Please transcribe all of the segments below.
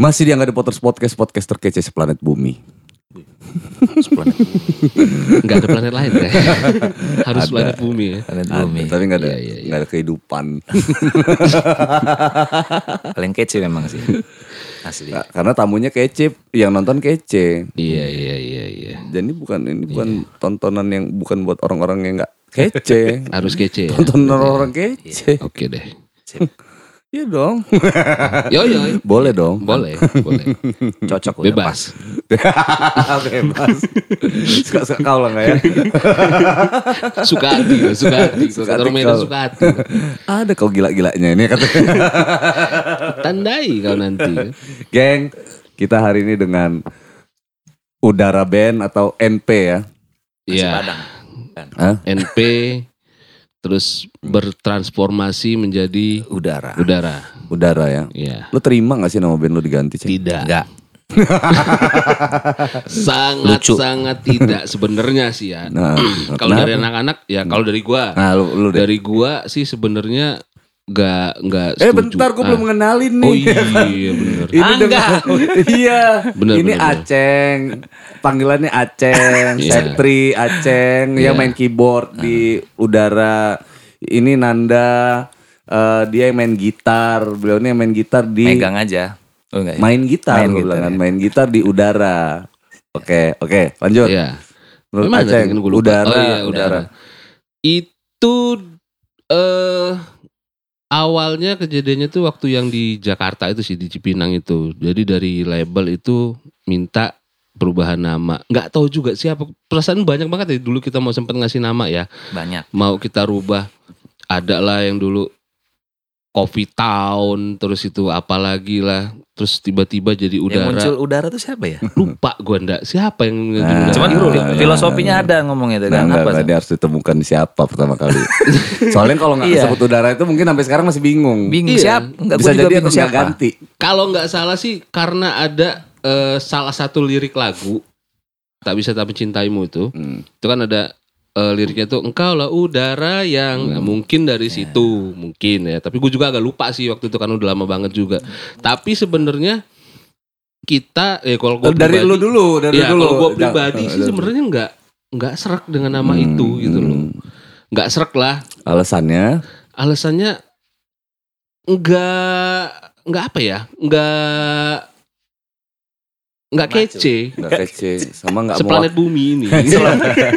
Masih di Angga Potters Podcast, podcast terkece seplanet bumi. Seplanet Enggak ada planet lain ya. Harus Ada. planet bumi ya. planet Ada, bumi. tapi nggak ada, Iya, iya, iya. ada kehidupan. Paling kece memang sih. Asli. Ka- Karena tamunya kece, yang nonton kece. Iya iya iya iya. Jadi bukan ini bukan tontonan yang bukan buat orang-orang yang nggak kece. Harus kece ya. Tontonan orang kece. Oke deh. Iya dong. Yo yo. Boleh dong. Boleh, boleh. Cocok udah Bebas. Bebas. Suka-suka kau lah nggak ya? Suka hati, suka hati. Suka Suka hati Medan kau. suka hati. Ada kau gila-gilanya ini katanya. Tandai kau nanti. Geng, kita hari ini dengan Udara Band atau NP ya. Iya. Padang. Hah? NP terus bertransformasi menjadi Udara. udara. Udara ya. Iya. Lo terima gak sih nama band lo diganti? Cek? Tidak. Enggak. Sangat Lucu. sangat tidak sebenarnya sih ya. Nah, kalau dari anak-anak ya kalau dari gua. Nah, lu, lu deh. Dari gua sih sebenarnya nggak nggak Eh bentar, gue Ah. belum mengenalin nih. Oh iya bener. Ini dengan, iya. Bener, ini bener, bener. Aceng. Panggilannya Aceng, Iya. Septri, Aceng Iya. yang main keyboard di udara. Ini Nanda eh, dia yang main gitar. Beliau ini yang main gitar di Megang aja. Oh enggak ya? main gitar, Main gitar, kan. ya. main gitar di udara. Oke, oke, lanjut. Iya. Menurut Aceng, kan udara, Oh, iya, udara. Itu eh awalnya kejadiannya tuh waktu yang di Jakarta itu sih di Cipinang itu. Jadi dari label itu minta perubahan nama. Nggak tahu juga siapa. Perasaan banyak banget ya dulu kita mau sempat ngasih nama ya. Banyak. Mau kita rubah. Ada lah yang dulu Coffee Town terus itu apalagi lah. Terus tiba-tiba jadi Yang udara. muncul udara tuh siapa ya? Lupa gua ndak siapa yang Nah, udara. Cuman iya, filosofinya ada ngomongnya itu Nah, kan. enggak, Apa? tadi harus ditemukan siapa pertama kali. Soalnya kalau nggak Iya. disebut udara itu mungkin sampai sekarang masih bingung. Bingung Iya. siapa? Enggak Bisa jadi atau siapa. ganti. Kalau nggak salah sih karena ada eh, salah satu lirik lagu tak bisa tak mencintaimu itu, Hmm. itu kan ada eh, liriknya tuh engkau lah udara yang Nah, mungkin dari situ mungkin ya. Tapi gue juga agak lupa sih waktu itu kan udah lama banget juga. Tapi sebenarnya kita eh kalau gue dari lu dulu, dari ya dulu. kalau gue Jangan- pribadi sih sebenarnya nggak nggak serak dengan nama itu gitu loh. Hmm. Nggak serak lah. Alasannya Alasannya nggak nggak apa ya? Nggak nggak kece. nggak kece, sama nggak Seplanet bumi ini.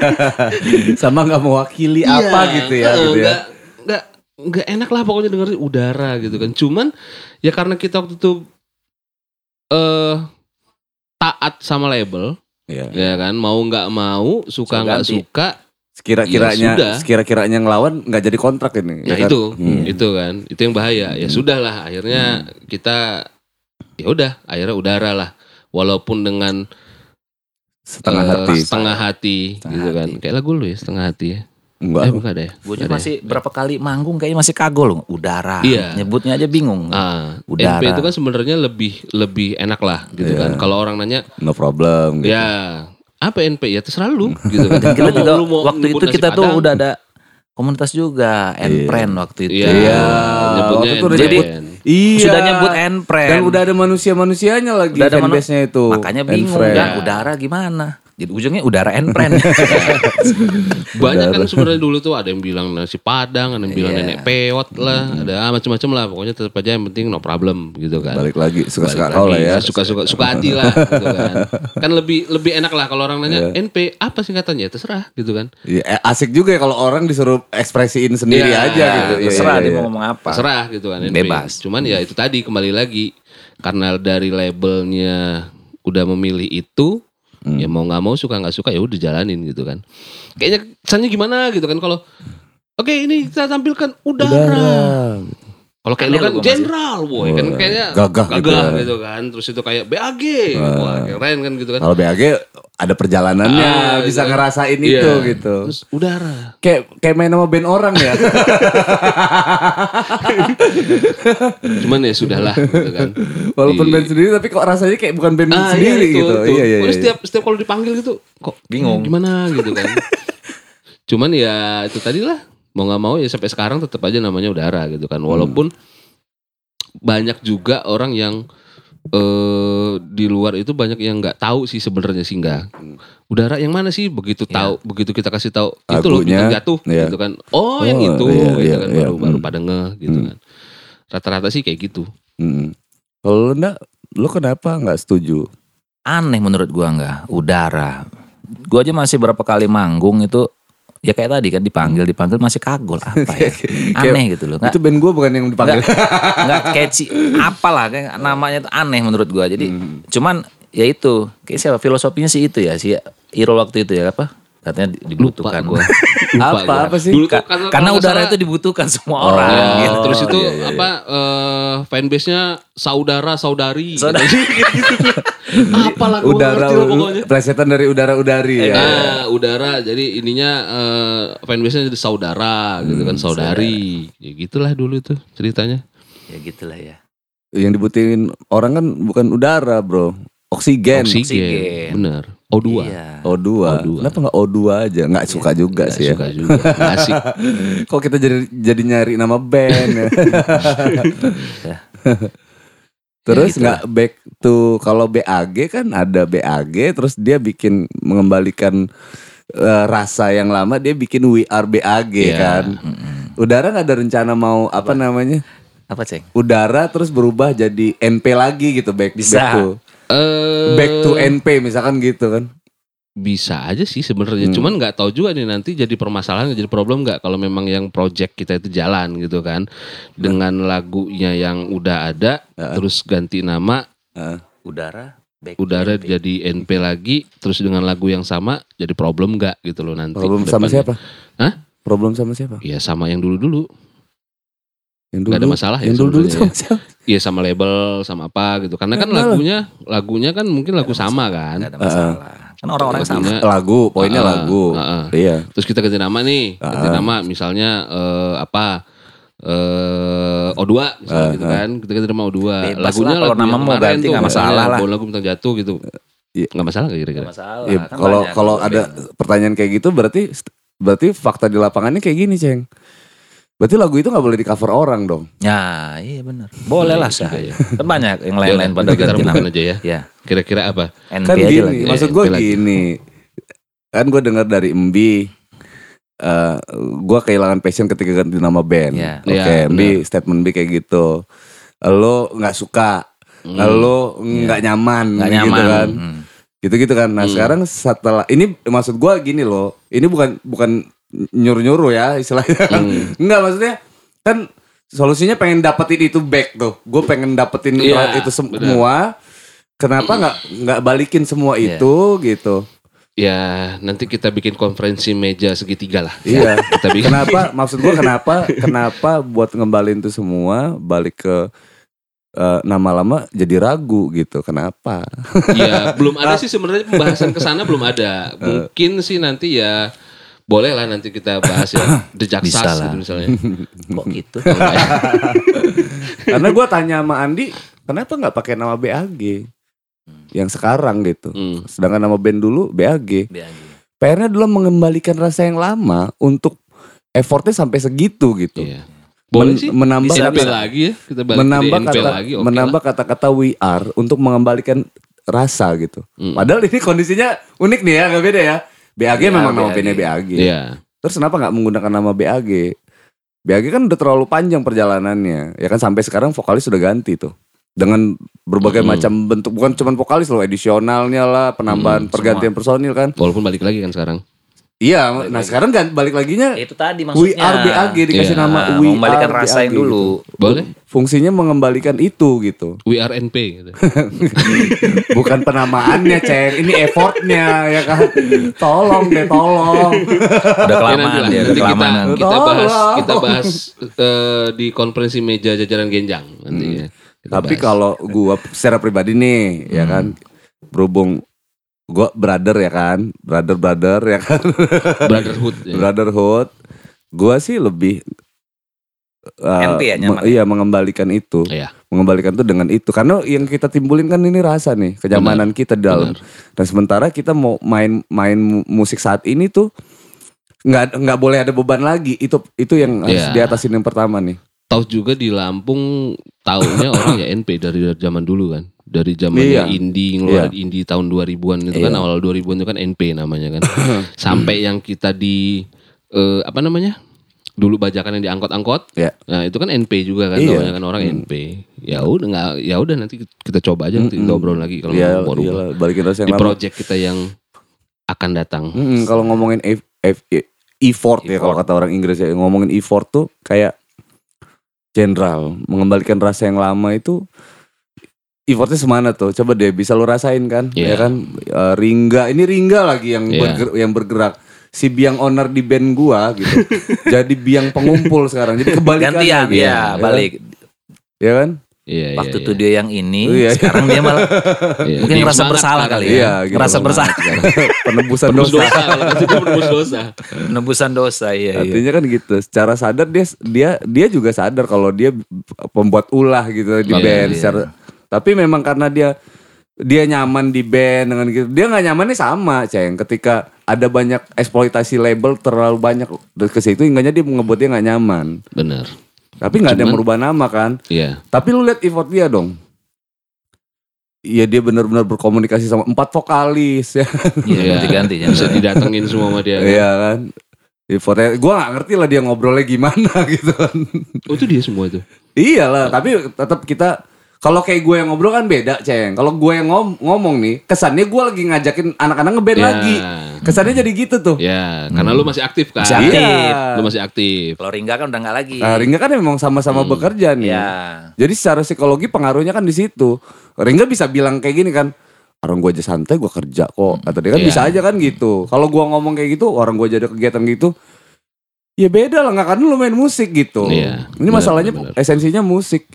sama nggak mewakili apa gitu ya, Iya, gitu ya. Nggak, nggak, enak lah pokoknya dengerin udara gitu kan. Cuman ya karena kita waktu itu eh taat sama label, Iya. ya kan. Mau nggak mau, suka nggak suka, Sekira-kiranya, Ya sekira-kiranya ngelawan nggak jadi kontrak ini. ya ya kan? itu, Hmm. itu kan. Itu yang bahaya. Ya sudah lah. Akhirnya kita ya udah, akhirnya udara lah. Walaupun dengan Setengah eh, hati. setengah hati Setengah gitu kan. hati. Kayak lagu lu ya, setengah hati ya. Enggak. Eh, bukan deh. Gue deh. masih berapa kali manggung kayaknya masih kagol loh. Udara. Iya. Nyebutnya aja bingung. Ah, Udara. NP itu kan sebenarnya lebih lebih enak lah gitu Iya. kan. Kalau orang nanya, No problem. Gitu. ya apa NP ya terserah lu gitu kan. Dan kita juga lu mau waktu itu kita tuh Padang, udah ada komunitas juga, Enpren waktu itu. Iya, Iya, nyebutnya waktu itu nyebut- Iya. Sudah nyebut Enpren. Dan udah ada manusia-manusianya lagi Udah ada fanbase-nya itu. Makanya bingung kan udara gimana. Jadi ujungnya udara Enpren. banyak kan sebenarnya dulu tuh ada yang bilang nasi Padang, ada yang bilang Iya. nenek peot lah, ada macam-macam lah. Pokoknya tetap aja yang penting no problem gitu kan. Balik lagi suka-suka kau lah ya. Suka-suka suka hati lah gitu kan. Kan lebih lebih enak lah kalau orang nanya Iya. NP apa singkatannya terserah gitu kan. Iya, eh, asik juga ya kalau orang disuruh ekspresiin sendiri Iya, aja gitu. Iya, Terserah iya, dia iya. mau ngomong apa. Terserah gitu kan NP. Bebas. Cuman ya itu tadi kembali lagi karena dari labelnya udah memilih itu Hmm. ya mau nggak mau suka nggak suka ya udah jalanin gitu kan. Kayaknya kesannya gimana gitu kan kalau Oke ini kita tampilkan udara. Udara. Kalau kayak lu kan jenderal boy kan kayaknya gagah gitu gagah ya. gitu kan. Terus itu kayak BAG. Wah, keren kan gitu kan. Kalau BAG ada perjalanannya, Ah, bisa gitu. ngerasain Iya. itu gitu. Terus udara. Kayak kayak main sama band orang ya. Cuman ya sudahlah gitu kan. Walaupun Di- band sendiri tapi kok rasanya kayak bukan band Ah, sendiri iya, itu, gitu. itu. Iya iya iya. Setiap setiap kalau dipanggil gitu kok Bingung. gimana gitu kan. Cuman ya itu tadi lah mau nggak mau ya sampai sekarang tetap aja namanya udara gitu kan. Walaupun banyak juga orang yang eh di luar itu banyak yang nggak tahu sih sebenarnya sih nggak. Hmm. Udara yang mana sih? Begitu Iya. tahu, begitu kita kasih tahu itu loh bintang jatuh iya. gitu kan. Oh, yang Oh, itu iya, gitu iya, kan iya. baru baru Hmm. pada ngeh gitu Hmm. kan. Rata-rata sih kayak gitu. Hmm. Kalau lu enggak, lu kenapa nggak setuju? Aneh menurut gua enggak, udara. Gua aja masih berapa kali manggung itu ya kayak tadi kan dipanggil dipanggil masih kagul apa ya? Aneh gitu loh. nggak Itu band gue bukan yang dipanggil. nggak catchy. Apalah kayak namanya itu aneh menurut gua. Jadi Hmm. cuman ya itu kayak siapa filosofinya sih itu ya si Irul waktu itu ya apa katanya di- dibutuhkan Lupa gua. Lupa Apa gua. apa sih? Dulu tuh karena, karena udara salah- itu dibutuhkan semua Oh, orang Ya, gitu. terus itu iya, iya, apa eh fanbase-nya saudara saudari. Saudara. Apa lagu udara ngerti lah pokoknya. plesetan dari udara udari ya. Nah, udara jadi ininya eh fanbase-nya jadi saudara gitu Hmm, kan saudari. Ya gitulah dulu itu ceritanya. ya gitulah ya Yang dibutuhin orang kan bukan udara, Bro. Oksigen. Oksigen. Oksigen. Bener. O2. iya O2. O2. Kenapa nggak O2 aja? Nggak suka juga Nggak sih ya. suka juga. Nggak Asik. Kok kita jadi jadi nyari nama band ya? Ya. Terus Ya gitu nggak back to kalau BAG kan ada BAG terus dia bikin mengembalikan eh, rasa yang lama dia bikin We Are BAG Iya. kan. Udara nggak ada rencana mau apa, namanya? Apa ceng Udara terus berubah jadi NP lagi gitu back Bisa. back to Eh, back to NP misalkan gitu kan. bisa aja sih sebenarnya. Hmm. Cuman nggak tahu juga nih nanti jadi permasalahan jadi problem nggak kalau memang yang project kita itu jalan gitu kan dengan lagunya yang udah ada Heeh. terus ganti nama udara back udara NP. jadi NP lagi terus dengan lagu yang sama jadi problem nggak gitu loh nanti Problem sama siapa? Hah? Problem sama siapa? Ya sama yang dulu-dulu. Yang Nggak ada masalah ya Yang dulu dulu sama siapa? Iya sama label sama apa gitu. Karena kan Enggak lah. lagunya lagunya kan mungkin lagu sama kan. nggak ada masalah kan orang-orang sama Lagu, poinnya Heeh, lagu. heeh. Iya. Terus kita ganti nama nih, ganti Ah. nama misalnya eh, apa eh O2 misalnya Ah, gitu kan. Kita ganti nama O2. Bebas Lagunya lah, kalau nama mau ganti tuh nggak misalnya masalah lah. Lagu bintang jatuh gitu. Iya. Nggak masalah nggak Nggak kira-kira? masalah Iya, kan kalau kalau ada pertanyaan kayak gitu berarti berarti fakta di lapangannya kayak gini, Ceng. Berarti lagu itu nggak boleh di cover orang dong. ya iya benar boleh lah sah Iya, iya. kan banyak yang lain-lain pada kita ganti nama rembukan aja ya. ya Kira-kira apa? NP kan aja gini, lagi maksud gue NP lagi. gini. Kan gue dengar dari Embi eh gue kehilangan passion ketika ganti nama band. Iya. Oke, Iya, Embi statement Embi kayak gitu. Lo nggak suka, Hmm. lo nggak nyaman, nggak gitu nyaman kan. Hmm. gitu-gitu kan. Nah Hmm. sekarang setelah ini maksud gua gini loh, ini bukan bukan nyuruh-nyuruh ya istilahnya. Hmm. Enggak maksudnya kan solusinya pengen dapetin itu back tuh. Gue pengen dapetin Iya, itu semua. Kenapa nggak nggak balikin semua Iya. itu gitu? Ya nanti kita bikin konferensi meja segitiga lah. Iya. Kita bikin. kenapa? Maksud gua kenapa? Kenapa buat ngembalin itu semua balik ke eh, nama lama jadi ragu gitu? Kenapa? Ya belum ada sih sebenarnya pembahasan ke sana belum ada. Mungkin sih nanti ya boleh lah nanti kita bahas ya The Jaksas gitu misalnya. kok gitu Karena gua tanya sama Andi, kenapa nggak pakai nama BAG yang sekarang gitu? Hmm. Sedangkan nama band dulu BAG. BAG. PR-nya adalah mengembalikan rasa yang lama untuk effortnya sampai segitu gitu. Iya. Boleh Men- sih. menambah kata, lagi ya. Kita balik menambah kata lagi. oke menambah kata-kata we are untuk mengembalikan rasa gitu. Hmm. Padahal ini kondisinya unik nih ya, nggak beda ya. BAG Iya, memang nama BAG. bandnya BAG. Iya. Terus kenapa nggak menggunakan nama BAG? BAG kan udah terlalu panjang perjalanannya. Ya kan sampai sekarang vokalis sudah ganti tuh. Dengan berbagai Hmm. macam bentuk bukan cuma vokalis loh, edisionalnya lah, penambahan Hmm, pergantian personil kan. Walaupun balik lagi kan sekarang. Iya, Balik nah lagi. sekarang kan balik laginya Ya, itu tadi We maksudnya are BAG dikasih Iya, nama Nah, We mengembalikan are rasa yang dulu gitu. Boleh? Fungsinya mengembalikan itu gitu. We are NP gitu. Bukan penamaannya, Ceng. Ini effortnya ya kan. Tolong deh, tolong. udah Ya, kelamaan udah nanti kita, kelamaan kita bahas kita bahas eh, di konferensi meja jajaran Genjang nanti ya. Kita Tapi bahas. kalau gua secara pribadi nih, ya kan, berhubung gua brother ya kan, brother brother ya kan, brotherhood ya. brotherhood, gua sih lebih uh, ya, nyaman me- iya mengembalikan itu, Iya. mengembalikan itu dengan itu, karena yang kita timbulin kan ini rasa nih, kenyamanan kita di dalam. Benar. Dan sementara kita mau main main mu- musik saat ini tuh nggak nggak boleh ada beban lagi. Itu itu yang harus Iya. diatasin yang pertama nih. Tahu juga di Lampung taunya orang ya NP dari zaman dulu kan. Dari zamannya Iya. indie ngeluarin indie tahun 2000-an itu kan Iya. awal 2000-an itu kan NP namanya kan. Sampai yang kita di eh, apa namanya? Dulu bajakan yang diangkot-angkot. Ya. Nah, itu kan NP juga kan, Iya. kebanyakan orang NP. Ya udah nggak ya udah nanti kita coba aja nanti kita obrol lagi kalau Iya, mau rubah. iyalah, balikin rasa Di yang lama. project kita yang akan datang. Mm, kalau ngomongin F, F, effort ya kalau kata orang Inggris ya ngomongin effort tuh kayak general mengembalikan rasa yang lama itu effortnya semana tuh coba deh bisa lu rasain kan Iya. ya kan Eh, Ringga ini Ringga lagi yang Iya. berger- yang bergerak si biang owner di band gua gitu jadi biang pengumpul sekarang jadi kebalikan Gantian lagi ya, balik. ya kan Iya, Waktu iya, itu iya. dia yang ini, Iya. sekarang dia malah Iya. mungkin Dia ngerasa bersalah kali ya. Iya, gitu. Ngerasa bersalah. penebusan Penebus dosa, dosa, kalau penebus dosa. Penebusan dosa iya. iya. Artinya kan gitu. Secara sadar dia dia dia juga sadar kalau dia pembuat ulah gitu di Iya, band. iya. Secara, tapi memang karena dia dia nyaman di band dengan gitu. Dia nggak nyamannya sama, ceng. Ketika ada banyak eksploitasi label terlalu banyak ke situ, hingga dia ngebuat dia nggak nyaman. Benar. Tapi nggak ada yang merubah nama kan. Iya. Tapi lu lihat effort dia dong. Iya dia benar-benar berkomunikasi sama empat vokalis ya. Iya, ganti-ganti ya. Bisa didatengin semua sama dia. kan? Iya kan. Effortnya, gue gak ngerti lah dia ngobrolnya gimana gitu kan. Oh itu dia semua itu. Iyalah, tapi tetap kita kalau kayak gue yang ngobrol kan beda, Ceng. Kalau gue yang ngom- ngomong nih, kesannya gue lagi ngajakin anak-anak ngeband Ya. lagi. Kesannya jadi gitu tuh. Ya, karena lu masih aktif kan. Masih aktif. Iya. Lu masih aktif. Kalau Ringga kan udah nggak lagi. Nah, Ringga kan memang sama-sama bekerja nih. Iya. Jadi secara psikologi pengaruhnya kan di situ. Ringga bisa bilang kayak gini kan, orang gue aja santai, gue kerja kok. Atau dia kan Iya. bisa aja kan gitu. Kalau gue ngomong kayak gitu, orang gue aja ada kegiatan gitu, ya beda lah nggak kan lu main musik gitu. Iya, Ini benar, masalahnya benar. esensinya musik.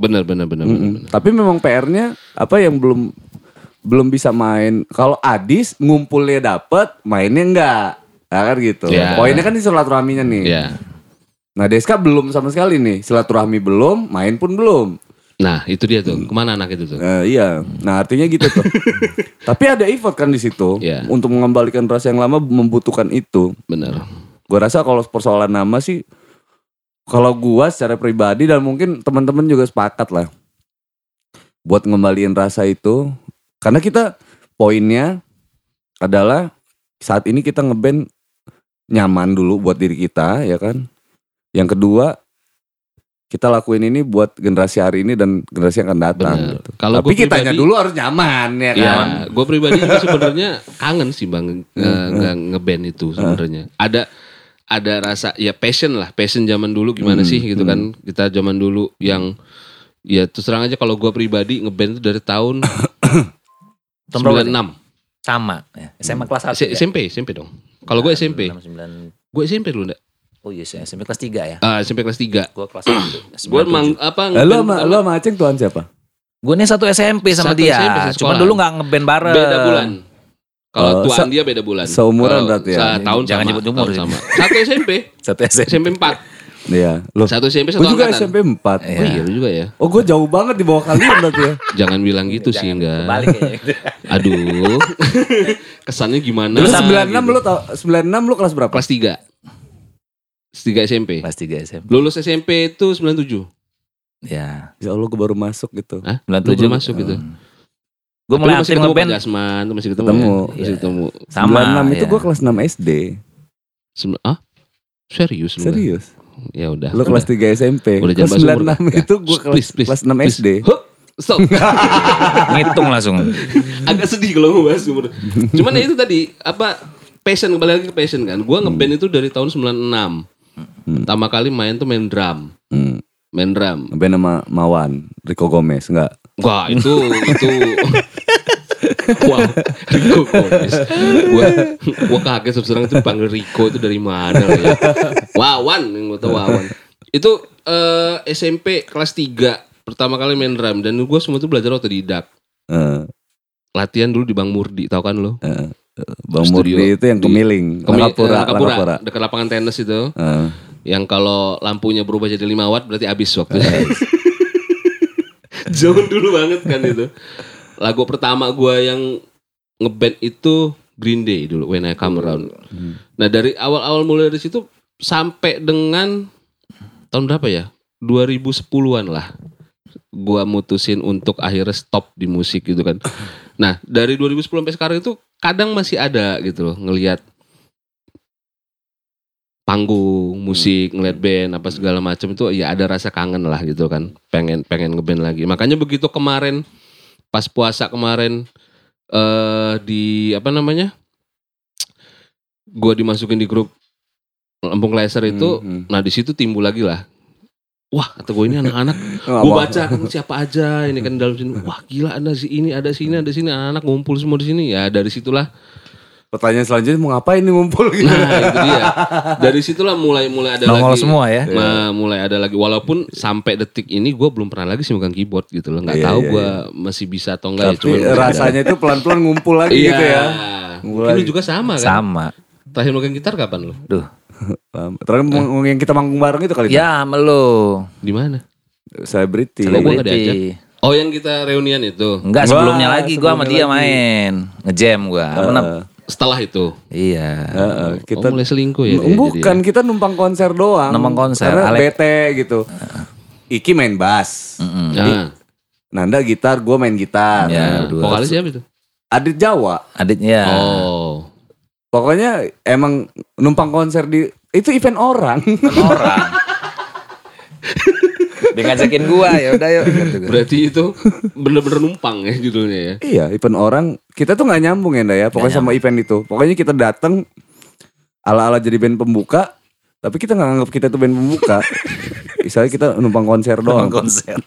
Bener bener bener bener. Mm-mm. bener. Tapi memang PR-nya apa yang belum belum bisa main. Kalau Adis ngumpulnya dapet, mainnya enggak. Nah, kan gitu. Iya. Poinnya kan di silaturahminya nih. Ya. Nah, Deska belum sama sekali nih. Silaturahmi belum, main pun belum. Nah itu dia tuh. Ke mana anak itu tuh? Eh, iya. Nah, artinya gitu tuh. Tapi ada effort kan di situ Iya. untuk mengembalikan rasa yang lama membutuhkan itu. Bener. Gua rasa kalau persoalan nama sih kalau gua secara pribadi dan mungkin teman-teman juga sepakat lah buat ngembaliin rasa itu karena kita poinnya adalah saat ini kita ngeband nyaman dulu buat diri kita ya kan yang kedua kita lakuin ini buat generasi hari ini dan generasi yang akan datang Bener. gitu. Kalau tapi kitanya pribadi- dulu harus nyaman ya Ya, kan gue pribadi sebenarnya kangen sih bang nge- nge- ngeband itu sebenarnya. Ada ada rasa ya passion lah, passion zaman dulu gimana sih gitu kan? Kita zaman dulu yang ya terus terang aja kalau gue pribadi ngeband itu dari tahun Tahun berapa nih? 96 Sama. Ya. SMA kelas 1 S- SMP SMP dong. Kalau gue SMP, 69. gue SMP dulu enggak? Oh iya, saya SMP kelas 3 ya. Ah, SMP kelas 3 Gue kelas 1. Gue emang apa Eh, lu ngeband sama lu sama Aceng tuan siapa Gue nih satu SMP sama Satu dia. SMP Cuma dulu nggak ngeband bareng. beda bulan. Kalau Oh, tuaan se- dia beda bulan. seumuran berarti ya? Setahun Jangan sama. nyebut umur tahun sama. Satu SMP. Satu SMP. SMP 4. Iya, lo. Satu SMP satu Gue juga angkatan. SMP 4. Oh iya lu juga ya. Oh gue jauh banget di bawah kalian berarti ya. Jangan bilang gitu sih enggak. Balik ya. Aduh. Kesannya gimana? Sama 96 lu tau 96 lu kelas berapa? kelas 3. Kelas 3 SMP. Kelas 3 SMP. Lulus SMP itu 97. Ya. Ya Allah gue baru masuk gitu. Hah? 97 Lu baru masuk gitu. Gue mulai aktif ngeband Jasman, lu masih ketemu. Ketemu. ya? Masih Iya. ketemu. sama. 96 itu ya. gue kelas 6 SD. Sem- ah? Serius lu? Serius. Ya udah. Lu kelas 3 SMP. Udah kelas jangan bahas umur. 96 Enggak. itu gue kelas, Please, please, kelas 6 please. SD. Hup, Stop. ngitung langsung. Agak sedih kalau mau bahas umur. Cuman ya itu tadi apa passion kembali lagi ke passion kan. Gua ngeband itu dari tahun 96. Pertama kali main tuh main drum. Main drum. Ngeband sama Mawan, Rico Gomez enggak? Wah itu itu Wow, Rico Gomez. Gua, gua kaget sekarang itu panggil Rico itu dari mana ya? Wawan, yang gua tahu Wawan. Itu eh, SMP kelas 3 pertama kali main drum dan gua semua itu belajar otodidak. Eh, Latihan dulu di Bang Murdi, tahu kan lo? eh, Bang Studio Murdi itu yang kemiling, Kemi- Langkapura, eh, Langkapura, Langkapura. dekat lapangan tenis itu. Eh, Yang kalau lampunya berubah jadi 5 watt berarti habis waktu. Jauh dulu banget kan itu. Lagu pertama gua yang ngeband itu Green Day dulu When I Come Around. Nah, dari awal-awal mulai dari situ sampai dengan tahun berapa ya? 2010-an lah. gua mutusin untuk akhirnya stop di musik gitu kan. Nah, dari 2010 sampai sekarang itu kadang masih ada gitu loh ngelihat panggung, musik, ngeliat band apa segala macam itu ya ada rasa kangen lah gitu kan. Pengen pengen ngeband lagi. Makanya begitu kemarin pas puasa kemarin eh di apa namanya? Gua dimasukin di grup Lampung Laser itu Hmm, hmm. Nah di situ timbul lagi lah. Wah kata gue ini anak-anak. Gue baca kan siapa aja ini kan dalam sini. Wah gila ada si ini ada sini ada sini anak-anak ngumpul semua di sini. Ya dari situlah. Pertanyaan selanjutnya mau ngapain nih ngumpul gitu. Nah itu dia. Dari situlah mulai mulai ada Nongol lagi. semua ya. Nah, mulai ada lagi. Walaupun sampai detik ini gue belum pernah lagi sih megang keyboard gitu loh. Nggak Iya, tahu iya, gue masih bisa atau enggak ya. Tapi Cuman rasanya itu pelan-pelan ngumpul lagi Iya. gitu ya. Mungkin lu juga sama kan. Sama. Terakhir megang gitar kapan lu? Duh. Terakhir mau- yang kita manggung bareng itu kali Ya, melu. Di mana? Celebrity. Oh yang kita reunian itu. Enggak, Wah, sebelumnya lagi gua sama sebelumnya dia lagi. main. Ngejam gua. Pernah- Heeh. Setelah itu. Iya. Heeh, kita oh mulai selingkuh ya. dia Bukan, jadi ya? kita numpang konser doang. Numpang konser, Karena Alek. bete gitu. Iki main bass. Mm-mm. Nah, Nanda gitar, gue main gitar. Ya, nah, dua. vokalis siapa itu? Adit Jawa. Aditnya. Oh. Pokoknya emang numpang konser di itu event orang. Orang. Dia ngajakin gua ya udah yuk gitu gua. Berarti itu bener-bener numpang ya judulnya ya. iya, event orang. Kita tuh nggak nyambung ya, ya. Pokoknya sama event itu. Pokoknya kita datang ala-ala jadi band pembuka, tapi kita nggak anggap kita tuh band pembuka. Misalnya kita numpang konser doang. Numpang konser.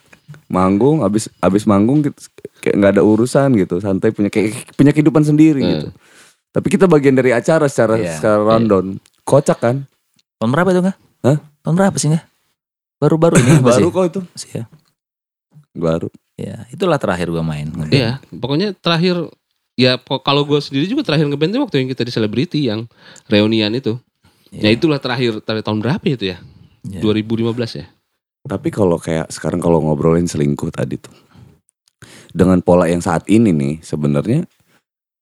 Manggung, abis abis manggung kita kayak nggak ada urusan gitu, santai punya kayak punya kehidupan sendiri Hmm. gitu. Tapi kita bagian dari acara secara Iya. secara rundown. Kocak kan? Tahun berapa itu enggak? Hah? Tahun berapa sih enggak? Baru-baru ini Baru sih? kok itu. Masih ya. Baru. Ya, itulah terakhir gua main. Iya, pokoknya terakhir ya kalau gue sendiri juga terakhir ngeband itu waktu yang kita di Celebrity yang reunian itu. Ya Iya. itulah terakhir terakhir tahun berapa itu ya? Iya. 2015 ya. Tapi kalau kayak sekarang kalau ngobrolin selingkuh tadi tuh. Dengan pola yang saat ini nih sebenarnya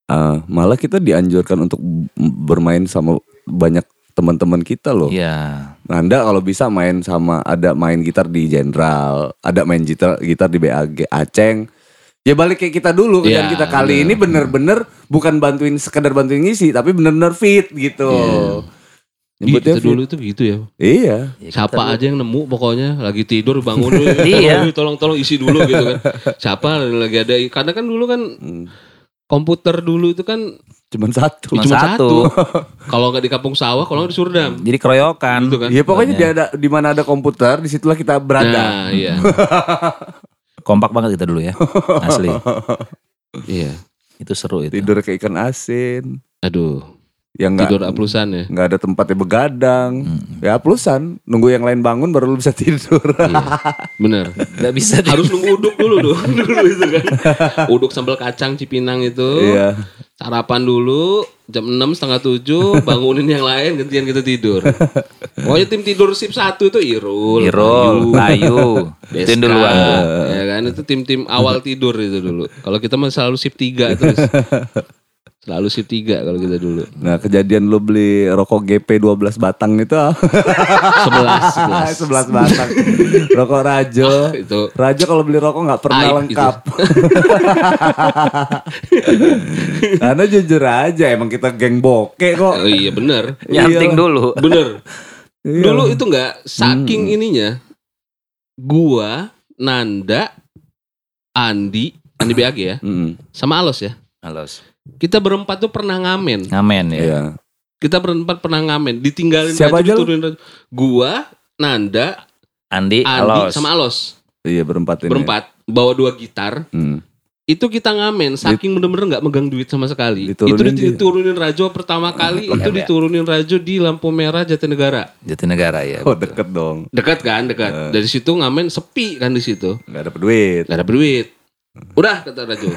eh, malah kita dianjurkan untuk bermain sama banyak teman-teman kita loh. Iya. Nanda kalau bisa main sama ada main gitar di Jenderal, ada main gitar gitar di BAG Aceng. Ya balik kayak kita dulu Iya, kan kita kali bener. ini bener-bener bukan bantuin sekedar bantuin ngisi tapi bener-bener fit gitu. Nyebutnya Gitu dulu itu gitu ya. Iya. Ya, Siapa kita aja yang nemu pokoknya lagi tidur bangun Iya. tolong tolong isi dulu gitu kan. Siapa lagi ada karena kan dulu kan Hmm, komputer dulu itu kan Cuman satu. Cuma cuma satu. satu. kalau nggak di kampung sawah, kalau nggak di Surdam. Jadi keroyokan. Gitu kan. Iya pokoknya di ada di mana ada komputer di situlah kita berada. Nah, iya. Kompak banget kita dulu ya. Asli. iya. Itu seru itu. Tidur kayak ikan asin. Aduh, Yang nggak tidur aplusan ya. nggak ada tempatnya begadang. Hmm. Ya aplusan, nunggu yang lain bangun baru lu bisa tidur. Iya. Bener. Gak bisa Harus nunggu uduk dulu dulu, dulu itu kan. Uduk sambal kacang Cipinang itu. Iya. Sarapan dulu jam 6 setengah 7 bangunin yang lain gantian kita tidur. Pokoknya tim tidur sip satu itu Irul, Irul, Bayu. Itu duluan. ya kan itu tim-tim awal tidur itu dulu. Kalau kita mah selalu sip 3 terus. Selalu sip 3 kalau kita dulu. Nah kejadian lu beli rokok GP 12 batang itu ah. 11 11 11. batang. rokok Rajo. Itu Rajo kalau beli rokok nggak pernah Aib lengkap. Karena jujur aja emang kita geng bokeh kok. oh, iya bener. Nyanting Iya. dulu. Bener. Iya. Dulu itu enggak saking ininya. Gua, Nanda, Andi, Andi BAG ya, Mm-mm. sama Alos ya. Halos. Kita berempat tuh pernah ngamen. Ngamen ya. Iya. Kita berempat pernah ngamen. Ditinggalin Siapa Raju, aja diturunin Raju. Gua, Nanda, Andi, Andi, Halos. sama Alos. Iya berempat ini. Berempat. Bawa dua gitar. Hmm. Itu kita ngamen. Saking bener-bener nggak megang duit sama sekali. Diturunin itu dia. diturunin Rajo pertama kali. itu ya. diturunin Rajo di lampu merah Jatinegara. Jatinegara ya. Oh deket dong. Dekat kan, dekat. Dari situ ngamen sepi kan di situ. Gak dapet duit. Gak ada duit. Udah kata Rajo.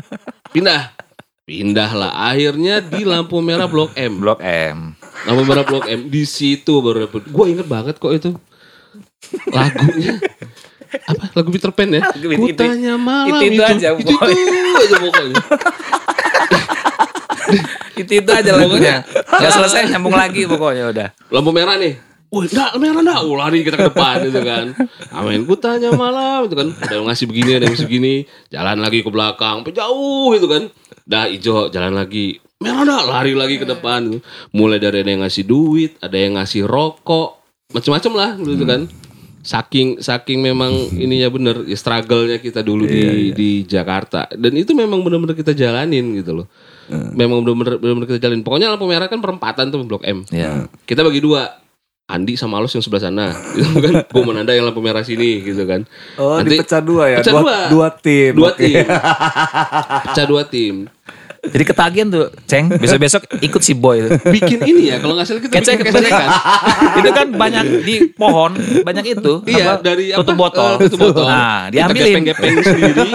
Pindah. Pindah lah. Akhirnya di lampu merah Blok M. Blok M. Lampu merah Blok M. Di situ baru dapet. Gue inget banget kok itu. Lagunya. Apa? Lagu Peter Pan ya? Itu- Kutanya malam itu- itu aja, Itu, itu aja pokoknya. Itu itu aja lagunya. Gak selesai nyambung lagi pokoknya udah. Lampu merah nih. Woi, enggak, merah enggak. Oh, lari kita ke depan gitu kan. Amin, ku tanya malam itu kan. Ada yang ngasih begini, ada yang ngasih begini. Jalan lagi ke belakang, jauh gitu kan. Dah hijau, jalan lagi. Merah enggak, lari lagi ke depan. Mulai dari ada yang ngasih duit, ada yang ngasih rokok, macam-macam lah gitu kan. Saking saking memang ininya bener ya struggle-nya kita dulu di di Jakarta dan itu memang benar-benar kita jalanin gitu loh. Memang benar-benar benar-benar kita jalanin. Pokoknya lampu merah kan perempatan tuh Blok M. Ya. Kita bagi dua. Andi sama Alus yang sebelah sana, gitu kan? Gue menanda yang lampu merah sini, gitu kan? Oh, Nanti- dipecah dua ya. Pecah dua, dua. dua tim. Dua Oke. tim, pecah dua tim. Jadi ketagihan tuh, Ceng. Besok-besok ikut si Boy. tuh. Bikin ini ya, kalau nggak salah kita Kecek bikin kecekan. itu kan banyak di pohon, banyak itu. Iya, apa, dari tutup apa, botol. eh, tutup botol. Nah, Kita diambilin. gepeng-gepeng sendiri,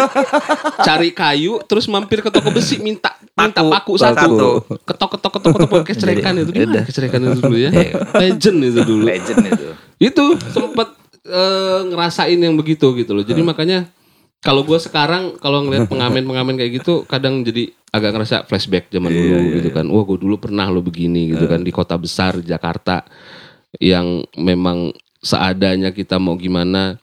cari kayu, terus mampir ke toko besi minta minta paku, satu. Paku. Ketok ketok ketok ketok pakai kecerekan itu. Gimana kecerekan itu dulu ya? Iya. Legend itu dulu. Legend itu. itu sempat eh, ngerasain yang begitu gitu loh. Jadi makanya kalau gue sekarang kalau ngeliat pengamen-pengamen kayak gitu kadang jadi agak ngerasa flashback zaman dulu Iya, iya, gitu kan. Wah gue dulu pernah lo begini gitu kan di kota besar Jakarta yang memang seadanya kita mau gimana.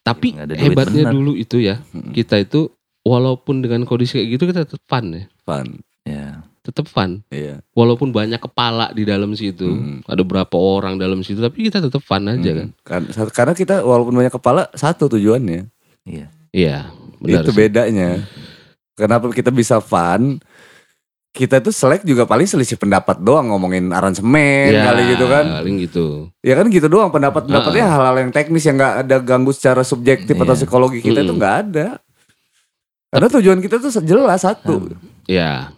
Tapi duit hebatnya bener. dulu itu ya kita itu walaupun dengan kondisi kayak gitu kita tetap fun ya. Fun. Ya. Tetap fun. Iya. Walaupun banyak kepala di dalam situ, Hmm. ada berapa orang dalam situ, tapi kita tetap fun aja kan. Kan- Karena kita walaupun banyak kepala satu tujuannya. Iya. Iya, benar. itu sih. bedanya. Kenapa kita bisa fun? Kita tuh selek juga paling selisih pendapat doang ngomongin aransemen Ya, kali gitu kan. Paling gitu. Ya kan gitu doang pendapat-pendapatnya hal-hal yang teknis yang nggak ada ganggu secara subjektif atau Iya. psikologi kita itu Mm-mm. nggak ada. Karena tujuan kita tuh jelas satu. Ya.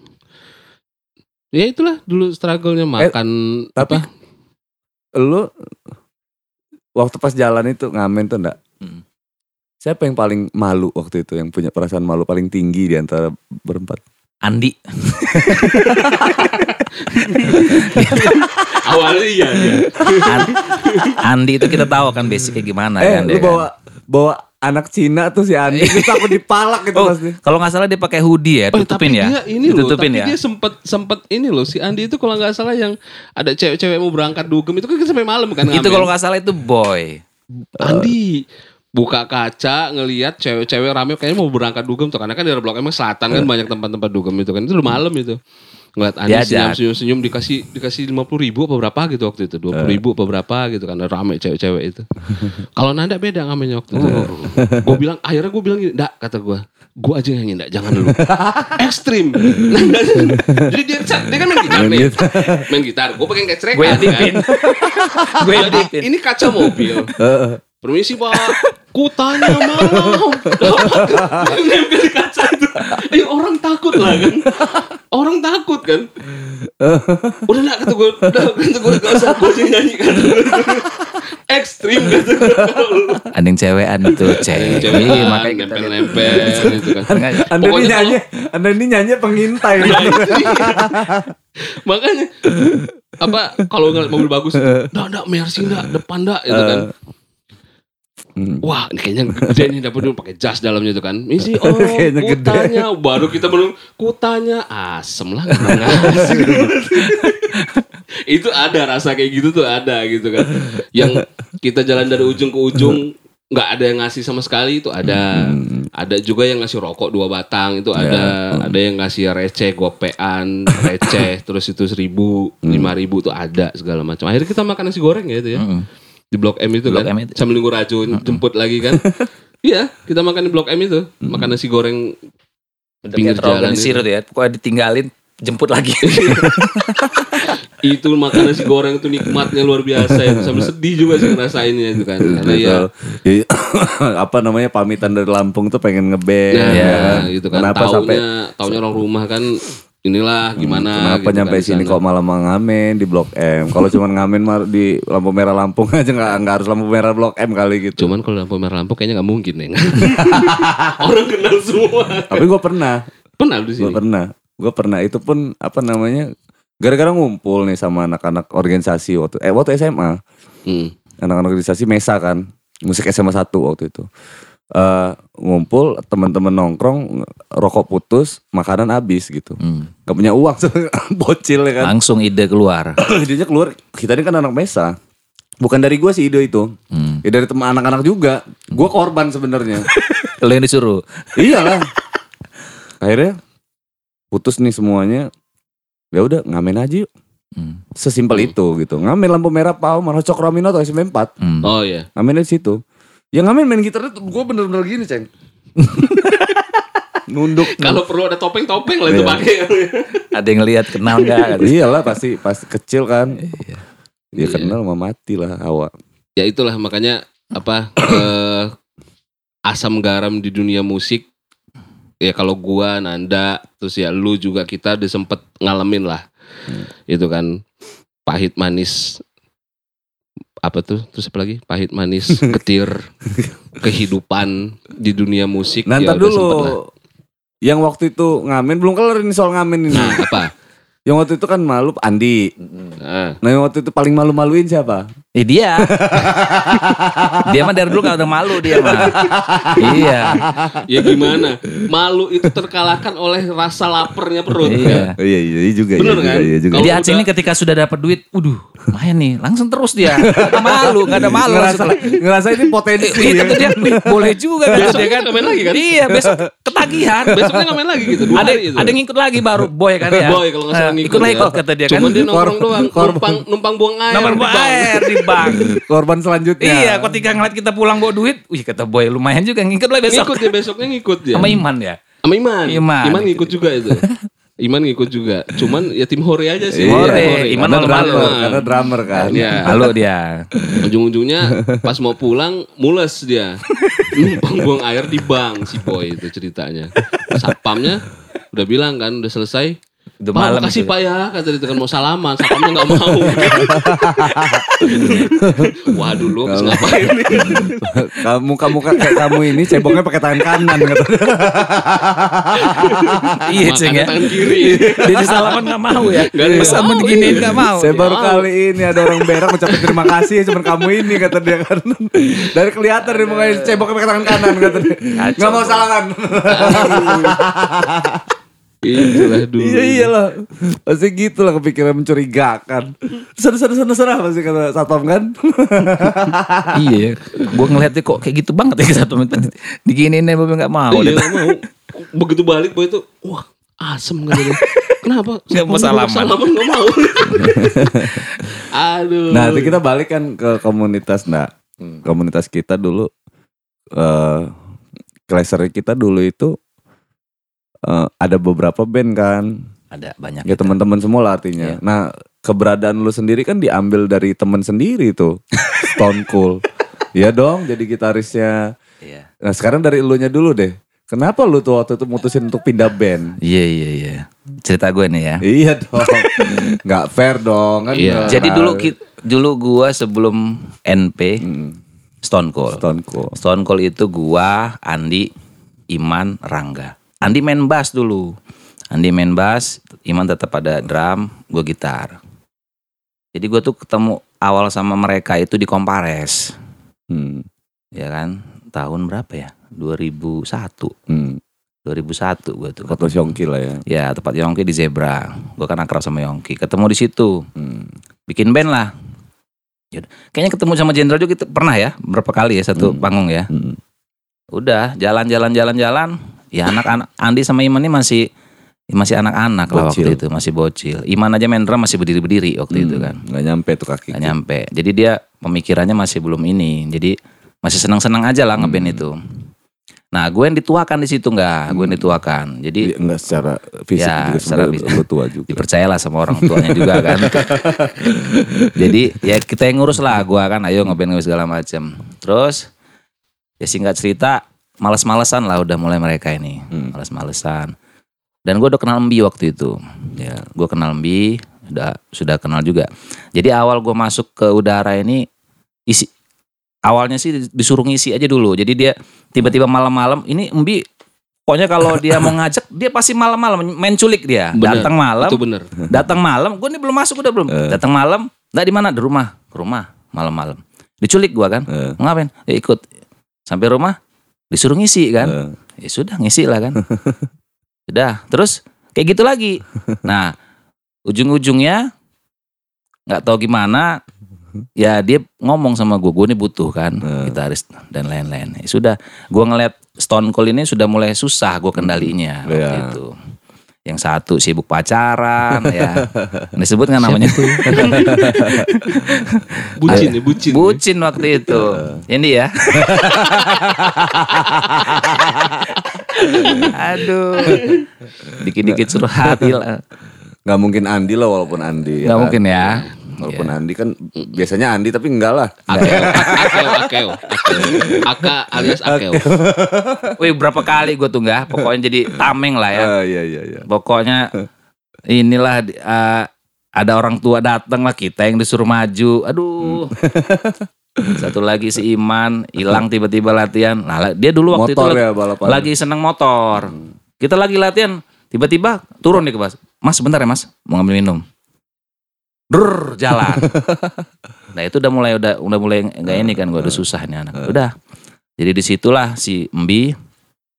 Ya itulah dulu struggle-nya makan tapi apa? Lu waktu pas jalan itu ngamen tuh enggak? Siapa yang paling malu waktu itu yang punya perasaan malu paling tinggi di antara berempat? Andi. Awalnya iya, iya. An- Andi itu kita tahu kan basicnya gimana eh, kan lu dia kan. bawa bawa anak Cina tuh si Andi itu takut dipalak gitu Oh, pasti. kalau nggak salah dia pakai hoodie ya, Oh, tutupin tapi ya. dia ini loh, tapi ya. dia sempet sempet ini loh si Andi itu kalau nggak salah yang ada cewek-cewek mau berangkat dugem itu kan sampai malam kan Itu kalau nggak salah itu boy. Andi buka kaca ngelihat cewek-cewek rame kayaknya mau berangkat dugem tuh. Karena kan di blok emang selatan kan banyak tempat-tempat dugem itu kan. Itu udah malam itu. Ngeliat Andi Diajak. senyum senyum senyum dikasih dikasih lima puluh ribu apa berapa gitu waktu itu. dua puluh ribu apa berapa gitu kan rame cewek-cewek itu. Kalau Nanda beda ngamennya waktu itu gue bilang akhirnya gue bilang gini ndak kata gue gue aja yang ndak jangan dulu. Ekstrim. Jadi dia dia kan main gitar nih main gitar. Gue pengen kayak cerekan Gue kan edipin. Gue jadi edipin. ini kaca mobil Permisi pak, ku tanya malam. Nempel di kaca itu. Eh orang takut lah kan. Orang takut kan. Udah nak kata gue, udah kata gue gak usah gue aja nyanyi kan. Ekstrim kata gue. Anding cewekan itu cewek. Cewek Iya, makanya kita nempel-nempel gitu kan. Anda ini nyanyi, Anda ini nyanyi pengintai. Makanya apa kalau ngeliat mobil bagus, dak dak Mercy dak depan dak itu kan. Hmm. Wah, ini kayaknya gede nih dapur dulu pakai jas dalamnya itu kan. Misi, oh, Kayaknya gede. kutanya, baru kita menung, kutanya, asem lah. Itu ada rasa kayak gitu tuh ada gitu kan. Yang kita jalan dari ujung ke ujung nggak ada yang ngasih sama sekali itu ada. Hmm. Ada juga yang ngasih rokok dua batang itu ada. Ada yang ngasih receh gopean, receh terus itu seribu, lima ribu tuh ada segala macam. Akhirnya kita makan nasi goreng ya itu ya Mm-mm. Di Blok M itu Blok kan M itu. sambil nunggu racun jemput lagi kan iya kita makan di Blok M itu makan nasi goreng Udah Pinggir jalan tuh ya. Pokoknya ditinggalin jemput lagi. itu makan nasi goreng itu nikmatnya luar biasa itu sambil sedih juga sih ngerasainnya itu kan karena ya. Iya. apa namanya pamitan dari Lampung tuh pengen ngeband. nah, ya gitu kan Kenapa taunya sampai taunya orang rumah kan inilah gimana Kenapa gitu nyampe kan sini sana. kok malah ngamen di Blok M? Kalau cuma ngamen di lampu merah Lampung aja nggak nggak harus lampu merah Blok M kali gitu. cuman kalau lampu merah lampu kayaknya nggak mungkin neng orang kenal semua Tapi gue pernah, pernah di gue sini pernah, gue pernah itu pun apa namanya? Gara-gara ngumpul nih sama anak-anak organisasi waktu eh waktu SMA, Hmm. anak-anak organisasi Mesa kan, musik SMA 1 waktu itu. Eh ngumpul teman-teman nongkrong rokok putus makanan habis gitu Hmm. Gak punya uang bocil ya kan Langsung ide keluar. idenya keluar kita ini kan anak mesa Bukan dari gue sih ide itu. Hmm. Ya dari teman anak-anak juga. Gue korban sebenarnya. Lo yang disuruh. Iyalah. Akhirnya putus nih semuanya. Ya udah ngamen aja yuk. Hmm. Sesimpel itu gitu. Ngamen lampu merah pau marah cok Ramino atau SMP4. Hmm. Oh iya. Ngamen di situ. Ya ngamen main gitar itu gue bener-bener gini ceng. Nunduk. Kalau perlu ada topeng-topeng lah itu Iya. pakai. Ada yang lihat kenal nggak? Iyalah pasti pasti kecil kan. Dia Iya. kenal mau mati lah awak. ya itulah makanya apa eh, asam garam di dunia musik ya kalau gua Nanda terus ya lu juga kita udah sempet ngalamin lah itu kan pahit manis apa tuh terus apa lagi pahit manis getir kehidupan di dunia musik Nanti ya dulu. Yang waktu itu ngamen belum kelar ini soal ngamen ini. nah apa Yang waktu itu kan malu Andi. nah, Nah yang waktu itu paling malu-maluin siapa? Eh dia. dia mah dari dulu gak ada malu dia mah. iya. ya gimana malu itu terkalahkan oleh rasa laparnya perut Iya. Oh, iya iya iya juga. Bener iya, kan? Juga, iya juga. Jadi Aceh udah- ini ketika sudah dapat duit, waduh, lumayan nih, langsung terus dia. Gak malu, gak ada malu. ngerasa, ngerasa ini potensi. Iya, ya. kata dia, "Wih, boleh juga Besoknya dia kan. main lagi kan? Iya, besok ketagihan. besoknya nggak main lagi gitu dua ada hari itu ada yang ngikut lagi baru boy kan ya. Boy kalau nggak salah Eh, ngikut ikut lagi ya. kok kata dia kan. Cuman dia nongkrong doang, numpang numpang buang air. Di bank. air di bank. Korban selanjutnya. Iya, ketika ngeliat kita pulang bawa duit, wih kata boy lumayan juga ngikut lah besok. Ngikut ya besoknya ngikut ya. Sama Iman ya. Sama Iman. Iman. ngikut juga itu. Iman ngikut juga. Cuman ya tim Hore aja sih. Iya, Hore. Iman karena malu-malu. drummer, karena drummer kan. Iya. Halo dia. Ujung-ujungnya pas mau pulang mules dia. Numpang buang air di bank si boy itu ceritanya. Satpamnya udah bilang kan udah selesai. Udah Pak, malam makasih itu. Pak ya, kata dia kan mau salaman, satpamnya nggak mau. Waduh lu habis ngapain nih? kamu kamu kayak kamu ini ceboknya pakai tangan kanan kata. Iya, Ceng ya. Tangan kiri. Dia di salaman gak mau ya. Nggak ada mau, beginiin iya. gak mau. Saya baru kali ini ada orang berak ngucapin terima kasih cuma kamu ini kata dia kan. Dari kelihatan dia mukanya ceboknya pakai tangan kanan kata dia. Nggak mau salaman. Itulah dulu. Iya iyalah. Pasti gitu lah kepikiran mencurigakan. Sana sana sana sana pasti kata satpam kan. iya, gue ngeliatnya kok kayak gitu banget ya satu menit. Diginiin ya, Bobi gak mau. Iya nggak mau. Begitu balik boy itu, wah asem kata dia. Kenapa? Nggak mau Satpam salaman. Salaman nggak mau. Aduh. Nah, nanti kita balik kan ke komunitas nah. Komunitas kita dulu eh Clasher kita dulu itu eh, ada beberapa band kan. Ada banyak. Ya teman-teman semua lah artinya. Iya. Nah, keberadaan lu sendiri kan diambil dari teman sendiri tuh. Stone Cool. Iya dong, jadi gitarisnya. Iya. Nah, sekarang dari elunya dulu deh. Kenapa lu tuh waktu itu mutusin untuk pindah band? Iya iya iya. Cerita gue nih ya. Iya dong. Nggak fair dong kan. Iya. Jadi dulu dulu gua sebelum NP Hmm, Stone Cold. Stone Cool. Stone Cold itu gua, Andi, Iman, Rangga. Andi main bass dulu. Andi main bass, Iman tetap ada drum, gua gitar. Jadi gua tuh ketemu awal sama mereka itu di Kompares, Hmm, ya kan? Tahun berapa ya? 2001. hmm. 2001 gua tuh. Foto Syongki lah ya. Ya, tempat Yongki di Zebra. Gua kan akrab sama Yongki. Ketemu di situ. Hmm. bikin band lah. Yaudah. Kayaknya ketemu sama Jenderal juga kita pernah ya, berapa kali ya satu Hmm. panggung ya. Hmm. Udah jalan-jalan jalan-jalan, ya anak-anak Andi sama Iman ini masih masih anak-anak lah waktu itu, masih bocil. Iman aja main drum masih berdiri-berdiri waktu itu kan. Nggak nyampe tuh kaki. Gak nyampe. Jadi dia pemikirannya masih belum ini. Jadi masih senang-senang aja lah ngeband itu. Nah, gue yang dituakan di situ nggak, gue yang dituakan. Jadi Iya, Enggak secara fisik Ya, juga secara fisik. lu tua juga. dipercayalah sama orang tuanya juga kan. Jadi ya kita yang ngurus lah gua kan ayo ngeband segala macam. Terus ya singkat cerita males-malesan lah udah mulai mereka ini. Hmm. Males-malesan. Dan gua udah kenal Mbi waktu itu. Ya, gua kenal Mbi, udah sudah kenal juga. Jadi awal gua masuk ke udara ini isi awalnya sih disuruh ngisi aja dulu. Jadi dia tiba-tiba malam-malam ini Mbi pokoknya kalau dia mau ngajak dia pasti malam-malam main culik dia. Bener. Datang malam, Itu bener. datang malam gue nih belum masuk udah belum datang malam nggak di mana di rumah ke rumah malam-malam diculik gua kan Eh. mau ngapain ya ikut sampai rumah disuruh ngisi kan Eh. ya sudah ngisi lah kan sudah terus kayak gitu lagi nah ujung-ujungnya nggak tahu gimana ya dia ngomong sama gue, gue ini butuh kan Hmm. gitaris dan lain-lain. Ya sudah, gue ngeliat Stone Cold ini sudah mulai susah gue kendalinya waktu Iya. itu. Yang satu sibuk pacaran ya. Disebut nggak namanya? Bucin ya, bucin. Bucin waktu itu. Ini ya. Aduh. Dikit-dikit suruh hati lah. Nggak mungkin Andi lah walaupun Andi. Nggak kan? mungkin ya. Walaupun Andi kan biasanya Andi tapi enggak lah. Akeo, akeo, akeo, akeo. Aka alias akeo. Wih berapa kali gue tuh nggak. Pokoknya jadi tameng lah ya. Ah, iya iya iya. Pokoknya inilah eh, ada orang tua datang lah kita yang disuruh maju. Aduh. Satu lagi si Iman hilang tiba-tiba latihan. Nah, dia dulu waktu Motor itu lagi, ya balapan. lagi seneng motor. Kita lagi latihan, tiba-tiba turun nih ke Mas. Mas sebentar ya Mas, mau ngambil minum. Dur jalan. nah itu udah mulai udah udah mulai nggak ini kan gue udah susah nih anak. Udah. Jadi di situlah si Embi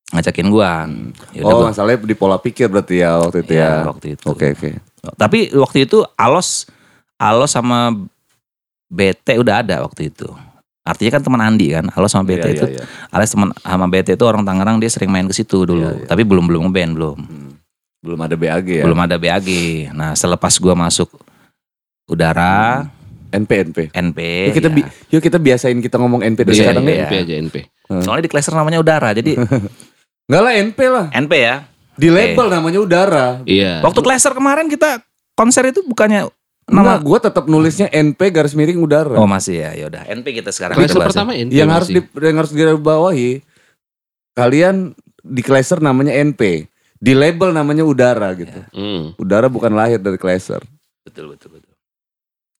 ngajakin gua. Ya udah Oh gua- masalahnya di pola pikir berarti ya waktu itu Iya, ya. waktu itu. Oke oke. Tapi waktu itu Alos Alos sama BT udah ada waktu itu. Artinya kan teman Andi kan. Alos sama BT Iya, itu. iya, iya. Alos teman sama BT itu orang Tangerang dia sering main ke situ dulu. Iya, iya. Tapi belum belum ngeband belum. Hmm. Belum ada BAG ya. Belum ada BAG. Nah, selepas gua masuk udara NP NP. NP. Yuk kita ya. bi- yuk kita biasain kita ngomong NP dari Iya, sekarang iya. deh. NP aja NP. Soalnya di Kleser namanya udara. Jadi Enggak lah NP lah. NP ya. Di label namanya udara. Iya. Waktu Kleser kemarin kita konser itu bukannya Nama gue tetap nulisnya NP garis miring udara. Oh masih ya. Ya udah NP kita sekarang Klaser kita bahas ya. pertama NP yang harus di, yang harus dibawahi kalian di Kleser namanya NP. Di label namanya udara gitu. Hmm. Udara bukan lahir dari Kleser. Betul betul betul.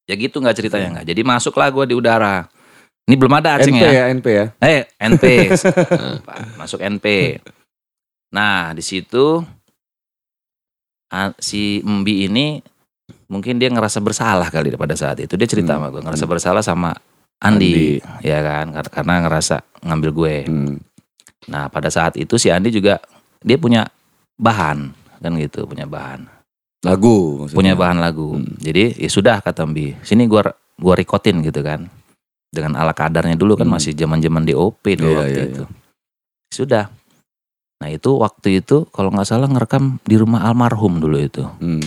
Ya gitu nggak ceritanya nggak. Jadi masuklah gue di udara. Ini belum ada acing NP ya. ya NP ya. Eh NP. Masuk NP. Nah di situ si Mbi ini mungkin dia ngerasa bersalah kali pada saat itu. Dia cerita Hmm. sama gue ngerasa bersalah sama Andi, ya kan Kar- karena ngerasa ngambil gue. Hmm. Nah pada saat itu si Andi juga dia punya bahan kan gitu punya bahan Lagu maksudnya. punya bahan lagu. Hmm. Jadi ya sudah kata Mbi, sini gua gua rekotin gitu kan. Dengan ala kadarnya dulu kan Hmm. masih zaman-zaman DOP dulu Iya, waktu iya, itu. Sudah. Nah, itu waktu itu kalau nggak salah ngerekam di rumah almarhum dulu itu. Hmm.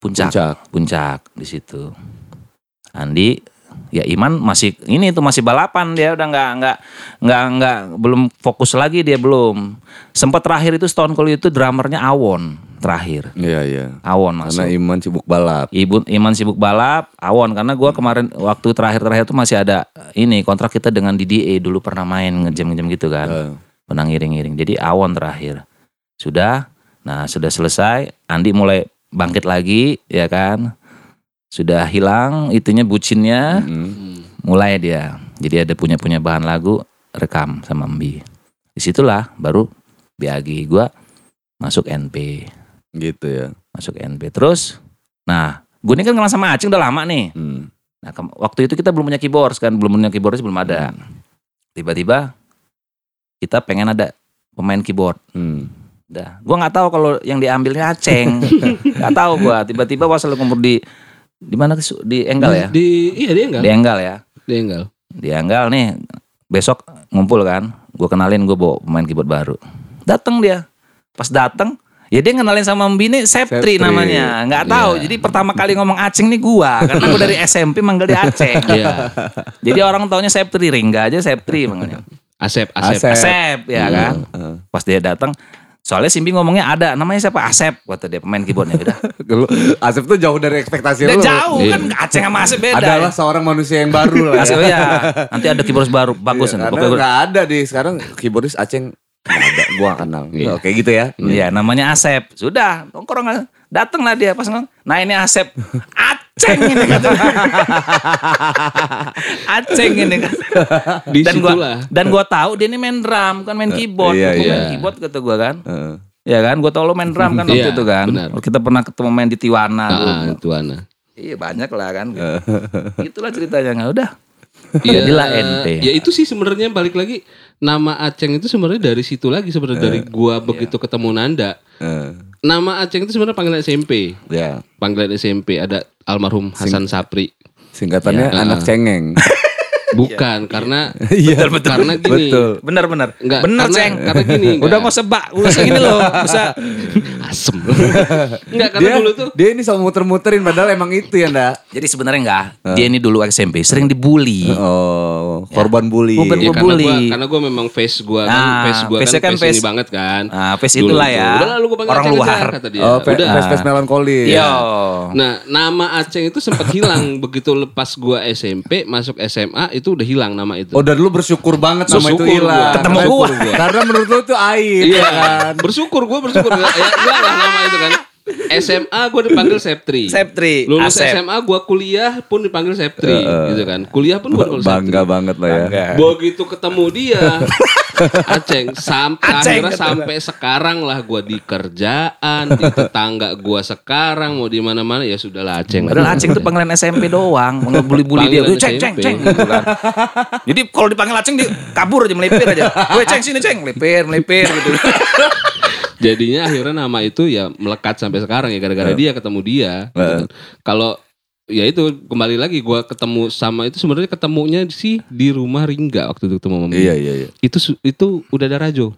Puncak, Puncak. puncak di situ. Andi ya Iman masih ini tuh masih balapan dia udah nggak nggak nggak nggak belum fokus lagi dia belum sempat terakhir itu Stone Cold itu drummernya Awon terakhir Iya iya. Awon masuk Karena Iman sibuk balap. Ibu Iman sibuk balap, Awon karena gua kemarin waktu terakhir-terakhir tuh masih ada ini kontrak kita dengan DDA dulu pernah main ngejam-ngejam gitu kan. Eh, Pernah ngiring-ngiring. Jadi Awon terakhir. Sudah. Nah, sudah selesai, Andi mulai bangkit lagi ya kan. Sudah hilang itunya bucinnya, mm. mulai dia. Jadi ada punya-punya bahan lagu rekam sama Mbi. Di situlah baru Biagi gua masuk NP Gitu ya. masuk NP terus nah gue ini kan kenal sama Acing udah lama nih Hmm. nah waktu itu kita belum punya keyboard kan belum punya keyboard belum ada tiba-tiba kita pengen ada pemain keyboard Hmm. dah gue nggak tahu kalau yang diambilnya Aceng nggak tahu gue tiba-tiba pas ngumpul di di mana di Enggal ya Di iya dia enggak. di Enggal ya Dia enggak. di Enggal nih besok ngumpul kan gue kenalin gue bawa pemain keyboard baru datang dia pas datang ya dia kenalin sama Mbini Septri. Septri namanya nggak tahu Iya. jadi pertama kali ngomong Aceng nih gua karena gua dari SMP manggil dia Aceng Iya. jadi orang taunya Septri Ringga aja Septri manggilnya Asep, Asep. Asep. Asep ya kan Eh. pas dia datang soalnya Simbi ngomongnya ada namanya siapa Asep kata dia pemain keyboardnya udah Lu, Asep tuh jauh dari ekspektasi udah lu. jauh Iya. kan Aceng sama Asep beda Adalah seorang manusia yang baru lah Asep ya. ya nanti ada keyboard baru bagus Iya, karena nggak ada di sekarang keyboardis Aceng nggak ada, gua kenal. Iya. Oke gitu ya. Iya namanya Asep. Sudah nongkrong datang lah dia pas ngomong. Nah ini Asep. Aceng ini kata. Aceng ini kan. Di Dan situlah. gua dan gua tahu dia ini main drum bukan main keyboard. iya, Gua iya. main keyboard kata gua kan. Heeh. Ya kan gua tahu lo main drum kan waktu Iya, itu kan. benar. Kita pernah ketemu main di Tiwana. Ah, itu Ana. Iya banyak lah kan. Itulah ceritanya nggak udah. Iya, Jadilah NP. Ya itu sih sebenarnya balik lagi nama Aceng itu sebenarnya dari situ lagi sebenarnya dari gua begitu ketemu Nanda. Eh, Nama Aceng itu sebenarnya panggilan SMP. ya. Panggilan SMP ada almarhum Hasan Sapri. Singkatannya Iya. anak cengeng. Bukan karena Iya, karena gini. Betul. Bener bener. Enggak, bener karena- ceng. karena gini, Udah enggak. nggak usah bak, udah usah gini loh. Bisa. Asem. Enggak karena Dia, dulu tuh dia ini sama muter-muterin padahal emang itu ya, ndak? Jadi sebenarnya enggak. Dia ini dulu SMP sering dibully. Oh, korban bully. Korban Ya, karena bully. gua karena gua memang face gua kan Nah, face gua kan, kan face, ini face- banget kan. Nah, face Dulu itulah ya. Udah lah, lu gua panggil Orang Aceng luar. aja, kata dia. Oh, Udah. face-face melankolis. Yo. Nah, nama Aceng itu sempat hilang begitu lepas gua SMP masuk SMA itu udah hilang nama itu. Oh, dan lu bersyukur banget nama itu Bersyukur hilang. gua. Ketemu Karena- gua. Karena menurut lu itu aib Iya ya kan. Bersyukur gue bersyukur ya, ya enggak lah nama itu kan. SMA gue dipanggil Septri. Septri, Lulus Asep. SMA gue kuliah pun dipanggil Septri gitu kan. Kuliah pun gue dipanggil Septri. Bangga banget lah ya. Bangga. Begitu ketemu dia Aceng sampai Aceng, akhirnya sampai sekarang lah gue di kerjaan di tetangga gue sekarang mau di mana mana ya sudahlah Aceng. Padahal Aceng tuh panggilan SMP doang, ngebully-bully dia. Gue ceng ceng ceng gitu kan. Jadi kalau dipanggil Aceng dia kabur aja melipir aja. Gue ceng sini ceng, melipir melipir gitu. Jadinya akhirnya nama itu ya melekat sampai sekarang ya gara-gara dia ketemu dia. gitu kan. Kalau ya itu kembali lagi gua ketemu sama itu sebenarnya ketemunya sih di rumah Ringga waktu itu ketemu sama Iya, iya, iya. Itu itu udah ada Rajo.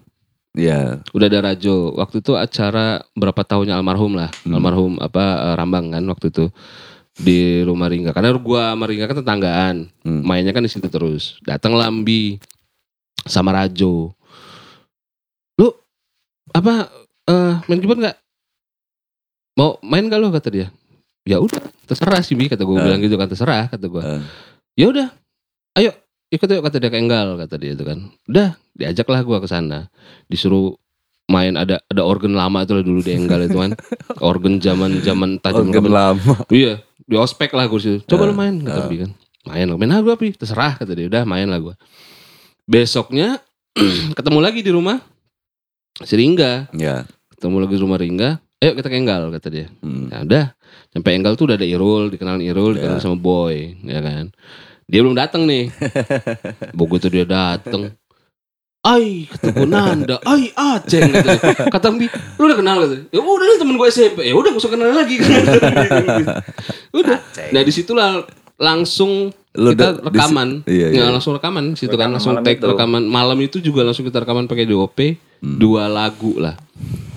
Iya. Udah ada Rajo. Waktu itu acara berapa tahunnya almarhum lah. Almarhum apa eh, Rambang kan waktu itu di rumah Ringga. Karena gua sama Ringga kan tetanggaan. Hmm. Mainnya kan di situ terus. Datang Lambi sama Rajo. Lu apa eh main keyboard nggak? Mau main gak lo kata dia? Ya udah, terserah sih Bi kata gue Eh. bilang gitu kan terserah kata gue. Eh. Ya udah, ayo ikut yuk kata dia ke Enggal kata dia itu kan. Udah, diajaklah gue ke sana. Disuruh main ada ada organ lama itu lah dulu di Enggal itu kan. organ zaman zaman tajam Organ lama. Iya, di ospek lah gue situ. Coba lu main, kata eh. Bi kan. Main lo, main lah gue Pi, terserah kata dia. Udah main lah gue. Besoknya ketemu lagi di rumah si Ringga. Ya. Ketemu lagi di rumah Ringga. Ayo kita ke Enggal kata dia. Hmm. Ya udah, sampai Enggal tuh udah ada Irul, dikenalin Irul, dikenal Ya. sama Boy, ya kan. Dia belum datang nih. Begitu dia datang, Ai, kata gue Nanda, ai Aceng gitu. Kata Mbi, lu udah kenal gitu. Ya udah nih temen gue SMP. Ya udah gak usah kenal lagi. udah. Aceng. Nah di situlah langsung Lu kita rekaman. iya, iya. Nggak, langsung rekaman situ kan langsung take itu. rekaman malam itu juga langsung kita rekaman pakai DOP Hmm. dua lagu lah.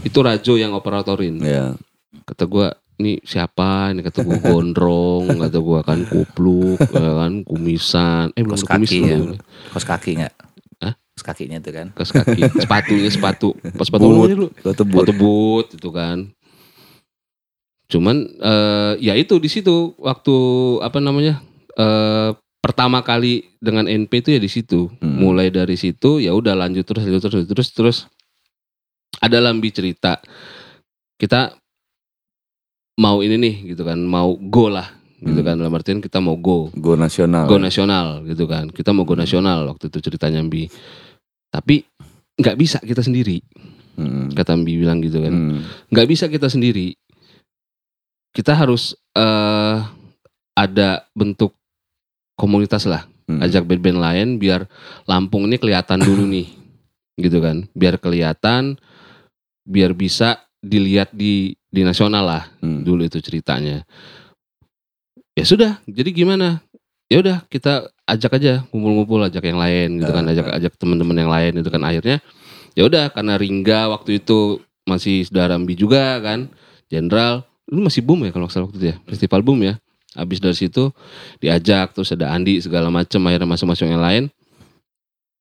Itu Rajo yang operatorin Ya. kata gua ini siapa ini kata gua gondrong kata gua kan kupluk ya kan kumisan eh belum Kos kumis kaki dulu. ya. Kos kaki enggak? Hah? Kos kakinya tuh kan. Kos kaki sepatunya sepatu pas sepatu Boot. dulu Suatu boot. sepatu boot itu kan cuman eh, ya itu di situ waktu apa namanya eh, pertama kali dengan NP itu ya di situ Hmm. mulai dari situ ya udah lanjut terus lanjut terus terus terus ada lambi cerita kita mau ini nih gitu kan mau go lah gitu Hmm. kan dalam artian kita mau go Go nasional. go nasional gitu kan kita mau go nasional waktu itu ceritanya Mbi tapi nggak bisa kita sendiri Hmm. kata Mbi bilang gitu kan Hmm. nggak bisa kita sendiri kita harus eh ada bentuk komunitas lah Hmm. ajak band-band lain biar Lampung ini kelihatan dulu nih gitu kan biar kelihatan biar bisa dilihat di di nasional lah Hmm. dulu itu ceritanya. Ya sudah jadi gimana? Ya udah kita ajak aja ngumpul-ngumpul ajak yang lain gitu kan ajak ajak teman-teman yang lain itu kan. Akhirnya ya udah karena Ringga waktu itu masih saudara Mbi juga kan Jenderal lu masih boom ya kalau salah waktu itu ya festival boom ya. Habis dari situ diajak terus ada Andi segala macam akhirnya masuk-masuk yang lain.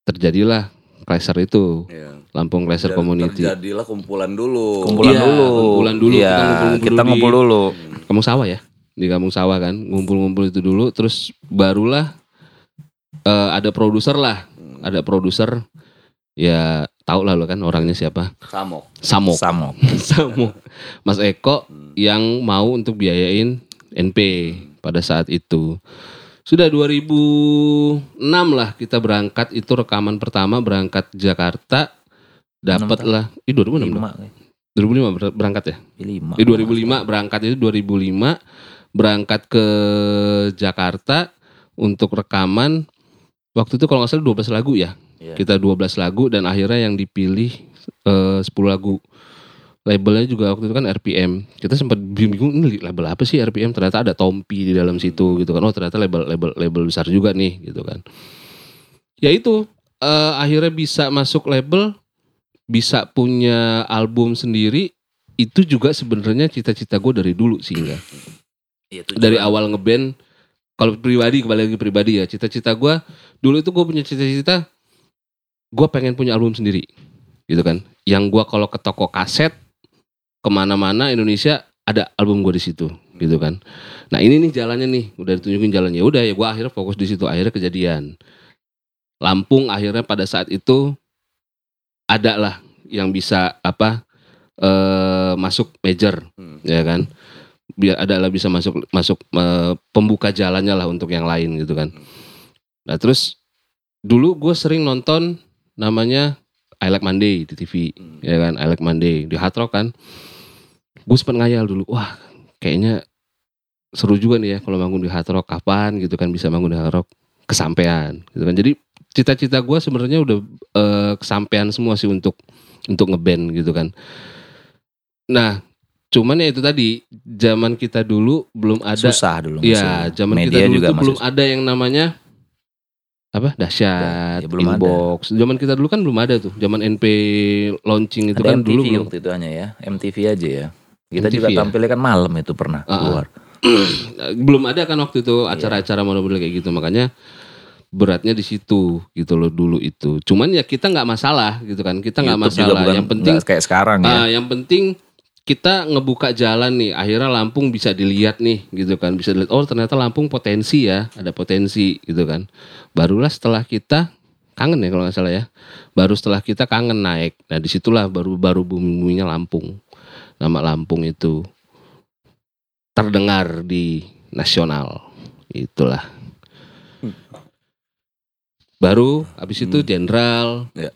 Terjadilah Kaiser itu. Iya. Lampung Kaiser Dan Community Terjadilah kumpulan dulu. Kumpulan Iya, dulu. kumpulan dulu, Iya, kita ngumpul-ngumpul kita dulu ngumpul di- dulu. kampung sawah ya di kampung sawah kan ngumpul-ngumpul itu dulu terus barulah eh, ada produser lah ada produser ya tau lah lo kan orangnya siapa Samok. Samok Samo. Samok Mas Eko yang mau untuk biayain NP pada saat itu sudah 2006 lah kita berangkat itu rekaman pertama berangkat Jakarta dapat lah Ih 2006 dong. Lima. 2005 ber- berangkat ya Lima. di 2005 berangkat itu 2005 berangkat ke Jakarta untuk rekaman waktu itu kalau nggak salah 12 lagu ya Iya. kita 12 lagu dan akhirnya yang dipilih eh, 10 lagu labelnya juga waktu itu kan RPM. Kita sempat bingung ini label apa sih RPM? Ternyata ada Tompi di dalam situ gitu kan. Oh ternyata label label label besar juga nih gitu kan. Ya itu eh, akhirnya bisa masuk label, bisa punya album sendiri. Itu juga sebenarnya cita-cita gue dari dulu sih enggak. Iya, Dari awal ngeband, kalau pribadi kembali lagi pribadi ya. Cita-cita gue dulu itu gue punya cita-cita, gue pengen punya album sendiri, gitu kan. Yang gue kalau ke toko kaset ke mana-mana Indonesia ada album gue di situ gitu kan nah ini nih jalannya nih udah ditunjukin jalannya udah ya gue akhirnya fokus di situ akhirnya kejadian Lampung akhirnya pada saat itu ada lah yang bisa apa eh masuk major Hmm. ya kan? Biar ada lah bisa masuk masuk eh, pembuka jalannya lah untuk yang lain gitu kan. Nah terus dulu gue sering nonton namanya I Like Monday di TV Hmm. ya kan? I Like Monday di Hard Rock kan. Gue sempat ngayal dulu wah kayaknya seru juga nih ya kalau manggung di Hard Rock. Kapan gitu kan bisa manggung di Hard Rock? Kesampean gitu kan. Jadi cita-cita gue sebenarnya udah eh, kesampean semua sih untuk untuk ngeband gitu kan nah cuman ya itu tadi zaman kita dulu belum ada susah dulu. Iya, zaman kita dulu juga tuh belum ada yang namanya apa dahsyat, Ya, belum ada. inbox. Zaman kita dulu kan belum ada tuh. Zaman NP launching itu Ada kan MTV dulu belum. waktu itu hanya ya, MTV aja ya. Kita MTV juga ya? tampilnya kan malam itu pernah Ah, ah. keluar. belum ada kan waktu itu Iya. acara-acara model-model kayak gitu. Makanya beratnya di situ gitu loh dulu itu. Cuman ya kita nggak masalah gitu kan. Kita nggak masalah. bukan Yang penting kayak sekarang ya. Ah, yang penting kita ngebuka jalan nih. Akhirnya Lampung bisa dilihat nih, gitu kan. Bisa dilihat. Oh ternyata Lampung potensi ya, ada potensi, gitu kan. Barulah setelah kita kangen ya kalau nggak salah ya. Baru setelah kita kangen naik. Nah di situlah baru baru bumi buminya Lampung. Nama Lampung itu terdengar di nasional. Itulah. Baru habis itu Hmm. jenderal. Ya.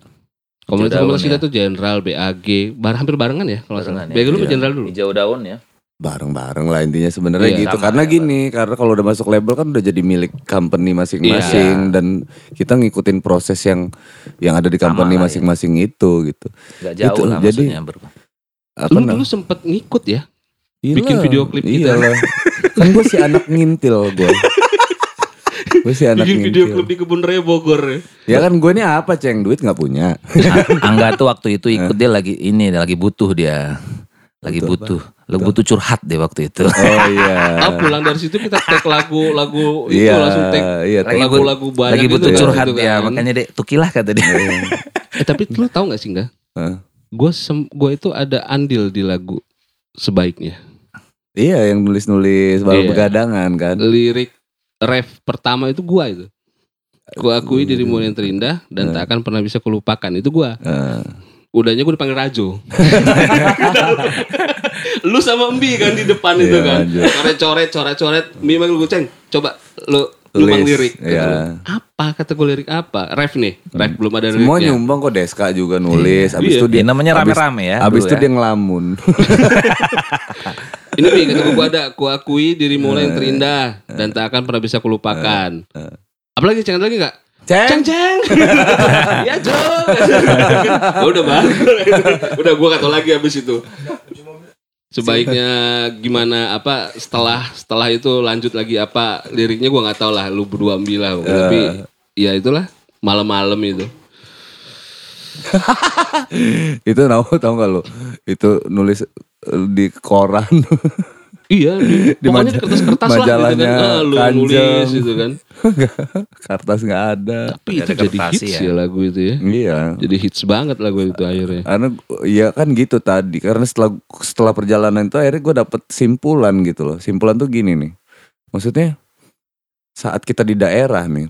Komunitas-komunitas Daun kita ya. tuh jenderal, BAG, bar hampir barengan ya kalau. Barengan ya. BAG dulu Iya. jenderal dulu? Hijau daun ya. Bareng-bareng lah intinya sebenarnya Iya, gitu. sama karena ya, gini, karena kalau udah masuk label kan udah jadi milik company masing-masing Iya. dan kita ngikutin proses yang yang ada di company ya. masing-masing itu gitu. Gak jauh Itu, lah jadi- Apa Lu dulu sempet ngikut ya? Iyalah, bikin video klip kita. iyalah. kan gue si anak ngintil gue. Gue si anak Bikin video klip di Kebun Raya Bogor ya. Ya kan gue ini apa ceng duit nggak punya. Angga tuh waktu itu ikut dia lagi ini lagi butuh dia. Lagi Butuh butuh. Lagi butuh curhat deh waktu itu. Oh iya. Ah, pulang dari situ kita tag lagu lagu itu Iya, langsung tag iya. Lagu-lagu banyak lagi gitu butuh kan, curhat gitu dia. kan. Makanya dek tukilah kata dia. Eh tapi lu tahu nggak sih enggak? Gue gue itu ada andil di lagu sebaiknya. Iya yang nulis-nulis baru Iya. begadangan kan. Lirik ref pertama itu gua itu. Gua akui dirimu yang terindah dan tak akan pernah bisa kulupakan itu gua. Eh, Udahnya gue dipanggil Rajo. lu sama Mbi kan di depan Iya, itu kan. Coret-coret, coret-coret. Mbi manggil gue, Ceng, coba lu mang lirik. Iya. gua, Apa kata gue lirik apa? Ref nih, ref belum ada liriknya. Semua nyumbang kok Deska juga nulis. Abis Iya. itu dia Ini namanya abis- rame-rame ya. Abis itu ya. dia ngelamun. Ini Mbi kata gue, ada, ku akui dirimu Iya. yang terindah dan tak akan pernah bisa kulupakan. Apalagi Ceng ada lagi gak? Ceng Ceng. ceng. ya Ceng. Oh, udah bang. udah gue kata lagi habis itu. Sebaiknya gimana apa setelah setelah itu lanjut lagi apa liriknya gue nggak tahu lah lu berdua ambil lah tapi ya itulah malam-malam itu itu tahu tahu nggak lo? Itu nulis di koran. iya di, Di pokoknya kertas-kertas lah gitu kan majalahnya Ah, lu Kanjeng. nulis gitu kan Kertas nggak ada. tapi itu jadi hits ya. ya lagu itu ya Iya. jadi hits banget lagu itu akhirnya Karena ya kan gitu tadi. Karena setelah setelah perjalanan itu akhirnya gue dapet simpulan gitu loh. Simpulan tuh gini nih. Maksudnya saat kita di daerah nih,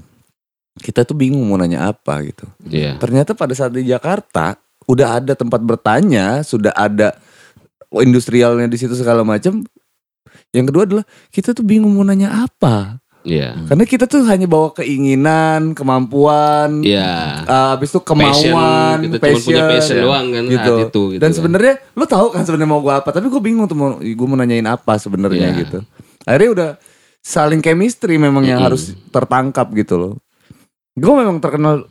kita tuh bingung mau nanya apa gitu. Iya Ternyata pada saat di Jakarta udah ada tempat bertanya, sudah ada industrialnya di situ segala macam. Yang kedua adalah kita tuh bingung mau nanya apa. iya Karena kita tuh hanya bawa keinginan, kemampuan, iya uh, habis itu passion kemauan, kita cuma punya passion ya. doang kan gitu. itu gitu Dan kan. sebenarnya lu tahu kan sebenarnya mau gua apa, tapi gue bingung tuh mau gue mau nanyain apa sebenarnya Iya. gitu. Akhirnya udah saling chemistry memang yang Mm-mm. harus tertangkap gitu loh. Gue memang terkenal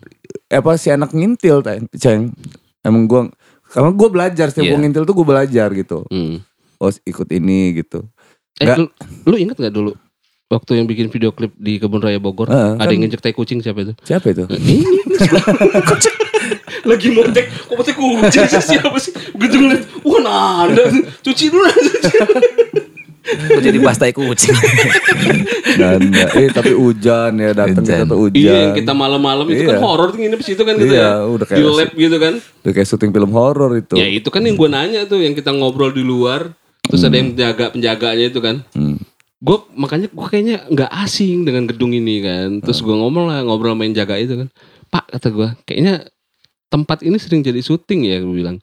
apa si anak ngintil, ceng. Emang gue Karena gue belajar setiap Iya. gue ngintil tuh gue belajar gitu. Hmm. Oh ikut ini gitu. Eh, lu, lu inget gak dulu waktu yang bikin video klip di Kebun Raya Bogor? Heeh, ada kan- yang ngejek tai kucing siapa itu? Siapa itu? Ini lagi mau cek, kok cek kucing sih siapa sih? Begitu ngeliat, wah nanda, cuci dulu. Gue jadi bahas tai kucing. Nanda. Eh tapi hujan ya datang kita tuh hujan. Iya, yang kita malam-malam itu kan Iya. horor tuh nginep situ kan gitu Iya, ya. udah di kayak- lab gitu kan. Udah kayak syuting film horor itu. Ya itu kan yang gue nanya tuh, yang kita ngobrol di luar, terus ada yang penjaga penjaganya itu kan. Hmm. Gue makanya gue kayaknya nggak asing dengan gedung ini kan. Terus gue ngomong lah ngobrol main jaga itu kan. Pak kata gue, kayaknya tempat ini sering jadi syuting ya. Gue bilang,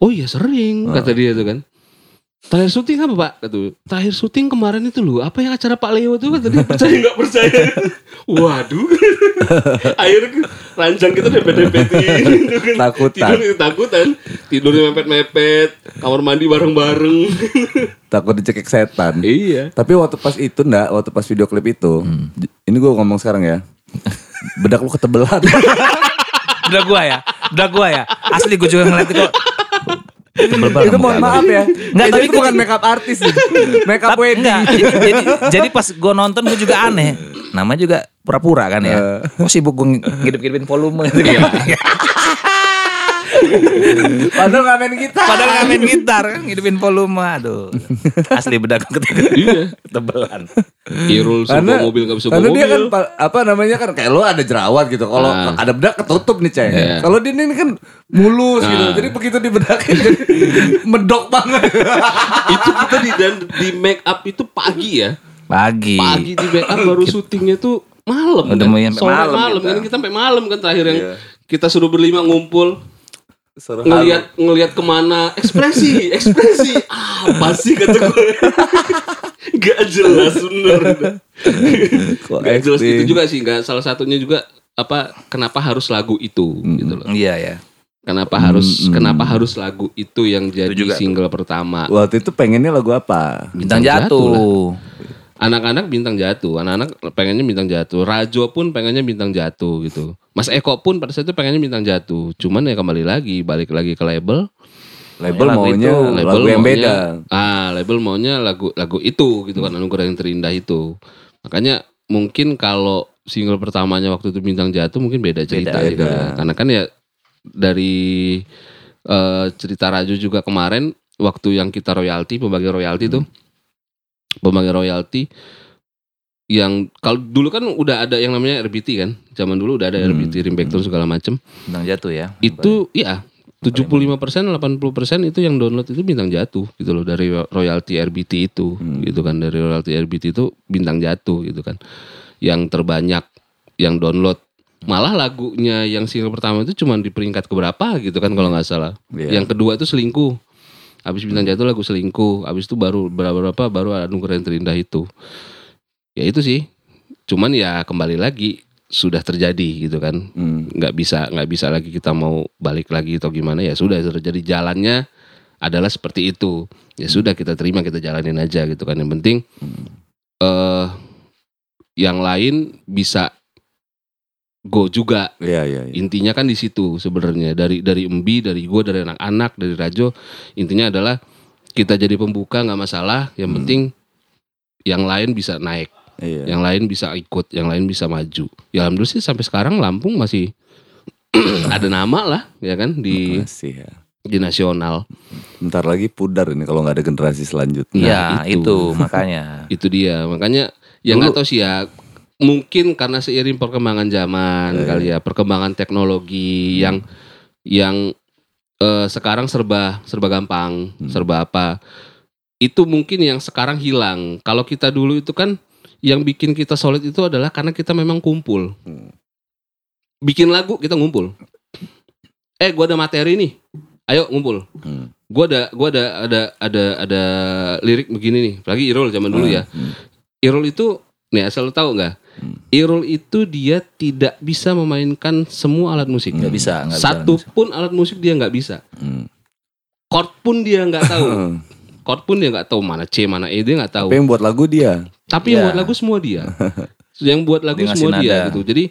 oh iya sering kata dia tuh kan. Terakhir syuting apa pak? Gue, terakhir syuting kemarin itu loh. Apa yang acara Pak Leo tuh kata dia percaya nggak percaya? Waduh. Akhirnya ranjang kita dempet-dempetin gitu kan. Takutan. Tidur takutan. Tidurnya mepet-mepet. Kamar mandi bareng-bareng. Takut dicekik setan. iya. Tapi waktu pas itu ndak, waktu pas video klip itu, ini gue ngomong sekarang ya. Bedak lu ketebelan. Udah gua ya. Udah gua ya. Asli gue juga ngeliat itu. Itu mohon maaf ya. Nggak, itu, tapi itu bukan makeup artis. makeup wedding. enggak, jadi, jadi, jadi pas gue nonton gue juga aneh. Nama juga pura-pura kan ya. Kok sibuk gue ngidip-ngidipin volume gitu ya. Padahal gak main gitar. Padahal nggak main gitar kan ngidupin volume. Aduh. Asli bedak ketika Iya. tebelan. Irul suruh Karena, mobil gak bisa karena mobil. dia kan pa- apa namanya kan kayak lo ada jerawat gitu. Kalau Ah. ada bedak ketutup nih ceng. Iya. Kalau dia ini kan mulus gitu. Ah. Jadi begitu dibedakin jadi medok banget. itu kita di dan di make up itu pagi ya. Pagi. Pagi di make up baru syutingnya tuh malam. Udah kan? Sore malam malam, kita. kan kita sampai malam kan terakhir yang Iya. kita suruh berlima ngumpul Suruh ngelihat ngelihat ke mana ekspresi ekspresi apa sih kata gue nggak jelas bener nggak jelas itu juga sih nggak salah satunya juga apa kenapa harus lagu itu gitu loh Iya ya. kenapa harus Mm-mm. kenapa harus lagu itu yang jadi juga tuh. single pertama Waktu itu pengennya lagu apa? Bintang lah. jatuh. Anak-anak bintang jatuh anak-anak pengennya bintang jatuh Rajo pun pengennya bintang jatuh gitu. Mas Eko pun pada saat itu pengennya bintang jatuh. Cuman ya kembali lagi balik lagi ke label. Label Lagu maunya itu, lagu yang maunya- beda. ah label maunya lagu lagu itu gitu kan anugerah yang terindah itu. Makanya mungkin kalau single pertamanya waktu itu bintang jatuh mungkin beda cerita Beda, sih beda. karena- karena kan ya dari eh, cerita Rajo juga kemarin waktu yang kita royalti pembagi royalti tuh pembagi royalti yang kalau dulu kan udah ada yang namanya RBT kan zaman dulu udah ada Hmm. RBT Rimback segala macem Bintang jatuh ya. itu ya 75 persen 80 persen itu yang download itu bintang jatuh gitu loh dari royalti RBT itu Hmm. gitu kan dari royalti RBT itu bintang jatuh gitu kan yang terbanyak yang download malah lagunya yang single pertama itu cuma di peringkat keberapa gitu kan kalau nggak salah Iya. yang kedua itu selingkuh habis bintang jatuh lagu selingkuh. Habis itu baru berapa berapa baru anugerah yang terindah itu. Ya itu sih. Cuman ya kembali lagi sudah terjadi gitu kan. Hmm. nggak bisa nggak bisa lagi kita mau balik lagi atau gimana. Ya sudah terjadi. Jalannya adalah seperti itu. Ya sudah kita terima kita jalanin aja gitu kan. Yang penting eh yang lain bisa go juga Iya iya. iya. intinya kan di situ sebenarnya dari dari Embi dari gue dari anak-anak dari Rajo intinya adalah kita jadi pembuka nggak masalah yang Hmm. penting yang lain bisa naik Iya. yang lain bisa ikut, yang lain bisa maju. Ya alhamdulillah sih sampai sekarang Lampung masih ada nama lah ya kan di Makasih ya. di nasional. Bentar lagi pudar ini kalau nggak ada generasi selanjutnya. Iya, Nah, itu. itu. makanya. Itu dia. Makanya ya nggak tahu sih ya mungkin karena seiring perkembangan zaman Iya, kali ya, perkembangan teknologi yang yang eh, sekarang serba serba gampang, Hmm. serba apa. Itu mungkin yang sekarang hilang. Kalau kita dulu itu kan yang bikin kita solid itu adalah karena kita memang kumpul. Hmm. Bikin lagu kita ngumpul. Eh, gua ada materi nih. Ayo ngumpul. Hmm. Gua ada gua ada ada ada ada lirik begini nih. Apalagi Irul zaman dulu ya. Hmm. Irul itu nih asal tahu nggak? Hmm. Irul itu dia tidak bisa memainkan semua alat musik. Nggak bisa, bisa. Satu pun alat musik dia nggak bisa. Hmm. Chord pun dia nggak tahu. Chord pun dia nggak tahu mana C mana E dia nggak tahu. Tapi yang buat lagu dia. Tapi yang Ya. buat lagu semua dia. yang buat lagu Dia semua dia nada. gitu. Jadi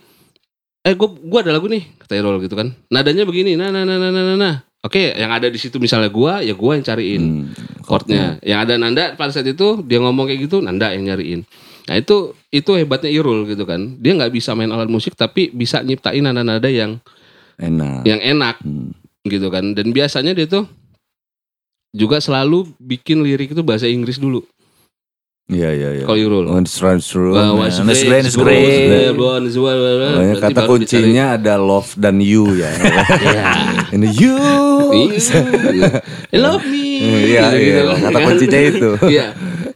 eh gua gua ada lagu nih kata Irul gitu kan. Nadanya begini. Nah nah nah nah nah nah. Oke, yang ada di situ misalnya gua, ya gua yang cariin Hmm, chordnya. Yang ada Nanda pada saat itu dia ngomong kayak gitu, Nanda yang nyariin. Nah itu itu hebatnya Irul gitu kan. Dia nggak bisa main alat musik tapi bisa nyiptain nada-nada yang Enak. yang enak Hmm. gitu kan. Dan biasanya dia tuh juga selalu bikin lirik itu bahasa Inggris dulu. Iya iya iya. Kalau Irul. Born as well, well, well. Pokoknya Berarti kata kuncinya ada love dan you ya. Ini you. dicari, I love me. Iya iya. kan. Kata kuncinya itu. Iya.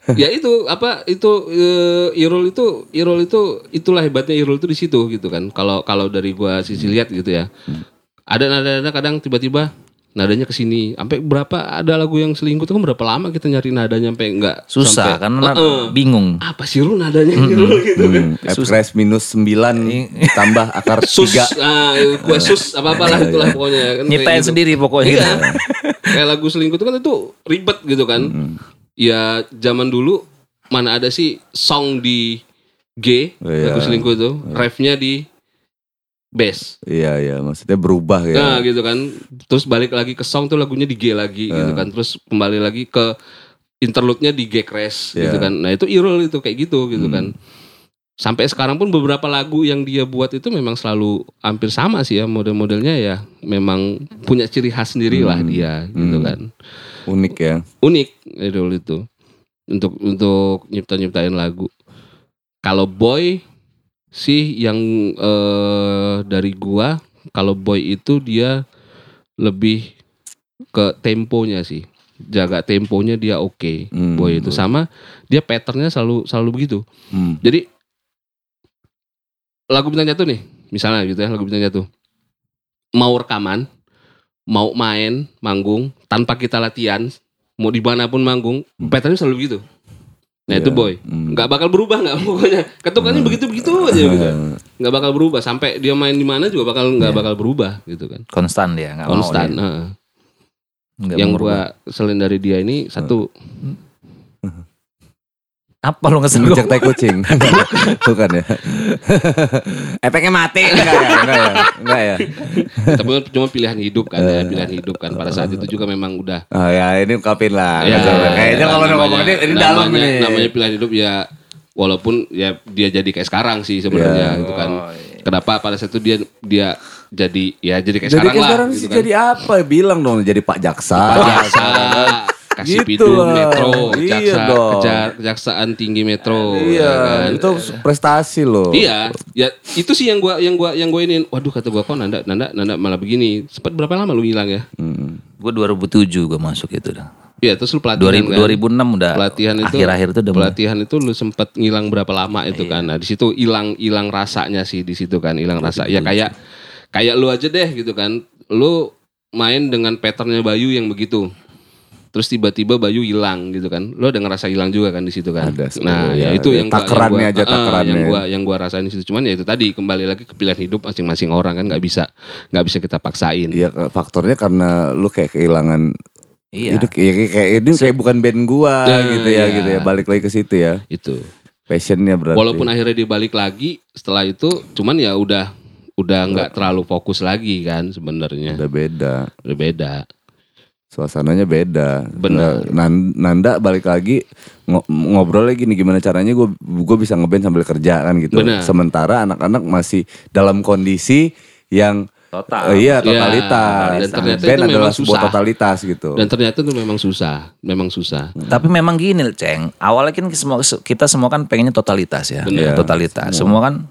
Ya itu apa itu eh, Irul itu Irul itu itulah hebatnya Irul itu di situ gitu kan. Kalau kalau dari gua sisi lihat gitu ya. Ada nada-nada kadang tiba-tiba nadanya ke sini. Sampai berapa ada lagu yang selingkuh itu kan berapa lama kita nyari nadanya sampai enggak Susah sampai, karena Heeh. bingung. apa sih Rul nadanya Irul gitu kan. Hmm, F crash minus 9 tambah akar Sus, 3. ah, kue sus apa apalah itulah pokoknya kan Nyiptain gitu. sendiri pokoknya. Iya. Kayak lagu selingkuh itu kan itu ribet gitu kan. Ya zaman dulu mana ada sih song di G Iya. lagu selingkuh itu, refnya di bass. Iya iya, maksudnya berubah ya. Nah gitu kan. Terus balik lagi ke song tuh lagunya di G lagi gitu kan. Terus kembali lagi ke interlude-nya di G crash gitu Iya. kan. Nah itu Irul itu kayak gitu gitu kan. Sampai sekarang pun beberapa lagu yang dia buat itu memang selalu hampir sama sih ya model-modelnya ya memang punya ciri khas sendiri lah dia gitu Hmm. kan. Unik ya. Unik Irul itu untuk untuk nyipta-nyiptain lagu. Kalau Boy sih yang eh, dari gua kalau Boy itu dia lebih ke temponya sih. Jaga temponya dia oke. Hmm. Boy itu sama dia patternnya selalu selalu begitu. Hmm. Jadi lagu bintang jatuh nih, misalnya gitu ya lagu bintang jatuh. Mau rekaman, mau main, manggung tanpa kita latihan, mau di mana pun manggung, patternnya selalu begitu. Nah itu Iya. boy, Hmm. nggak bakal berubah nggak pokoknya. Ketukannya begitu begitu aja gitu. Nggak bakal berubah sampai dia main di mana juga bakal nggak Iya. bakal berubah gitu kan. Konstan dia, nggak mau Konstan. dia. heeh. Nggak Yang mau gua selain dari dia ini satu apa lu ngesen Ngecek tai kucing. Bukan ya. Efeknya mati enggak ya? Enggak ya? Enggak ya? tapi cuma pilihan hidup kan ya, pilihan hidup kan pada saat itu juga memang udah Oh ya, ini ungkapin lah. Ya, Kayaknya kalau udah ngomong ini, ini dalam namanya, ini. Namanya pilihan hidup ya walaupun ya dia jadi kayak sekarang sih sebenarnya Ya. gitu kan. Oh, iya. Kenapa pada saat itu dia dia jadi ya jadi kayak Jadi sekarang kan lah sekarang gitu sih kan. jadi apa? Bilang dong jadi Pak Jaksa. Pak Jaksa, kasih Gitu lah. metro, Iya jaksa, dong. kejaksaan tinggi metro. Iya, ya kan? itu prestasi loh. Iya, ya itu sih yang gua yang gua yang gua ini. Waduh kata gua kok Nanda Nanda Nanda malah begini. Sempat berapa lama lu hilang ya? Hmm. Gue 2007 gue masuk itu dah. Iya, terus lu pelatihan 2000, kan? 2006 udah pelatihan itu akhir-akhir itu udah mulai. pelatihan itu lu sempat ngilang berapa lama itu Iya. kan nah di situ hilang hilang rasanya sih di situ kan hilang rasa ya kayak kayak lu aja deh gitu kan lu main dengan patternnya Bayu yang begitu terus tiba-tiba Bayu hilang gitu kan lu ada ngerasa hilang juga kan di situ kan Ada, nah ya, ya, itu ya, yang gua, aja, eh, takarannya. yang gua yang gua rasain di situ cuman ya itu tadi kembali lagi ke pilihan hidup masing-masing orang kan nggak bisa nggak bisa kita paksain Iya, faktornya karena lu kayak kehilangan Iya. itu kayak, kayak, kayak ini kayak bukan band gua Nah, gitu ya iya. gitu ya. Balik lagi ke situ ya. itu Passionnya berarti. Walaupun akhirnya dia balik lagi setelah itu, cuman ya udah udah nggak terlalu fokus lagi kan sebenarnya. udah beda. Udah beda. Suasananya beda. Benar. Nan- Nanda balik lagi ngo- ngobrol lagi nih gimana caranya gue gue bisa ngeband sambil kerja kan gitu. Benar. Sementara anak-anak masih dalam kondisi yang Total. eh, iya Iya, totalitas. dan ternyata band itu memang sebuah susah. totalitas gitu. Dan ternyata itu memang susah, memang susah. Tapi memang gini, Ceng. Awalnya kan semua kita semua kan pengennya totalitas ya, Benar. totalitas. Semua kan,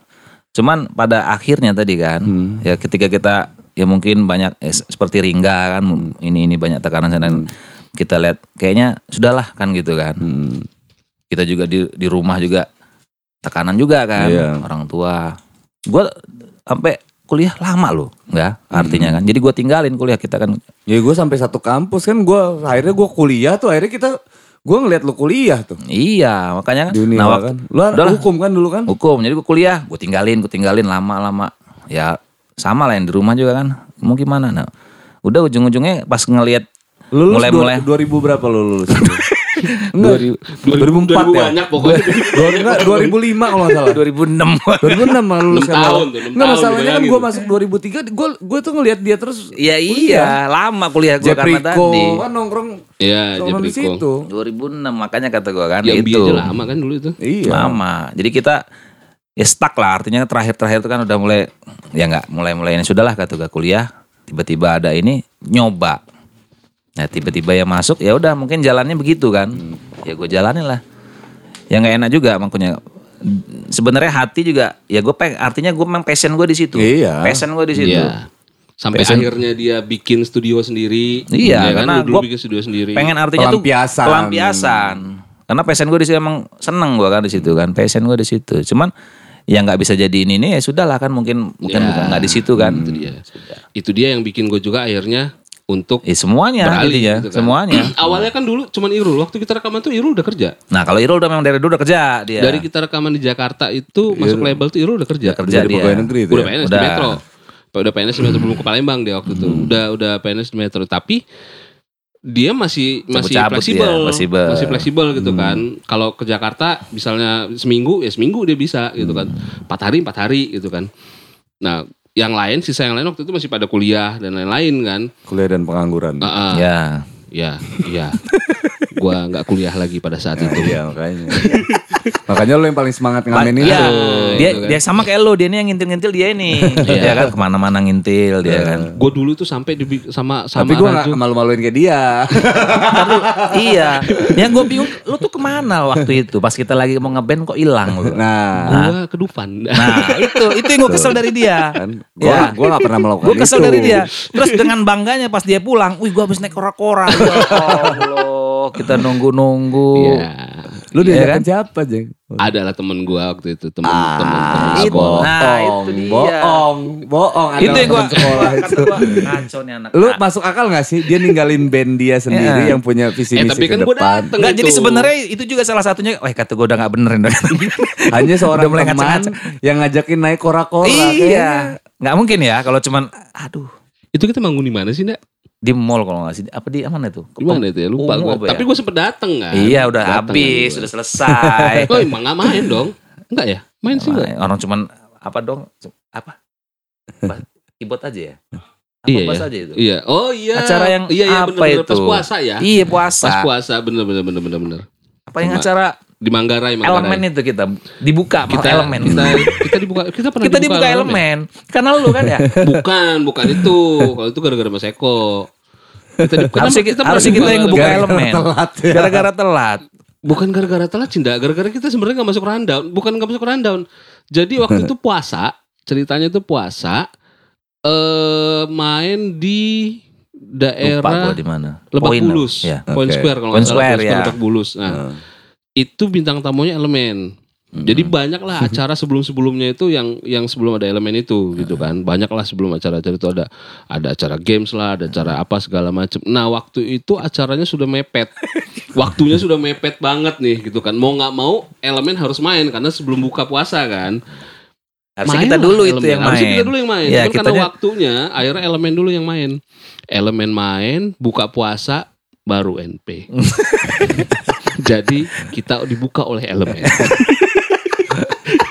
cuman pada akhirnya tadi kan, Hmm. ya ketika kita ya mungkin banyak eh, seperti Ringga kan, Hmm. ini ini banyak tekanan sana. Kita lihat kayaknya sudahlah kan gitu kan. Hmm. Kita juga di di rumah juga tekanan juga kan, Iya. orang tua. Gue sampai kuliah lama loh, enggak artinya Hmm. kan. Jadi gue tinggalin kuliah kita kan Ya gue sampai satu kampus kan gue akhirnya gue kuliah tuh akhirnya kita gue ngeliat lu kuliah tuh Iya, makanya kan. di Uniwa nah, waktu- kan. Lu hukum kan dulu kan? hukum jadi gue kuliah gue tinggalin gue tinggalin lama-lama ya sama lah yang di rumah juga kan mau gimana nah udah ujung-ujungnya pas ngelihat Lulus mulai-mulai 2000 berapa lu lulus? Enggak, 2004 ya. banyak pokoknya. Dua- enggak, 2005 kalau nggak salah. 2006. 2006 malah lulus Enam tahun tuh, enam Enggak masalahnya kan gue masuk 2003 gue gue tuh ngelihat dia terus Ya iya, lama kuliah gua karena Jepriko tadi. kan nongkrong Iya, nongkrong di Jepriko. situ. 2006 makanya kata gua kan Yang itu. aja lama kan dulu itu. Iya. Lama. Jadi kita ya stuck lah artinya terakhir-terakhir itu kan udah mulai ya nggak mulai-mulai ini sudahlah kata gua kuliah tiba-tiba ada ini nyoba. Nah tiba-tiba yang masuk ya udah mungkin jalannya begitu kan. Ya gue jalanin lah. Ya nggak enak juga makanya sebenarnya hati juga ya gue peng artinya gue memang passion gue di situ. Iya. Passion gue di situ. Iya. Sampai Passion- akhirnya dia bikin studio sendiri. Iya, Ya kan, karena dulu gua bikin studio sendiri. pengen artinya tuh Pelampiasan. pelampiasan karena passion gue di situ emang seneng gue kan di situ kan passion gue di situ cuman ya nggak bisa jadi ini nih ya sudahlah kan mungkin mungkin Ya, bukan nggak di situ kan Itu dia. Itu dia yang bikin gue juga akhirnya untuk ya semuanya beralih intinya gitu kan. semuanya Awalnya kan dulu cuman Irul. Waktu kita rekaman tuh Irul udah kerja. nah kalau Irul udah memang dari dulu udah kerja dia Dari kita rekaman di Jakarta itu masuk label tuh Irul udah kerja. Udah kerja dia pegawai negeri itu Udah ya. PNS Udah. di Metro. Udah PNS di Metro belum ke Palembang dia waktu itu. Udah udah PNS di Metro. Tapi dia masih masih Cabut-cabut fleksibel, fleksibel. masih fleksibel gitu kan. Kalau ke Jakarta misalnya seminggu ya seminggu dia bisa gitu kan. Empat hari empat hari gitu kan. Nah yang lain sisa yang lain waktu itu masih pada kuliah dan lain-lain kan. Kuliah dan pengangguran. Ah, ah. ya ya iya. Gua nggak kuliah lagi pada saat itu. Iya makanya. makanya lo yang paling semangat ngamen itu. Iya, dia gitu kan. dia sama kayak lo, dia ini yang ngintil-ngintil dia ini. dia kan ke mana-mana ngintil dia kan. Gue dulu tuh sampai di, sama sama Tapi gue gak Raju. malu-maluin kayak dia. Iya, yang gue bingung, lu tuh ke mana waktu itu? Pas kita lagi mau ngeband kok hilang lu. Nah, Gua ke Dufan. Nah itu itu yang gue kesel dari dia. kan gue Ya. gue gak pernah melakukan Gue kesel itu. dari dia. Terus dengan bangganya pas dia pulang, wih gue habis naik kora-kora. Ya Allah, kita nunggu-nunggu. Iya. Lu Iya diajakan kan? siapa, Jeng? Adalah temen gua waktu itu temen Ah, temen temen itu. sekolah. Nah, itu dia. bohong, bohong. itu yang teman sekolah itu. ngaco nih anak. Lu masuk akal gak sih dia ninggalin band dia sendiri Iya. yang punya visi Eh misi tapi ke kan gua depan. Enggak, jadi sebenarnya itu juga salah satunya. Wah kata gue udah gak benerin. Hanya seorang teman yang ngajakin naik kora-kora. iya. kayaknya. Nggak mungkin ya kalau cuman, aduh. Itu kita manggung di mana sih, Ndak? Di mall kalau nggak sih. Apa di mana itu? Di mana itu ya? Lupa apa ya? Tapi gua sempet dateng kan. Iya udah Dateng habis, kan sudah selesai. Oh emang gak main dong? Enggak ya? Main sih enggak? Orang cuman apa dong? Apa? Keyboard aja ya? Apa Iya bass ya. aja itu? Iya. Oh iya. Acara yang iya, iya, apa bener, bener. itu? Pas puasa ya. Iya puasa. Pas puasa bener bener bener bener bener. Apa yang Sama acara Di Manggarai Manggarai. elemen itu kita dibuka kita kita, elemen. Kita kita dibuka kita pernah Kita dibuka elemen. Karena lu kan ya. Bukan, bukan itu. Kalau itu gara-gara Mas Eko. Kita di, Harusnya kita, harusnya kita yang ngebuka elemen. telat ya. Gara-gara telat. Bukan gara-gara telat Cinda, gara-gara kita sebenarnya nggak masuk rundown, bukan nggak masuk rundown. Jadi waktu itu puasa, ceritanya itu puasa eh main di Lupa daerah gua di mana. Lebak Poin, Bulus, Ya. Point Oke. Square kalau Point nggak salah, Square, Point Square ya. Lebak Bulus. Nah, itu bintang tamunya elemen. Jadi banyak lah acara sebelum-sebelumnya itu yang yang sebelum ada elemen itu gitu kan. Banyak lah sebelum acara-acara itu ada ada acara games lah, ada acara apa segala macam. Nah waktu itu acaranya sudah mepet, waktunya sudah mepet banget nih gitu kan. Mau nggak mau elemen harus main karena sebelum buka puasa kan. Harusnya Main kita dulu itu yang Harusnya main. kita dulu yang main. Ya, Cuman karena waktunya akhirnya elemen dulu yang main. Elemen main, buka puasa, baru NP. Jadi kita dibuka oleh elemen.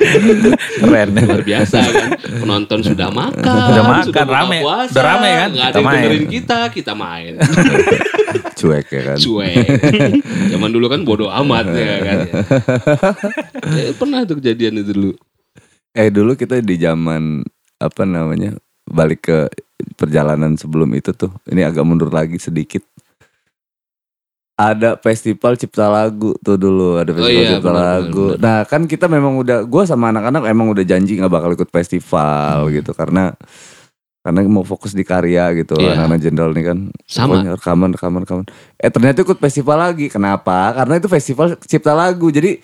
Keren. Luar biasa kan. Penonton sudah makan. Udah makan, buka rame. puasa, Udah rame kan? Nggak ada Kita yang main. dengerin kita, kita main. Cuek ya kan. Cuek. Zaman dulu kan bodoh amat ya kan. Ya, pernah tuh kejadian itu dulu. Eh dulu kita di zaman apa namanya balik ke perjalanan sebelum itu tuh. Ini agak mundur lagi sedikit. Ada festival cipta lagu tuh dulu, ada festival iya, cipta benar, lagu. benar, Nah kan kita memang udah, gue sama anak-anak emang udah janji nggak bakal ikut festival gitu karena karena mau fokus di karya gitu. Iya. Anak-anak jenderal nih kan Sama. pokoknya rekaman, rekaman, rekaman. Eh ternyata ikut festival lagi. Kenapa? Karena itu festival cipta lagu. Jadi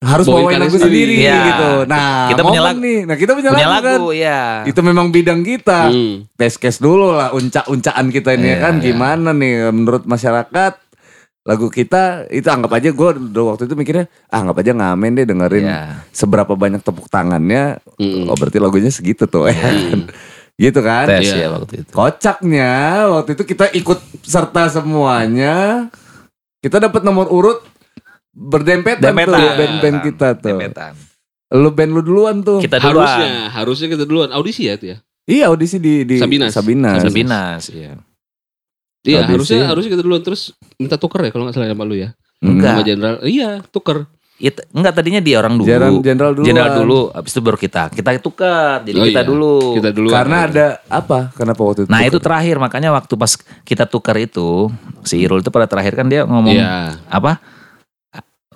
harus Bawain bawain karya lagu sendiri. sendiri, Iya. gitu. Nah, Kita punya lagu- nih. Nah, kita punya, Punya lagu, kan. lagu, ya. Itu memang bidang kita. Hmm. Test case dulu lah uncak-uncaan kita ini Iya, kan iya. gimana nih menurut masyarakat lagu kita itu anggap aja gue waktu itu mikirnya ah anggap aja ngamen deh dengerin Iya. seberapa banyak tepuk tangannya Mm-mm. oh berarti lagunya segitu tuh ya kan gitu kan Tes Iya. ya waktu itu. kocaknya waktu itu kita ikut serta semuanya Kita dapat nomor urut berdempetan Dempetan. tuh band-band kita tuh. Dempetan. Lu band lu duluan tuh. Kita duluan. Harusnya, harusnya kita duluan audisi ya itu ya. Iya audisi di di Sabinas. Sabinas. Sabinas, iya. Iya, harusnya harusnya kita duluan terus minta tuker ya kalau nggak salah sama lu ya. Enggak. Sama jenderal. Iya, tuker. It, enggak tadinya dia orang dulu. Jenderal jenderal dulu. Jenderal dulu, habis itu baru kita. Kita tukar, jadi Oh kita iya, dulu. Kita duluan. Karena ada apa? Kenapa waktu itu? Nah itu terakhir makanya waktu pas kita tukar itu si Irul itu pada terakhir kan dia ngomong Iya. apa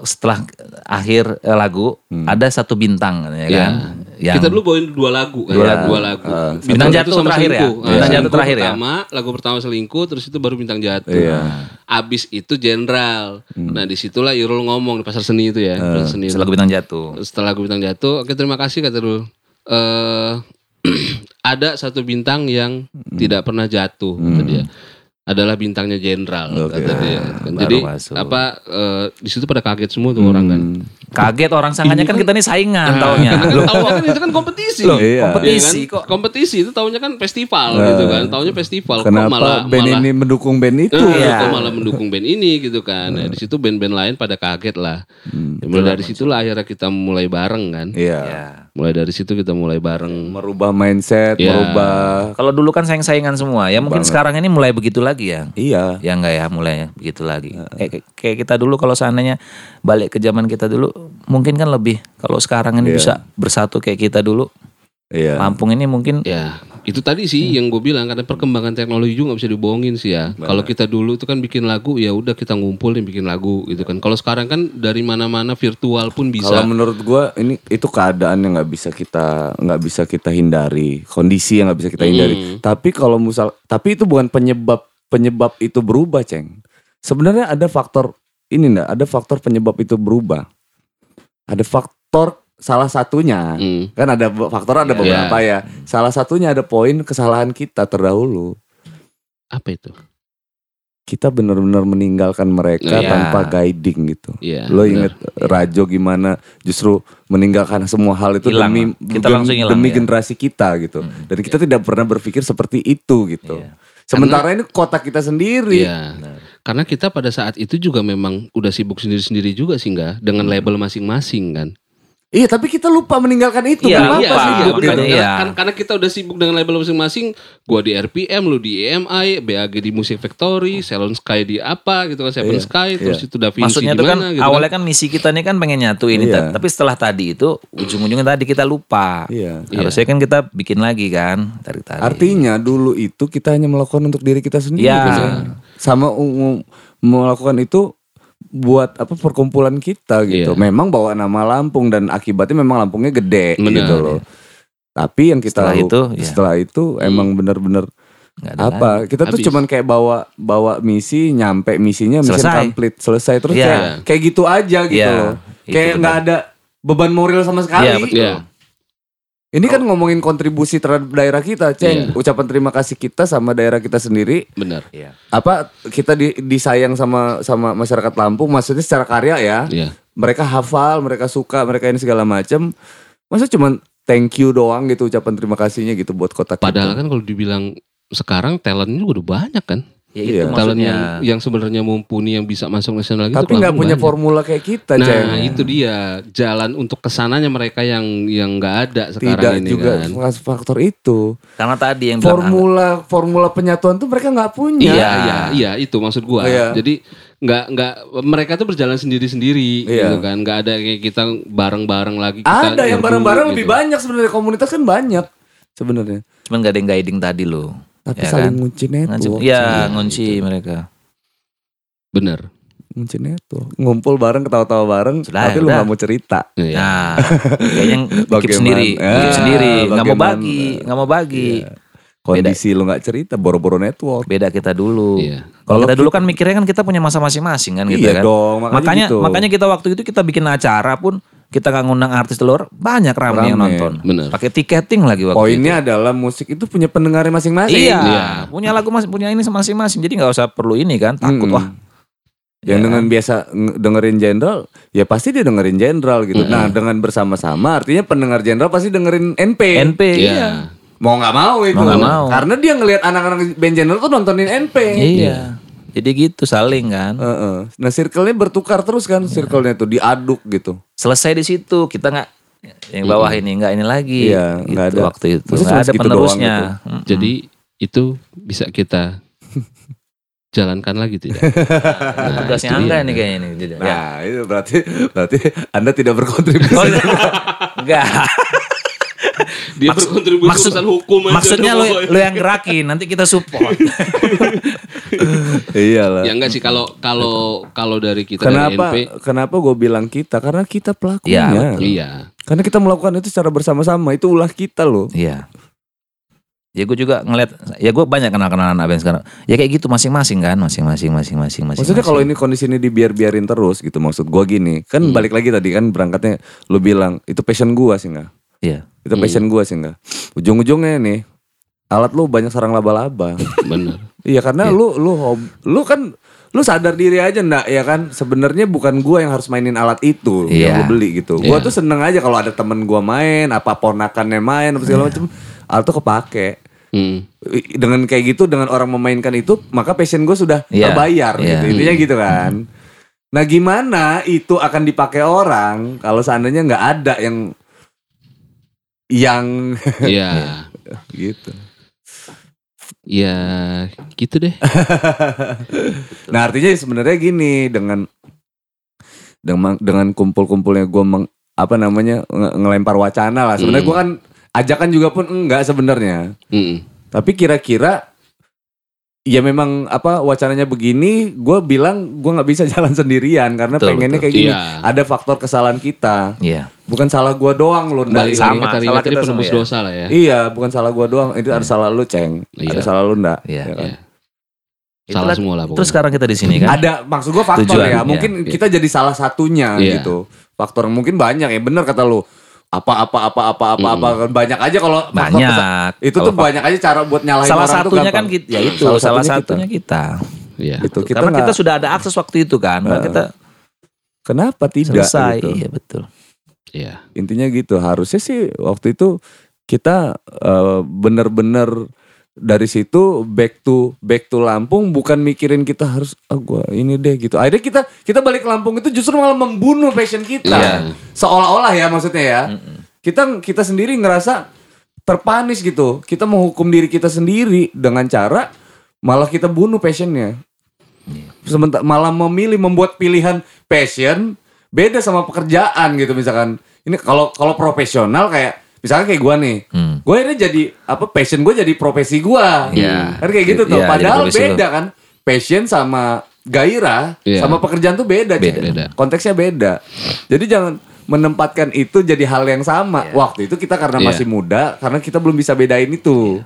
setelah akhir eh, lagu Hmm. ada satu bintang ya Iya. kan yang Kita dulu bawain dua lagu kan. Dua lagu. Dua lagu. Uh, Bintang Satu Jatuh sama terakhir ya? selingkuh. Bintang Ah, Jatuh terakhir ya? pertama, lagu pertama selingkuh, terus itu baru bintang jatuh. Iya. Abis itu jenderal. Hmm. Nah di situlah Irul ngomong di pasar seni itu ya. Uh, pasar seni. setelah bintang jatuh Setelah lagu bintang jatuh, oke terima kasih kata Irul. Eh ada satu bintang yang Hmm. tidak pernah jatuh kata dia. Adalah bintangnya jenderal Oke. kata dia. Kan. Baru Jadi masuk. apa eh, di situ pada kaget semua tuh orang kan. Hmm. kaget orang sangkanya kan kita nih saingan taunya Karena kan Loh, taunya kan itu kan kompetisi. Loh, Iya. kompetisi Iya kan? kok kompetisi itu taunya kan festival Nah. gitu kan. Taunya festival kok Kenapa malah band malah ini mendukung band itu? Eh, Iya. kok malah mendukung band ini gitu kan. Nah, di situ band-band lain pada kaget lah. Hmm. Ya, mulai dari situlah akhirnya kita mulai bareng kan. Iya. ya. Mulai dari situ kita mulai bareng. Merubah mindset, Iya. merubah. kalau dulu kan saing-saingan semua ya mungkin Banget. sekarang ini mulai begitu lagi ya Iya. ya enggak ya mulai begitu lagi kayak, kayak kita dulu kalau seandainya balik ke zaman kita dulu mungkin kan lebih kalau sekarang ini Iya. bisa bersatu kayak kita dulu Iya. Lampung ini mungkin Ya, itu tadi sih yang gue bilang karena perkembangan teknologi juga nggak bisa dibohongin sih ya. Kalau kita dulu itu kan bikin lagu ya udah kita ngumpulin bikin lagu gitu kan. Kalau sekarang kan dari mana-mana virtual pun bisa. Kalau menurut gua ini itu keadaan yang nggak bisa kita nggak bisa kita hindari, kondisi yang nggak bisa kita hindari. Mm. Tapi kalau misal, tapi itu bukan penyebab penyebab itu berubah, ceng. Sebenarnya ada faktor ini ndak, ada faktor penyebab itu berubah. Ada faktor salah satunya Hmm. kan ada faktor ada Iya. beberapa ya. Salah satunya ada poin kesalahan kita terdahulu. Apa itu? Kita benar-benar meninggalkan mereka Iya. tanpa guiding gitu. Iya. Lo inget Rajo gimana justru meninggalkan semua hal itu Hilang. demi Kita demi- langsung hilang, demi ya. generasi kita gitu. Hmm. Dan kita tidak pernah berpikir seperti itu gitu. Iya. Sementara ini kota kita sendiri. Iya. Karena kita pada saat itu juga memang udah sibuk sendiri-sendiri juga sih enggak dengan label masing-masing kan. Iya, tapi kita lupa meninggalkan itu. Iya, Kenapa lupa. sih iya, gitu? makanya Karena, iya. kan- karena kita udah sibuk dengan label masing-masing. Gua di RPM, lu di EMI, BAG di Music Factory, Salon Sky di apa gitu kan, Seven Iya, Sky, terus iya. itu Da Vinci Maksudnya itu kan gitu awalnya kan misi kita ini kan pengen nyatuin ini, Iya. tapi setelah tadi itu ujung-ujungnya tadi kita lupa. Iya. Harusnya kan kita bikin lagi kan dari tadi. Artinya dulu itu kita hanya melakukan untuk diri kita sendiri. Iya. Ceng. Sama u- u- melakukan itu buat apa perkumpulan kita gitu. Iya. Memang bawa nama Lampung dan akibatnya memang Lampungnya gede Benar, gitu loh. Tapi yang kita Setelah itu, ya. setelah itu emang bener-bener apa? Kita tuh Habis. cuman kayak bawa bawa misi, nyampe misinya misi complete, selesai terus Iya. kayak kayak gitu aja gitu Iya, loh. Kayak nggak ada beban moral sama sekali. Iya, betul. Iya. Ini kan ngomongin kontribusi terhadap daerah kita, Ceng. Iya. Ucapan terima kasih kita sama daerah kita sendiri. Benar. Iya. Apa kita di, disayang sama sama masyarakat Lampung, maksudnya secara karya ya. Iya. Mereka hafal, mereka suka, mereka ini segala macam. Masa cuman thank you doang gitu ucapan terima kasihnya gitu buat kota kita. Padahal kan kalau dibilang sekarang talentnya juga udah banyak kan. Ya Iya. itu Talent maksudnya. yang yang sebenarnya mumpuni yang bisa masuk nasional gitu Tapi nggak punya banyak. formula kayak kita, Nah Ceng. itu dia jalan untuk ke sananya mereka yang yang nggak ada Tidak sekarang ini juga kan. faktor itu. Karena tadi yang bilang Formula formula penyatuan tuh mereka nggak punya. Iya iya iya itu maksud gua. Iya. Jadi nggak nggak mereka tuh berjalan sendiri-sendiri Iya. gitu kan. nggak ada kayak kita bareng-bareng lagi. Kita Ada yang berdua bareng-bareng gitu. lebih banyak sebenarnya komunitas kan banyak sebenarnya. cuman gak ada yang guiding tadi loh. Tapi Ya saling kan? ngunci network. Iya, Iya. ngunci mereka. Bener. Ngunci network. Ngumpul bareng ketawa-tawa bareng Sudah, tapi lu udah. nggak mau cerita. Iya. Nah, kayaknya keep sendiri, Ya, keep sendiri, nggak mau bagaimana? bagi, nggak mau bagi. Iya. Kondisi lu nggak cerita boro-boro network. Beda kita dulu. Iya. Kalau kita dulu kan mikirnya kan kita punya masa masing-masing kan gitu iya kan. dong, makanya, Makanya gitu. makanya kita waktu itu kita bikin acara pun kita nggak ngundang artis di luar banyak rame, yang Rame. nonton. Bener. Pakai tiketing lagi waktu Poinnya adalah musik itu punya pendengarnya itu. masing-masing. Iya, Iya. punya lagu mas, punya ini masing-masing. Jadi nggak usah perlu ini kan takut Mm-mm. wah. Yang Ya. dengan biasa nge- dengerin jenderal, ya pasti dia dengerin jenderal gitu. Nah, dengan bersama-sama artinya pendengar jenderal pasti dengerin NP. NP Iya. iya. Mau nggak mau itu. Mau nggak mau. Karena dia ngelihat anak-anak band jenderal tuh nontonin NP. Iya. Jadi gitu saling kan. Heeh. Nah circle-nya bertukar terus kan circle-nya tuh diaduk gitu. Selesai di situ kita nggak yang bawah ini nggak ini lagi. Iya, gitu nggak ada. waktu itu. Nggak cuma ada doang penerusnya. gitu. Mm-mm. Jadi itu bisa kita jalankan lagi tidak? Nah, tugasnya itu Angga dia. nih kayaknya nih. Jadi, ya. Nah, itu berarti berarti Anda tidak berkontribusi. Oh, enggak. Dia berkontribusi maksud- urusan hukum aja. Maksudnya lu, lu yang gerakin, nanti kita support. Iyalah. Ya enggak sih kalau kalau kalau dari kita Kenapa dari NP kenapa gue bilang kita? Karena kita pelakunya. Iya, betul. iya. Karena kita melakukan itu secara bersama-sama. Itu ulah kita loh. Iya. Ya gue juga ngeliat, ya gue banyak kenal-kenalan abang sekarang. Ya kayak gitu masing-masing kan, masing-masing, masing-masing, masing-masing. Maksudnya kalau ini kondisi ini dibiar-biarin terus gitu maksud gua gini. Kan balik lagi tadi kan berangkatnya lu bilang itu passion gua sih enggak? Iya. Itu passion gua sih enggak? Ujung-ujungnya nih alat lu banyak sarang laba-laba. Benar. iya karena lu lu hob- lu kan lu sadar diri aja ndak ya kan sebenarnya bukan gua yang harus mainin alat itu Iya. yang lu beli gitu. Gua Iya. tuh seneng aja kalau ada temen gua main, apa ponakannya main apa segala macam. Alat tuh kepake. I- dengan kayak gitu dengan orang memainkan itu maka passion gue sudah Iya, terbayar iya. gitu intinya gitu kan nah gimana itu akan dipakai orang kalau seandainya nggak ada yang yang Iya. gitu Ya gitu deh. nah artinya sebenarnya gini dengan dengan dengan kumpul-kumpulnya gue meng, apa namanya nge- ngelempar wacana lah sebenarnya Hmm. gue kan ajakan juga pun enggak sebenarnya Mm. Tapi kira-kira ya memang apa wacananya begini, gue bilang gue nggak bisa jalan sendirian karena Betul, pengennya betul. kayak gini. Iya. Ada faktor kesalahan kita, Iya. Bukan salah gue doang loh. ndak. Balik sama, kata salah tadi kita penembus ya. dosa lah ya. Iya, bukan salah gue doang. Itu ada salah lu ceng, Iya. ada salah lu ndak. Iya. Ya kan? Iya. Itulah- Salah semua lah Terus pokoknya. sekarang kita di sini kan. Ada maksud gue faktor Tujuan, ya. iya. Mungkin Iya. kita jadi salah satunya Iya. gitu. Faktor mungkin banyak ya. Bener kata lu. Apa apa apa apa apa apa banyak aja kalau Banyak. Itu Kalau tuh banyak aja cara buat nyalahin salah orang satunya kan kita, ya itu Salah salah, satunya satunya kita. Iya. Gitu. Kita Karena kita nggak- sudah ada akses waktu itu kan. Nah, kita kenapa tidak selesai. gitu. Iya betul. Iya. intinya gitu harusnya sih waktu itu kita eh, bener-bener dari situ back to back to Lampung bukan mikirin kita harus ah gua ini deh gitu. Akhirnya kita kita balik ke Lampung itu justru malah membunuh passion kita. Iya. seolah-olah ya maksudnya ya. Kita kita sendiri ngerasa terpanis gitu. Kita menghukum diri kita sendiri dengan cara malah kita bunuh passionnya. Sementara malah memilih membuat pilihan passion beda sama pekerjaan gitu misalkan ini kalau kalau profesional kayak misalkan kayak gua nih Hmm. gue ini jadi apa passion gue jadi profesi gua Iya. kan kayak gitu tuh Iya, jadi padahal profesi lu. beda kan passion sama gairah Iya. sama pekerjaan tuh beda. Beda. Beda. konteksnya beda jadi jangan menempatkan itu jadi hal yang sama waktu itu kita karena Iya. masih muda karena kita belum bisa bedain itu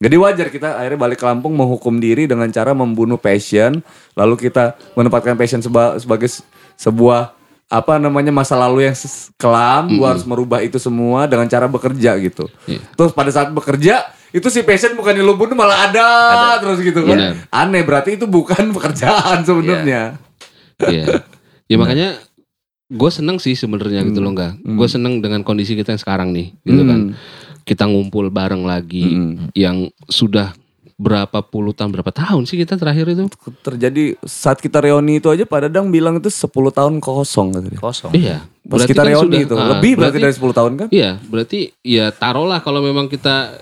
jadi wajar kita akhirnya balik ke Lampung menghukum diri dengan cara membunuh passion, lalu kita menempatkan passion seba- sebagai se- sebuah apa namanya masa lalu yang kelam, gua harus merubah itu semua dengan cara bekerja gitu. Iya. Terus pada saat bekerja itu si passion bukan lu bunuh malah ada, terus gitu kan. Benar. Aneh berarti itu bukan pekerjaan sebenarnya. Iya. Ya makanya gue seneng sih sebenarnya gitu loh enggak. Gue seneng dengan kondisi kita yang sekarang nih, gitu kan. Hmm. Kita ngumpul bareng lagi Hmm. yang sudah berapa puluh tahun berapa tahun sih kita terakhir itu? Terjadi saat kita reuni itu aja Pak Dadang bilang itu 10 tahun kosong katanya. Kosong. Iya. Pas Berarti kita kan reuni sudah- itu. ah, Lebih berarti, dari 10 tahun kan? Iya, berarti ya taruhlah kalau memang kita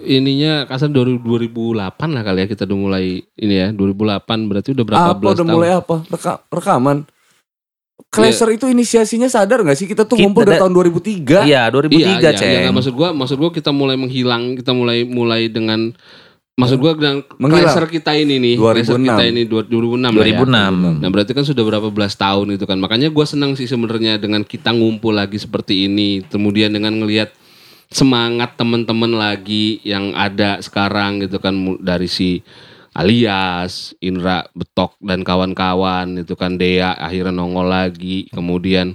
ininya kasar 2008 lah kali ya kita udah mulai ini ya 2008 berarti udah berapa apa belas udah tahun? mulai apa Reka- rekaman Clasher itu inisiasinya sadar gak sih kita tuh Kita ngumpul dari da- tahun 2003 Iya 2003 Iya, iya, ceng. iya, maksud gua, maksud gua kita mulai menghilang, kita mulai mulai dengan maksud gua dengan. Clasher kita ini nih, 2006. kita ini dua- 2006 lah ya. 2006. Nah, berarti kan sudah berapa belas tahun itu kan. Makanya gua senang sih sebenarnya dengan kita ngumpul lagi seperti ini, kemudian dengan ngelihat semangat teman-teman lagi yang ada sekarang gitu kan dari si alias Indra Betok dan kawan-kawan itu kan Dea akhirnya nongol lagi kemudian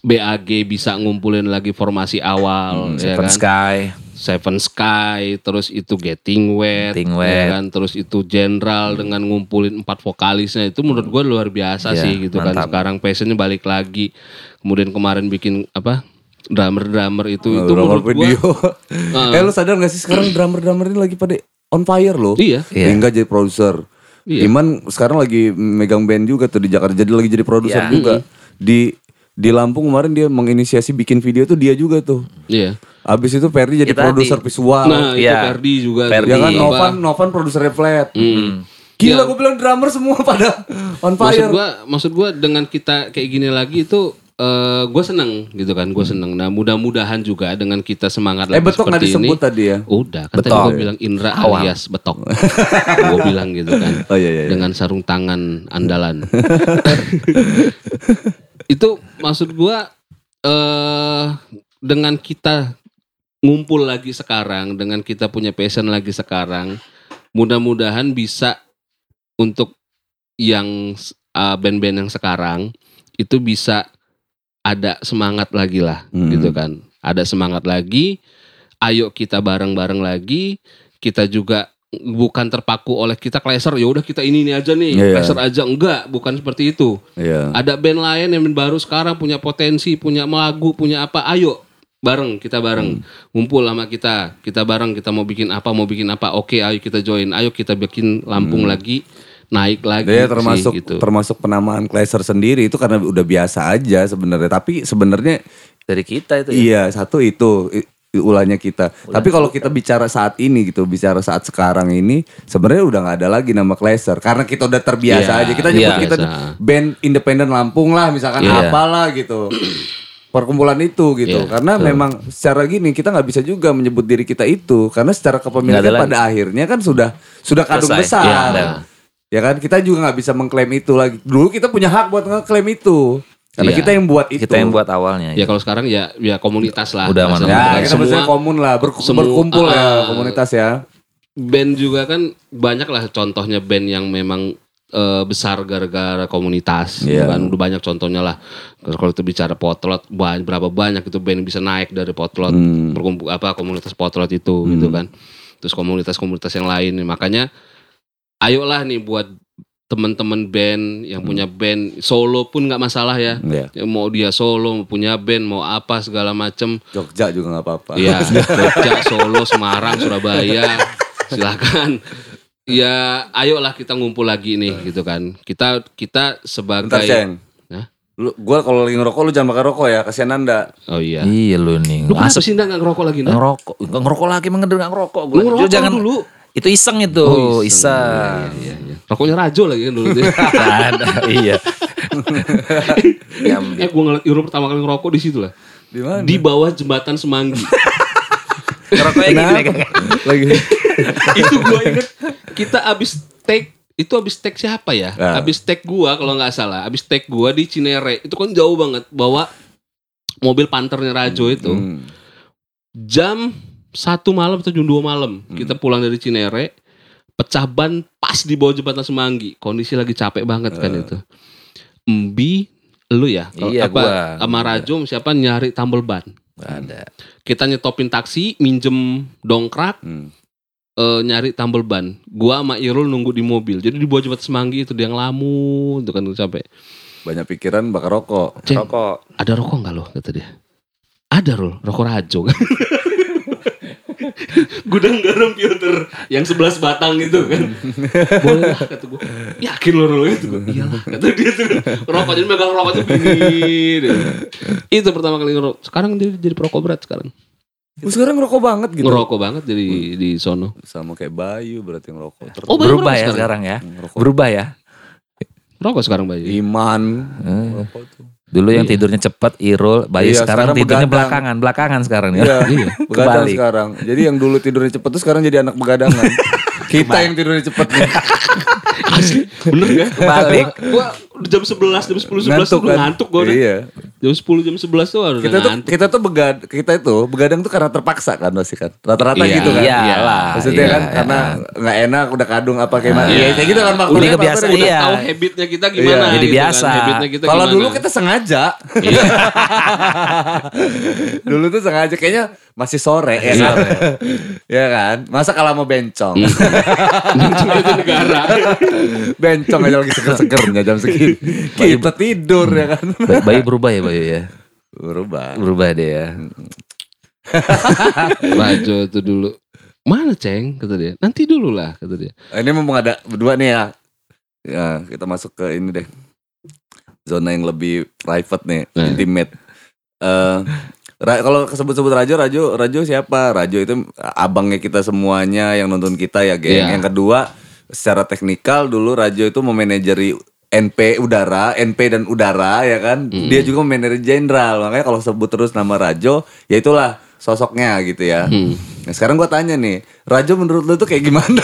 BAG bisa ngumpulin lagi formasi awal Hmm, ya Seven kan Sky. Seven Sky terus itu Getting Wet, Getting ya Wet. kan terus itu General dengan ngumpulin empat vokalisnya itu menurut gue luar biasa Iya, sih gitu kan mantap. sekarang passionnya balik lagi kemudian kemarin bikin apa drummer-drummer itu itu Drummer menurut gue video Eh lu sadar gak sih sekarang drummer-drummer ini lagi pada on fire loh iya Iya. Hingga jadi produser Iya. Iman sekarang lagi megang band juga tuh di Jakarta. Jadi lagi jadi produser Iya. juga. Di di Lampung kemarin dia menginisiasi bikin video tuh dia juga tuh. Iya. Abis itu Ferdi jadi Ya, tadi. produser visual. Nah, itu Iya. Ferdi juga. Ferdi. ya kan? Novan Novan produsernya flat. Hmm. Gila gue bilang drummer semua pada on Maksud fire. gua, maksud gua dengan kita kayak gini lagi itu eh gue seneng gitu kan, gue seneng. Nah mudah-mudahan juga dengan kita semangat eh lagi betok seperti ini. disebut tadi ya? Udah, kan tadi Betok. gue bilang Indra Awal. alias betok. gue bilang gitu kan. Oh iya iya. iya. Dengan sarung tangan andalan. itu maksud gua eh dengan kita ngumpul lagi sekarang, dengan kita punya passion lagi sekarang, mudah-mudahan bisa untuk yang uh, band-band yang sekarang itu bisa ada semangat lagi lah, Hmm. gitu kan. Ada semangat lagi. Ayo kita bareng-bareng lagi. Kita juga bukan terpaku oleh kita Kleser ya udah kita ini ini aja nih iya. Kleser aja enggak bukan seperti itu Iya. ada band lain yang baru sekarang punya potensi punya lagu punya apa ayo bareng kita bareng ngumpul sama kita kita bareng kita mau bikin apa mau bikin apa oke ayo kita join ayo kita bikin Lampung lagi naik lagi Dia sih, termasuk gitu. termasuk penamaan Kleiser sendiri itu karena udah biasa aja sebenarnya. Tapi sebenarnya Dari kita itu ya. iya satu itu ulahnya kita. Tapi kalau kita bicara saat ini gitu, bicara saat sekarang ini sebenarnya udah nggak ada lagi nama Kleiser karena kita udah terbiasa Iya, aja. Kita nyebut iya. kita Biasa. band independen Lampung lah misalkan Iya. apalah gitu. Perkumpulan itu gitu. Iya, karena memang secara gini kita nggak bisa juga menyebut diri kita itu karena secara kepemilikan ada lagi. pada akhirnya kan sudah sudah kadung Selesai. besar. Iya, ada. Ya kan kita juga nggak bisa mengklaim itu lagi. Dulu kita punya hak buat ngeklaim itu. Karena Iya. kita yang buat itu. Kita yang buat awalnya. ya kalau sekarang ya ya komunitas lah Udah mana- Ya, kita semua maksudnya komun lah, ber- semua- berkumpul ya ah. komunitas ya. band juga kan banyak lah contohnya band yang memang eh, besar gara-gara komunitas Iya. kan udah banyak contohnya lah kalau itu bicara potlot ba- berapa banyak itu band bisa naik dari potlot Hmm. apa komunitas potlot itu gitu kan terus komunitas-komunitas yang lain makanya ayolah nih buat teman-teman band yang punya band solo pun nggak masalah ya Iya. Ya, mau dia solo mau punya band mau apa segala macem Jogja juga nggak apa-apa. Iya, Jogja, Solo, Semarang, Surabaya, silakan. Ya, ayolah kita ngumpul lagi nih, gitu kan. Kita kita Bentar sebagai, Ceng. Hah? Lu, gua kalau lagi ngerokok lu jangan makan rokok ya, kasihan anda. oh iya. Iya lu nih. Lu kenapa Asap sih nggak ngerokok lagi? Nak? ngerokok. Nggak ngerokok lagi mengendur nggak ngerokok. Lu Gua ngerokok jangan dulu. Itu iseng itu, Oh, iseng. Iya, iya, iya. Rokoknya Rajo lagi kan dulu. ada, iya. eh, gue ngeliat Euro pertama kali ngerokok di situ lah. Di mana? Di bawah jembatan Semanggi. Ngerokoknya gini kan. lagi. Itu gue inget kita abis take itu abis take siapa ya? Ah. Abis take gua kalau nggak salah, abis take gua di Cinere itu kan jauh banget bawa mobil panternya Rajo itu Hmm. jam satu malam atau jam dua malam kita pulang dari Cinere pecah ban pas di bawah jembatan Semanggi kondisi lagi capek banget kan itu Mbi lu ya Kalau Iya, apa gua. sama Rajo siapa nyari tambal ban ada. kita nyetopin taksi minjem dongkrak Hmm. Eh, nyari tambal ban. Gua sama Irul nunggu di mobil. Jadi di bawah jembatan Semanggi itu dia ngelamun, itu kan capek. Banyak pikiran bakar rokok. Ceng, Rokok. ada rokok nggak lo? Kata dia. Ada Rul, rokok Rajo. Gudang garam filter yang 11 batang itu kan. Boleh lah kata gue. Yakin lo Rul itu? Iyalah kata dia tuh. Rokok jadi megang rokok tuh gini. deh. Itu pertama kali ngerokok. Sekarang dia jadi perokok berat sekarang. Lu sekarang ngerokok banget gitu. Ngerokok banget jadi di sono. Sama kayak Bayu berarti ngerokok terus. Oh, Bayu Berubah ngerokok ya sekarang? sekarang ya. Ngerokok. Berubah ya. Rokok sekarang Bayu. Iman. Eh, Ngerokok tuh. Dulu yang tidurnya cepat Irul, Bayu Iya, sekarang, sekarang tidurnya begadang. belakangan, belakangan sekarang ya. Iya, begadang Kebalik. sekarang. Jadi yang dulu tidurnya cepet tuh sekarang jadi anak begadangan. Kita yang tidurnya cepet nih. Asli, bener gak? Kebalik. Gua udah jam 11, jam 10, 11 Ngantuk tuh kan? ngantuk gua udah. Iya. Jam 10, jam 11 tuh udah Kita tuh ngantuk. kita tuh begad kita itu begadang tuh karena terpaksa kan pasti kan. Rata-rata Iya, gitu kan. iyalah, Maksudnya iya, kan karena nggak enak udah kadung apa kayak mana. Iya. Iya, kayak gitu kan Udah faktornya. kebiasaan, faktornya udah iya. tahu habitnya kita gimana Iya, jadi gitu biasa. Kan. Habitnya kita Kalau gimana. dulu kita sengaja. Iya. dulu tuh sengaja kayaknya masih sore ya kan. ya kan? Masa kalau mau bencong. Cuma itu negara. bencong aja lagi seger-segernya jam segini. Kita tidur ya kan. Ba- Bayu berubah ya Bayu ya. Berubah. Berubah deh ya. Rajo itu dulu. Mana Ceng? Kata dia. Nanti dulu lah kata dia. Ini mumpung ada berdua nih ya. Ya, kita masuk ke ini deh. Zona yang lebih private nih, Nah. intimate. Eh Ra- kalau sebut-sebut Rajo, Rajo, Rajo siapa? Rajo itu abangnya kita semuanya yang nonton kita ya, geng. Iya. Yang kedua, secara teknikal dulu Rajo itu memanajeri NP udara, NP dan udara ya kan. Dia juga memanajeri jenderal. Makanya kalau sebut terus nama Rajo, ya itulah sosoknya gitu ya. Hmm. Nah, sekarang gua tanya nih, Rajo menurut lu tuh kayak gimana?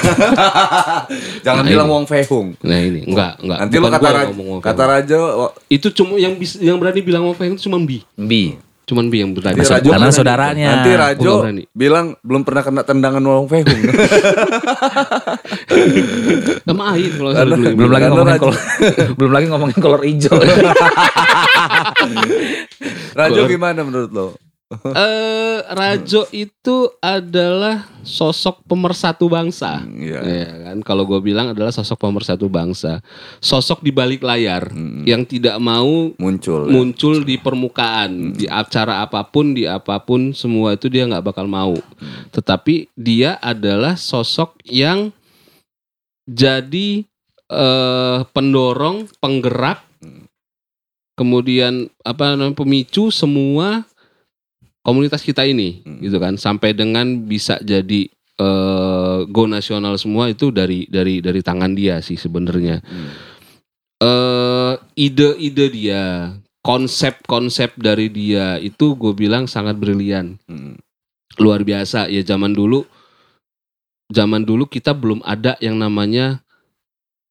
Jangan Nah, bilang ini. Wong Fehung. Nah ini enggak enggak. Nanti lu kata, Rajo, ngomong Wong kata Feng. Rajo, oh, itu cuma yang bis, yang berani bilang Wong Feng itu cuma Bi. Bi. Cuman Bi yang berani. Nanti Karena Rajo karena berani. saudaranya. Nanti Rajo bilang belum pernah kena tendangan Wong Fehung. Sama Ain kalau saya dulu. Belum lagi Karena ngomongin Rajo- kolor, belum lagi ngomongin kolor hijau. Rajo gimana menurut lo? Eh, Rajo itu adalah sosok pemersatu bangsa. Iya. Ya kan, kalau gue bilang adalah sosok pemersatu bangsa, sosok di balik layar yang tidak mau Muncul. ya? muncul di permukaan di acara apa pun di apa pun semua itu dia nggak bakal mau. Tetapi dia adalah sosok yang jadi eh, pendorong, penggerak, kemudian apa namanya pemicu semua komunitas kita ini, Hmm. gitu kan, sampai dengan bisa jadi eh, go nasional semua itu dari dari dari tangan dia sih sebenarnya. Hmm. eh ide-ide dia, konsep-konsep dari dia itu gue bilang sangat brilian, Hmm. luar biasa. Ya zaman dulu, zaman dulu kita belum ada yang namanya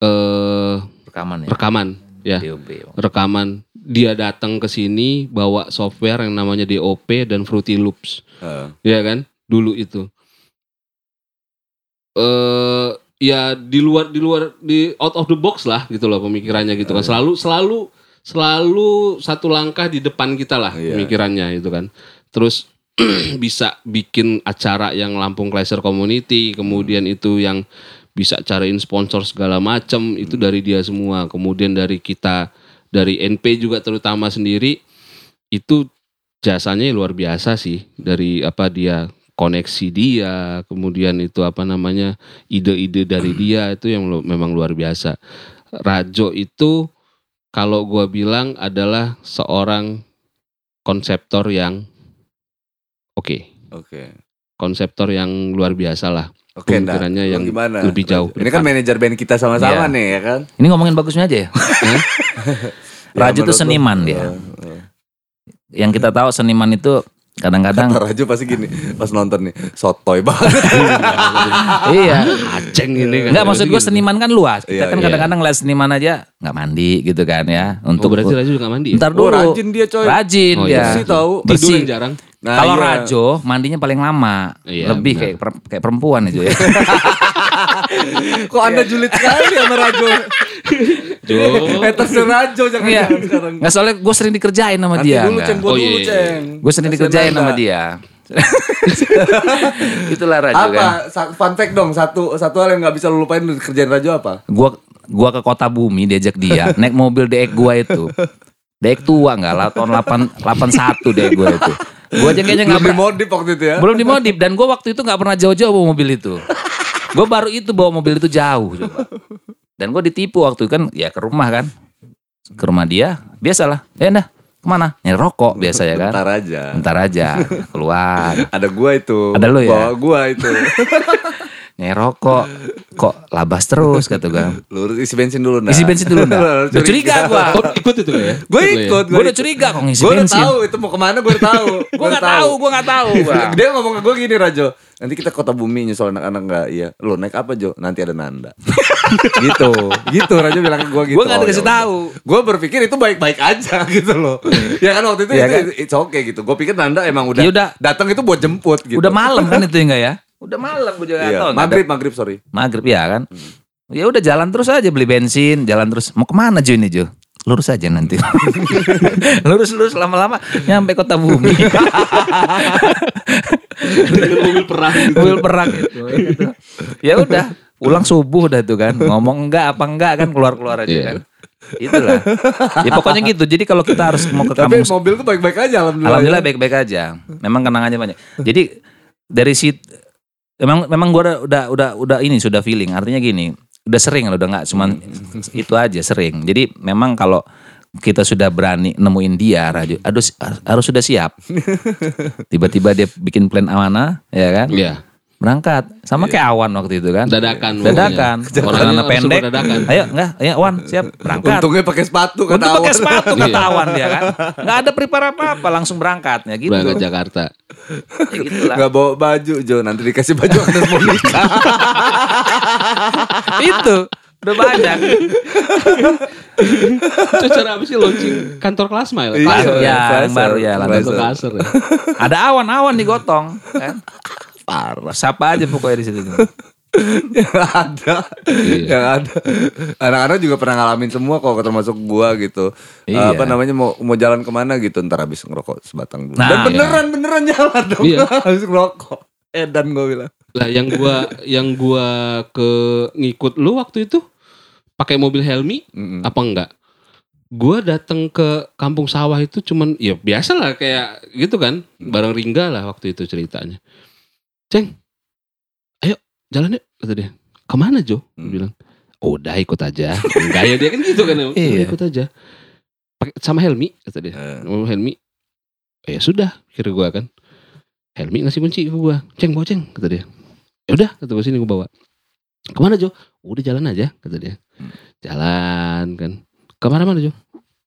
eh Rekaman ya. rekaman, ya DOB. rekaman. Dia datang ke sini bawa software yang namanya DOP dan Fruity Loops, Eh, ya kan? Dulu itu. Eh ya di luar di luar di out of the box lah gitu loh pemikirannya gitu kan. Selalu selalu selalu satu langkah di depan kita lah Iya. pemikirannya itu kan. Terus bisa bikin acara yang Lampung Clasher Community, kemudian itu yang bisa cariin sponsor segala macam itu dari dia semua. Kemudian dari kita dari NP juga terutama sendiri itu jasanya luar biasa sih dari apa dia koneksi dia, kemudian itu apa namanya ide-ide dari dia itu yang lu- memang luar biasa. Rajo itu kalau gua bilang adalah seorang konseptor yang oke, Oke. konseptor yang luar biasa lah. Oke. Pemikirannya Lo yang gimana? lebih jauh Ini kan manajer band kita sama-sama Iya. nih ya kan? Ini ngomongin bagusnya aja ya. Ya, Rajo tuh menurut lo- seniman dia. Eh. Yang kita tahu seniman itu kadang-kadang Kata Rajo pasti gini pas nonton nih sotoy banget. iya. Aceng ini kan. Enggak maksud gue seniman kan luas. Kita Iya, kan iya. kadang-kadang ngeliat seniman aja nggak mandi gitu kan ya. Oh, Untuk berarti Rajo juga mandi ya? Ntar Oh, dulu. rajin dia coy. Rajin Oh, dia. iya. Bersih tahu. Tidur jarang. Nah, Kalau iya. Rajo mandinya paling lama, Iya, lebih benar. kayak per- kayak perempuan aja ya. Kok anda julid sekali sama Rajo? Jo. Haters Rajo jangan Iya. sekarang. Nggak soalnya gue sering dikerjain sama Nanti dia. dulu ceng Oh, dulu iya, iya. ceng. Gue sering dikerjain sama dia. Itulah Rajo Apa? kan. Fun fact dong, satu satu hal yang nggak bisa lu lupain dari kerjaan Rajo apa? Gua gua ke kota bumi diajak dia naik mobil DX gua itu. DX tua nggak lah tahun 8 81 DX gua itu. Gua aja kayaknya nggak Belum pernah dimodif waktu itu ya? belum dimodif dan gua waktu itu nggak pernah jauh-jauh bawa mobil itu. Gua baru itu bawa mobil itu jauh coba. Dan gua ditipu waktu itu kan ya ke rumah kan. Ke rumah dia, biasalah. Ya dah, ke mana? Nyari rokok biasa ya kan. Bentar aja. Bentar aja keluar. Ada gua itu. Ada lu ya? Bawa gua itu. Nyari rokok. Kok labas terus kata gua. Lu isi bensin dulu nah. Isi bensin dulu dah. Udah curiga gua. Oh, ikut itu ya? Gue ikut. Gue udah curiga kok ngisi Gue udah bensin. tahu itu mau ke mana gue udah tahu. Gue gak tahu, gue gak tahu. Dia ngomong ke gue gini Rajo. Nanti kita kota bumi nyusul anak-anak gak? Iya. Lo naik apa Jo? Nanti ada Nanda. gitu. Gitu Rajo bilang ke gue gitu. Gue gak dikasih tahu. Gue berpikir itu baik-baik aja gitu loh. ya kan waktu itu Iya itu, kan? it's okay gitu. Gue pikir Nanda emang udah, Ya udah. datang itu buat jemput gitu. Udah malam kan itu enggak ya? Udah malam gue juga Iya. tahu. Maghrib, maghrib sorry. Maghrib ya kan. Ya udah jalan terus aja beli bensin, jalan terus. Mau ke mana Jo ini Jo? Lurus aja nanti. lurus lurus lama-lama nyampe kota bumi. Mobil perang gitu. Mobil perang itu. ya udah, pulang subuh dah tuh kan. Ngomong enggak apa enggak kan keluar-keluar aja Iya. kan. Itulah. Ya pokoknya gitu. Jadi kalau kita harus mau ke Tapi kampung mobil tuh baik-baik aja alhamdulillah. Alhamdulillah baik-baik aja. Memang kenangannya banyak. Jadi dari sit memang memang gua udah udah udah udah ini sudah feeling. Artinya gini, udah sering udah nggak cuman itu aja sering. Jadi memang kalau kita sudah berani nemuin dia Raju, harus harus sudah siap. Tiba-tiba dia bikin plan amanah, ya kan? Iya. Berangkat. Sama kayak Awan waktu itu kan. Dadakan. Dadakan. pokoknya. Orangnya Orangnya pendek. dadakan. Ayo enggak, ayo Awan siap berangkat. Untungnya pakai sepatu kan Untuk pakai sepatu kata Iya. Awan dia kan. Enggak ada prepare apa-apa, langsung berangkatnya gitu. Berangkat Jakarta. Ya bawa baju Jo Nanti dikasih baju atas mau nikah itu udah banyak. Itu cara apa sih launching kantor kelas mile? Iya, Ya, yang baru ya. Kantor kasar ya. Ada awan-awan digotong kan. Parah Siapa aja pokoknya di situ. Yang ada Iya. Yang ada Anak-anak juga pernah ngalamin semua kok Termasuk gua gitu Iya. Apa namanya Mau mau jalan ke mana gitu Ntar habis ngerokok sebatang dulu Nah, Dan beneran Beneran jalan dong Iya. Habis ngerokok Edan gua bilang Lah yang gua yang gua ke ngikut lu waktu itu pakai mobil Helmi Mm-mm. apa enggak? Gua datang ke kampung sawah itu cuman ya biasa lah kayak gitu kan, bareng Ringga lah waktu itu ceritanya. Ceng, ayo jalan yuk kata dia. Ke mana Jo? Hmm. bilang. "Oh, Udah ikut aja. Enggak ya dia kan gitu kan. "Udah, Iya. ikut aja. Pakai sama Helmi kata dia. Sama Helmi. "Oh, Ya sudah, kira gua kan. Helmi ngasih kunci ke gua. Ceng, bawa ceng kata dia. Ya udah, kata gua sini gua bawa. Ke mana Jo? Udah jalan aja kata dia. Hmm. Jalan kan. Ke mana-mana Jo?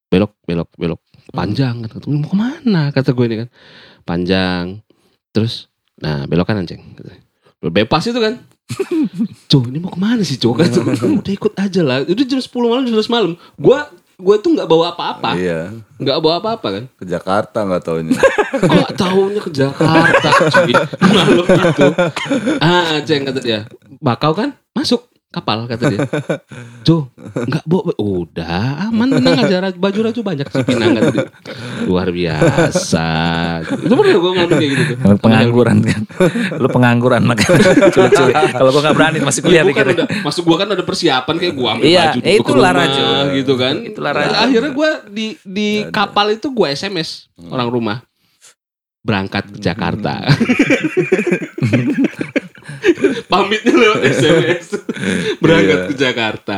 Belok, belok, belok. Panjang kata gua. Mau ke mana? Kata gue ini kan. Panjang. Terus, nah belok kanan ceng. Bebas itu kan. Jo ini mau ke mana sih? Kata gue, "Kamu udah ikut aja lah. Udah jam 10 malam, jam 11 malam. Gua gue tuh nggak bawa apa-apa. Iya Nggak bawa apa-apa kan. Ke Jakarta gak taunya Gak taunya ke Jakarta cuy Malam itu Ah ceng kata dia Bakau kan Masuk kapal kata dia Jo Gak bawa Udah aman tenang aja Baju raju banyak Pinang kata dia Luar biasa Itu pernah gue ngomong kayak gitu tuh pengangguran kan. Lu pengangguran makanya. Cuy-cuy. Kalau gua nggak berani masih kuliah pikir. udah, masuk gua kan ada persiapan kayak gua ambil Iya, baju itulah rumah Raju. gitu kan. Itulah Raju. Akhirnya gua di di kapal itu gua SMS orang rumah berangkat ke Jakarta. Pamitnya lewat SMS. berangkat Iya. ke Jakarta.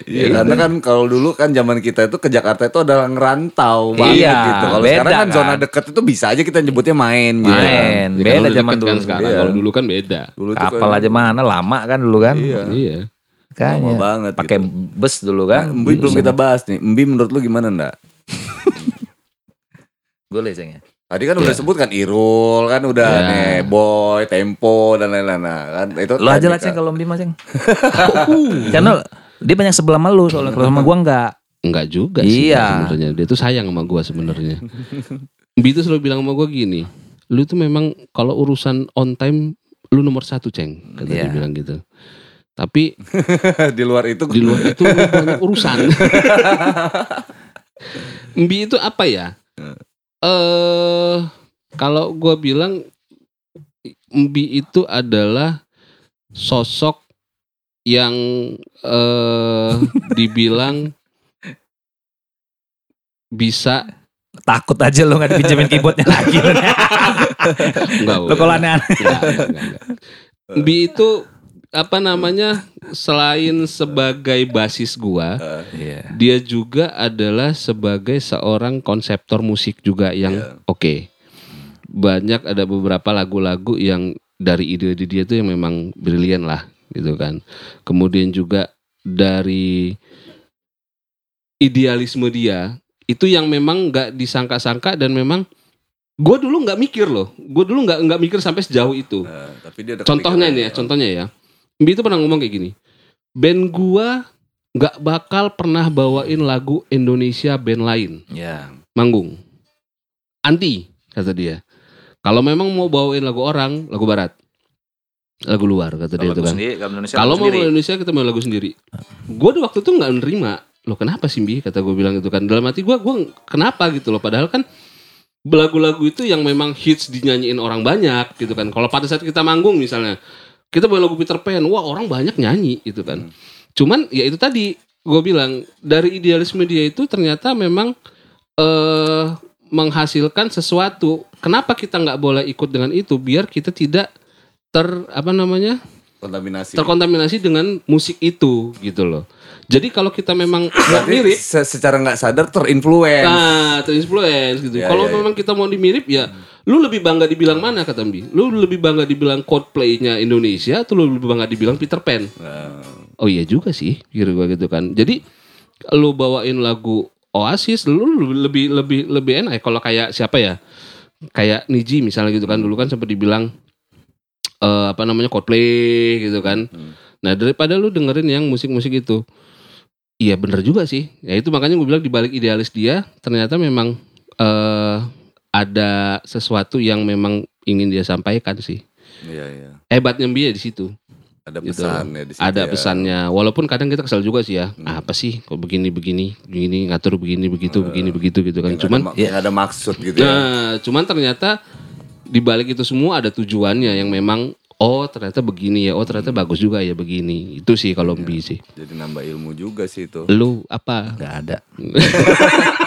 Iya, karena kan kalau dulu kan zaman kita itu ke Jakarta itu adalah ngerantau banget Iya, gitu. Kalau sekarang kan, kan. zona deket itu bisa aja kita nyebutnya main gitu. Main. Jadi Beda zaman deket dulu. kan sekarang. Iya. Kalau dulu kan beda. Dulu Kapal kan aja mana lama kan dulu kan. Iya. Iya. Lama Kayaknya. banget Pakai gitu. bus dulu Nah, kan. Mbi belum kita bahas nih. Mbi menurut lu gimana ndak? Boleh Ceng ya. Tadi kan udah sebut kan Irul, kan udah Iya. nih Boy, Tempo dan lain-lain. Nah, kan itu Lu aja lah Ceng kalau Bima Ceng. Karena dia banyak sebelah sama lu soalnya kalau sama gua enggak. Enggak juga sih Iya. sebenarnya. Dia tuh sayang sama gua sebenarnya. Bi tuh selalu bilang sama gua gini, lu tuh memang kalau urusan on time lu nomor satu ceng, kata dia Iya. bilang gitu. Tapi di luar itu di luar itu lu banyak urusan. Mbi itu apa ya? Eh kalau gua bilang Mbi itu adalah sosok yang eh dibilang bisa Takut aja lu gak dipinjemin keyboardnya lagi. enggak lu kalau aneh-aneh. Enggak, enggak, enggak, enggak. Bi itu apa namanya selain sebagai basis gua Iya. dia juga adalah sebagai seorang konseptor musik juga yang Iya. oke. Banyak ada beberapa lagu-lagu yang dari ide-ide dia tuh yang memang brilian lah gitu kan. Kemudian juga dari idealisme dia itu yang memang nggak disangka-sangka dan memang gue dulu nggak mikir loh. Gue dulu nggak nggak mikir sampai sejauh itu. Nah, tapi dia ada Contohnya nih ya, contohnya ya. Mbi itu pernah ngomong kayak gini. Band gua nggak bakal pernah bawain lagu Indonesia band lain Iya. manggung. Anti kata dia. Kalau memang mau bawain lagu orang, lagu barat. Lagu luar kata dia itu kan. sendiri, kalau Indonesia Kalau lagu mau sendiri. Indonesia kita mau lagu sendiri. Gue di waktu itu nggak nerima. Loh kenapa sih Mbi? Kata gue bilang itu kan. Dalam hati gue, gue kenapa gitu loh. Padahal kan lagu-lagu itu yang memang hits dinyanyiin orang banyak gitu kan. Kalau pada saat kita manggung misalnya, kita bawa lagu Peter Pan, wah orang banyak nyanyi gitu kan. Cuman ya itu tadi gue bilang dari idealisme dia itu ternyata memang eh menghasilkan sesuatu. Kenapa kita nggak boleh ikut dengan itu? Biar kita tidak ter apa namanya Kontaminasi. terkontaminasi dengan musik itu gitu loh. Jadi kalau kita memang nggak mirip, se- secara nggak sadar terinfluence. nah terinfluence gitu. Ya, kalau ya, ya. memang kita mau dimirip ya, lu lebih bangga dibilang mana kata Mbi? Lu lebih bangga dibilang Coldplay-nya Indonesia atau lu lebih bangga dibilang Peter Pan? Nah, Oh iya juga sih, kira gua gitu kan. Jadi lu bawain lagu Oasis, lu lebih lebih lebih enak ya. Kalau kayak siapa ya? Kayak Niji misalnya gitu kan dulu kan sempat dibilang eh apa namanya Coldplay gitu kan. Hmm. Nah daripada lu dengerin yang musik-musik itu, iya bener juga sih. Ya itu makanya gue bilang dibalik idealis dia ternyata memang eh ada sesuatu yang memang ingin dia sampaikan sih. iya iya. Hebatnya dia di situ Ada gitu. pesan ya di situ ada ya. pesannya walaupun kadang kita kesal juga sih ya Hmm. apa sih kok begini begini begini ngatur begini begitu begini begitu gitu kan cuman ada, nggak ada maksud gitu ya. nah cuman ternyata di balik itu semua ada tujuannya yang memang oh ternyata begini ya oh ternyata bagus juga ya begini itu sih kalau. Mbi sih Jadi nambah ilmu juga sih itu. lu apa Gak ada.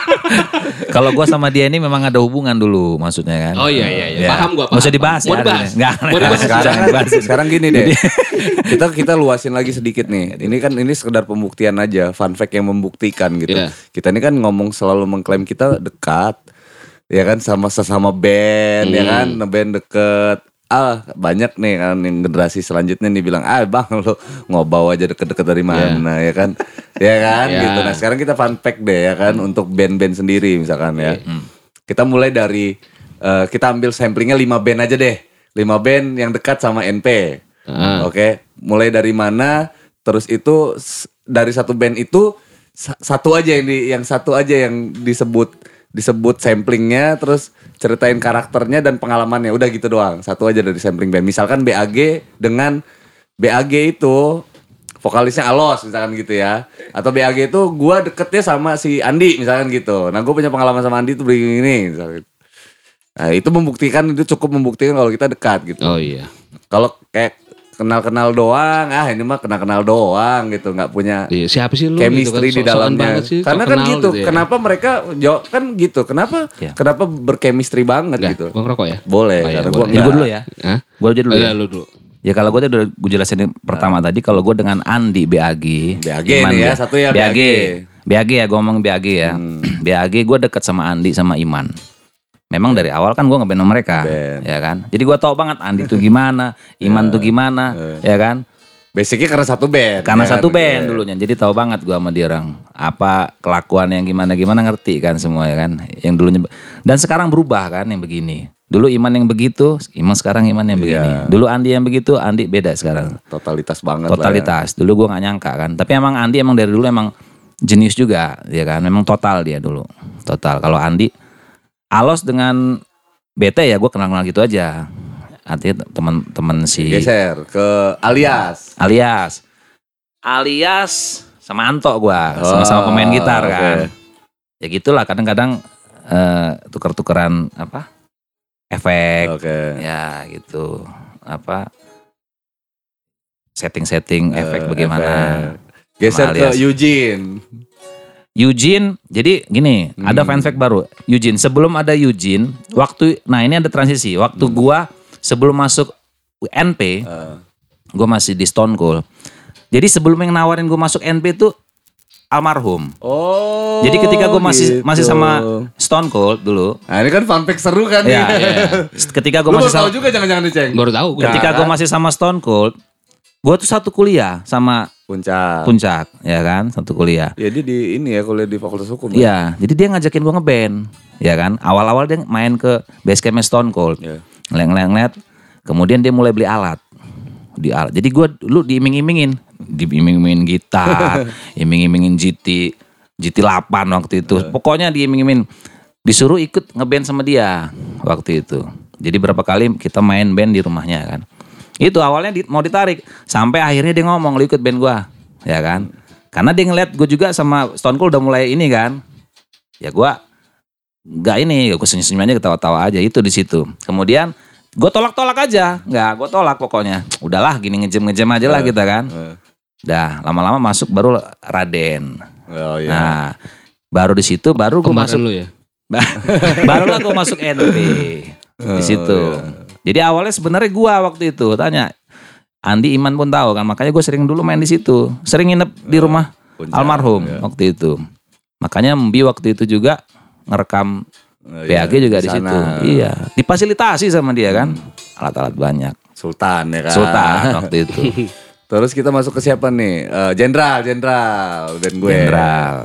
Kalau gua sama dia ini memang ada hubungan dulu maksudnya kan. oh iya iya, iya. Ya. paham gua Nggak usah paham. dibahas mau ya, dibahas Nggak, mau dibahas sekarang dibahas. sekarang gini deh. kita kita luasin lagi sedikit nih. Ini kan ini sekedar pembuktian aja, fun fact yang membuktikan gitu. Iya. Kita ini kan ngomong selalu mengklaim kita dekat. Ya kan sama sesama band ya kan, Hmm. band deket. Ah, banyak nih kan yang generasi selanjutnya nih bilang, "Ah, Bang, lu ngobaw aja deket-deket dari mana?" ya kan. Ya kan Iya. gitu. Nah, sekarang kita fun fact deh ya kan untuk band-band sendiri misalkan ya. Kita mulai dari eh, kita ambil samplingnya 5 band aja deh. 5 band yang dekat sama NP. Ah. Oke, mulai dari mana? Terus itu dari satu band itu sa- satu aja yang di, yang satu aja yang disebut disebut samplingnya, terus ceritain karakternya dan pengalamannya. Udah gitu doang. Satu aja dari sampling band. Misalkan BAG dengan BAG itu vokalisnya Alos misalkan gitu ya. Atau BAG itu gua deketnya sama si Andi misalkan gitu. Nah, gue punya pengalaman sama Andi tuh begini ini misalkan. Nah, itu membuktikan itu cukup membuktikan kalau kita dekat gitu. oh iya Kalau kayak kenal-kenal doang, ah ini mah kenal-kenal doang gitu, nggak punya Iya, siapa sih lu chemistry gitu di kan? Sok-sokan dalamnya. banget sih, Karena kan kenal gitu, ya. kenapa mereka jawab kan gitu, kenapa Iya. kenapa berchemistry banget Nggak, gitu. gua ngerokok ya Boleh, Oh, iya, karena boleh. gua Ya dulu ya. Hah? Gue aja dulu Oh, ya. iya, lu dulu Ya kalau gue udah gue jelasin yang pertama tadi kalau gue dengan Andi BAG. BAG Iman nih ya, satu ya, BAG. BAG. BAG ya gue ngomong BAG ya. BAG gue deket sama Andi sama Iman. Memang dari awal kan gue ngeband sama mereka, Band. ya kan. Jadi gue tau banget Andi tuh gimana, Iman tuh gimana, ya kan. Basicnya karena satu band. Karena ya kan? satu band Iya. dulunya, jadi tahu banget gua sama dia orang apa kelakuan yang gimana gimana ngerti kan semua ya kan. Yang dulunya dan sekarang berubah kan yang begini. Dulu Iman yang begitu, Iman sekarang Iman yang begini. Iya. Dulu Andi yang begitu, Andi beda sekarang. Totalitas banget lah ya. Totalitas. Dulu gua nggak nyangka kan. Tapi emang Andi emang dari dulu emang jenius juga, ya kan. Memang total dia dulu. Total. Kalau Andi Alos dengan BT ya gue kenal-kenal gitu aja. Artinya teman-teman si Geser ke alias. alias alias sama Anto gua sama-sama pemain Oh, gitar oke. kan ya gitulah kadang-kadang eh, tuker-tukeran apa efek Oke. ya gitu apa setting-setting efek Eh, bagaimana efek. Geser ke. Eugene. Eugene jadi gini Hmm. ada fan fact baru Eugene sebelum ada Eugene waktu nah ini ada transisi waktu Hmm. gua sebelum masuk NP Eh, gue masih di Stone Cold. Jadi sebelum yang nawarin gue masuk NP itu almarhum. Oh. Jadi ketika gue masih gitu. masih sama Stone Cold dulu, Nah, ini kan fun fact seru kan ya, nih. ketika gue Lu masih baru tahu sama, juga jangan-jangan nih, Ceng. baru tahu gua. ketika gue masih sama Stone Cold, gue tuh satu kuliah sama Puncak. Puncak, ya kan, satu kuliah. Ya dia di ini ya kuliah di Fakultas Hukum. ya? Iya, jadi dia ngajakin gue ngeband, ya kan. Awal-awal dia main ke base campnya Stone Cold, Iya. ngeliat-ngeliat, kemudian dia mulai beli alat, di alat. Jadi gue dulu diiming-imingin, diiming-imingin gitar, iming-imingin GT, GT 8 waktu itu. Pokoknya diiming-imingin, disuruh ikut ngeband sama dia waktu itu. Jadi berapa kali kita main band di rumahnya kan. Itu awalnya di- mau ditarik, sampai akhirnya dia ngomong lu ikut band gua, ya kan. Karena dia ngeliat gue juga sama Stone Cold udah mulai ini kan. Ya gua nggak ini, gue senyum-senyum aja ketawa-tawa aja itu di situ. Kemudian gue tolak-tolak aja, nggak gue tolak pokoknya. Udahlah gini ngejem-ngejem aja lah kita kan. Eh. Dah lama-lama masuk baru Raden. Oh iya. Nah baru di situ baru gue masuk lu ya. barulah gue masuk NP di situ. Jadi awalnya sebenarnya gua waktu itu tanya Andi Iman pun tahu kan, makanya gue sering dulu main di situ, sering nginep di rumah Puncak, almarhum ya. waktu itu. Makanya Mbi waktu itu juga ngerekam Oh, iya, juga di, situ. Iya, difasilitasi sama dia kan, alat-alat banyak. Sultan ya kan. Sultan waktu itu, Terus kita masuk ke siapa nih? Eh, Jenderal, Jenderal dan gue. Jenderal.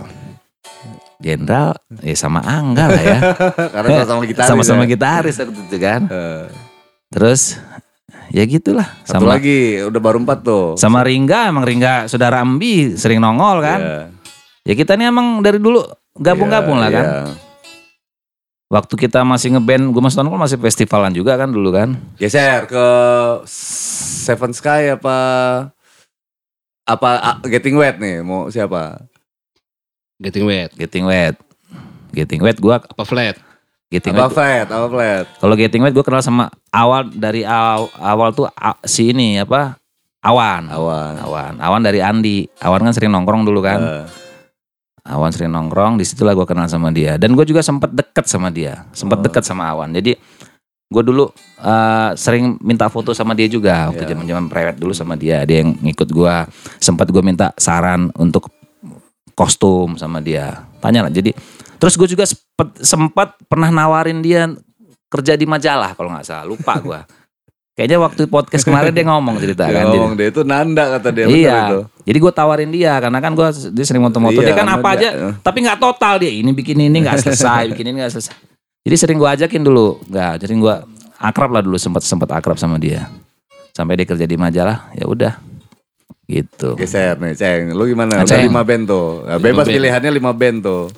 Jenderal, ya sama Angga lah ya. Karena sama-sama kita. Sama-sama gitaris waktu itu kan. Terus ya gitulah Satu sama lagi, udah baru empat tuh. sama Ringga emang Ringga saudara Ambi sering nongol kan. Iya. Ya kita nih emang dari dulu gabung-gabung Iya, lah kan. iya. Waktu kita masih ngeband, gue masih nongol masih festivalan juga kan dulu kan. Geser ke Seven Sky apa apa Getting Wet nih? Mau siapa? Getting wet. Getting Wet. Getting Wet gue Apa flat? Getting Apa. Flat? Apa Flat? Kalau Getting Wet gue kenal sama awal dari awal, awal tuh a- si ini apa? Awan. Awan. Awan. Awan dari Andi. Awan kan sering nongkrong dulu kan. Eh, Awan sering nongkrong, di situlah gue kenal sama dia. Dan gue juga sempat deket sama dia, sempat Oh. deket sama Awan. Jadi gue dulu eh, sering minta foto sama dia juga waktu Iya. zaman zaman prewed dulu sama dia. Dia yang ngikut gue. Sempat gue minta saran untuk kostum sama dia. Tanya lah. Jadi terus gue juga sempet, sempat pernah nawarin dia kerja di majalah kalau nggak salah. Lupa gue. Kayaknya waktu podcast kemarin dia ngomong cerita dia kan. Ngomong dia itu nanda kata dia. iya. itu. Jadi gue tawarin dia karena kan gue dia sering moto-moto. Iya, dia kan apa dia- aja, tapi nggak total dia. Ini bikin ini nggak selesai, bikin ini nggak selesai. Jadi sering gue ajakin dulu, nggak. Jadi gue akrab lah dulu sempat sempat akrab sama dia. Sampai dia kerja di majalah, ya udah, gitu. Geser nih, Ceng. Lu gimana? Udah Ceng. lima band tuh. Nah, bebas pilihannya lima band tuh.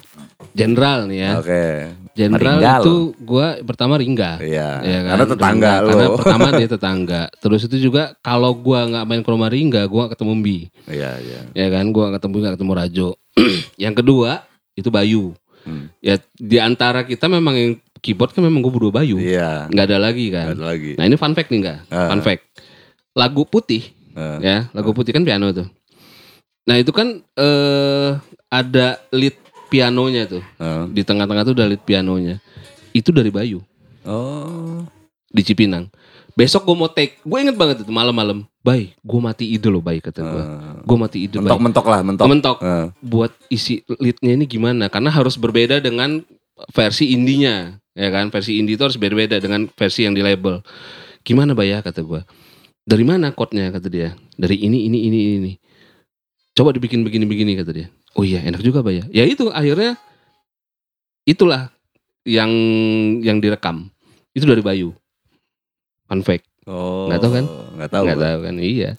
General nih ya. Oke. General Ringga itu gua pertama Ringga. Iya. Ya kan? Karena tetangga Ringga. lu. Karena pertama dia tetangga. Terus itu juga kalau gua nggak main ke rumah Ringga, gua nggak ketemu Mbi. Iya, iya. Ya kan, gua nggak ketemu nggak ketemu Rajo. yang kedua itu Bayu. Hmm. Ya di antara kita memang yang keyboard kan memang gua berdua Bayu. Iya. Nggak ada lagi kan. ada lagi. Nah ini fun fact nih enggak? Ah. Fun fact. Lagu putih Eh, ya, lagu putih kan piano tuh. Nah itu kan eh ada lead pianonya tuh. eh. Di tengah-tengah tuh ada lead pianonya. Itu dari Bayu Oh. di Cipinang. Besok gue mau take, gue inget banget itu malam-malam. Bay, gue mati ide loh Bay kata gue. Eh. Gue mati ide Bay. Mentok-mentok lah, mentok. Mentok. Eh. Buat isi leadnya ini gimana? Karena harus berbeda dengan versi indinya, ya kan? Versi indie itu harus berbeda dengan versi yang di label. Gimana Bay ya kata gue. Dari mana chordnya kata dia? Dari ini, ini, ini, ini. Coba dibikin begini-begini kata dia. Oh iya enak juga Bay ya. Ya itu akhirnya itulah yang yang direkam. Itu dari Bayu. Fun fact. Oh. Nggak tahu kan? Nggak tahu. Nggak tahu kan iya.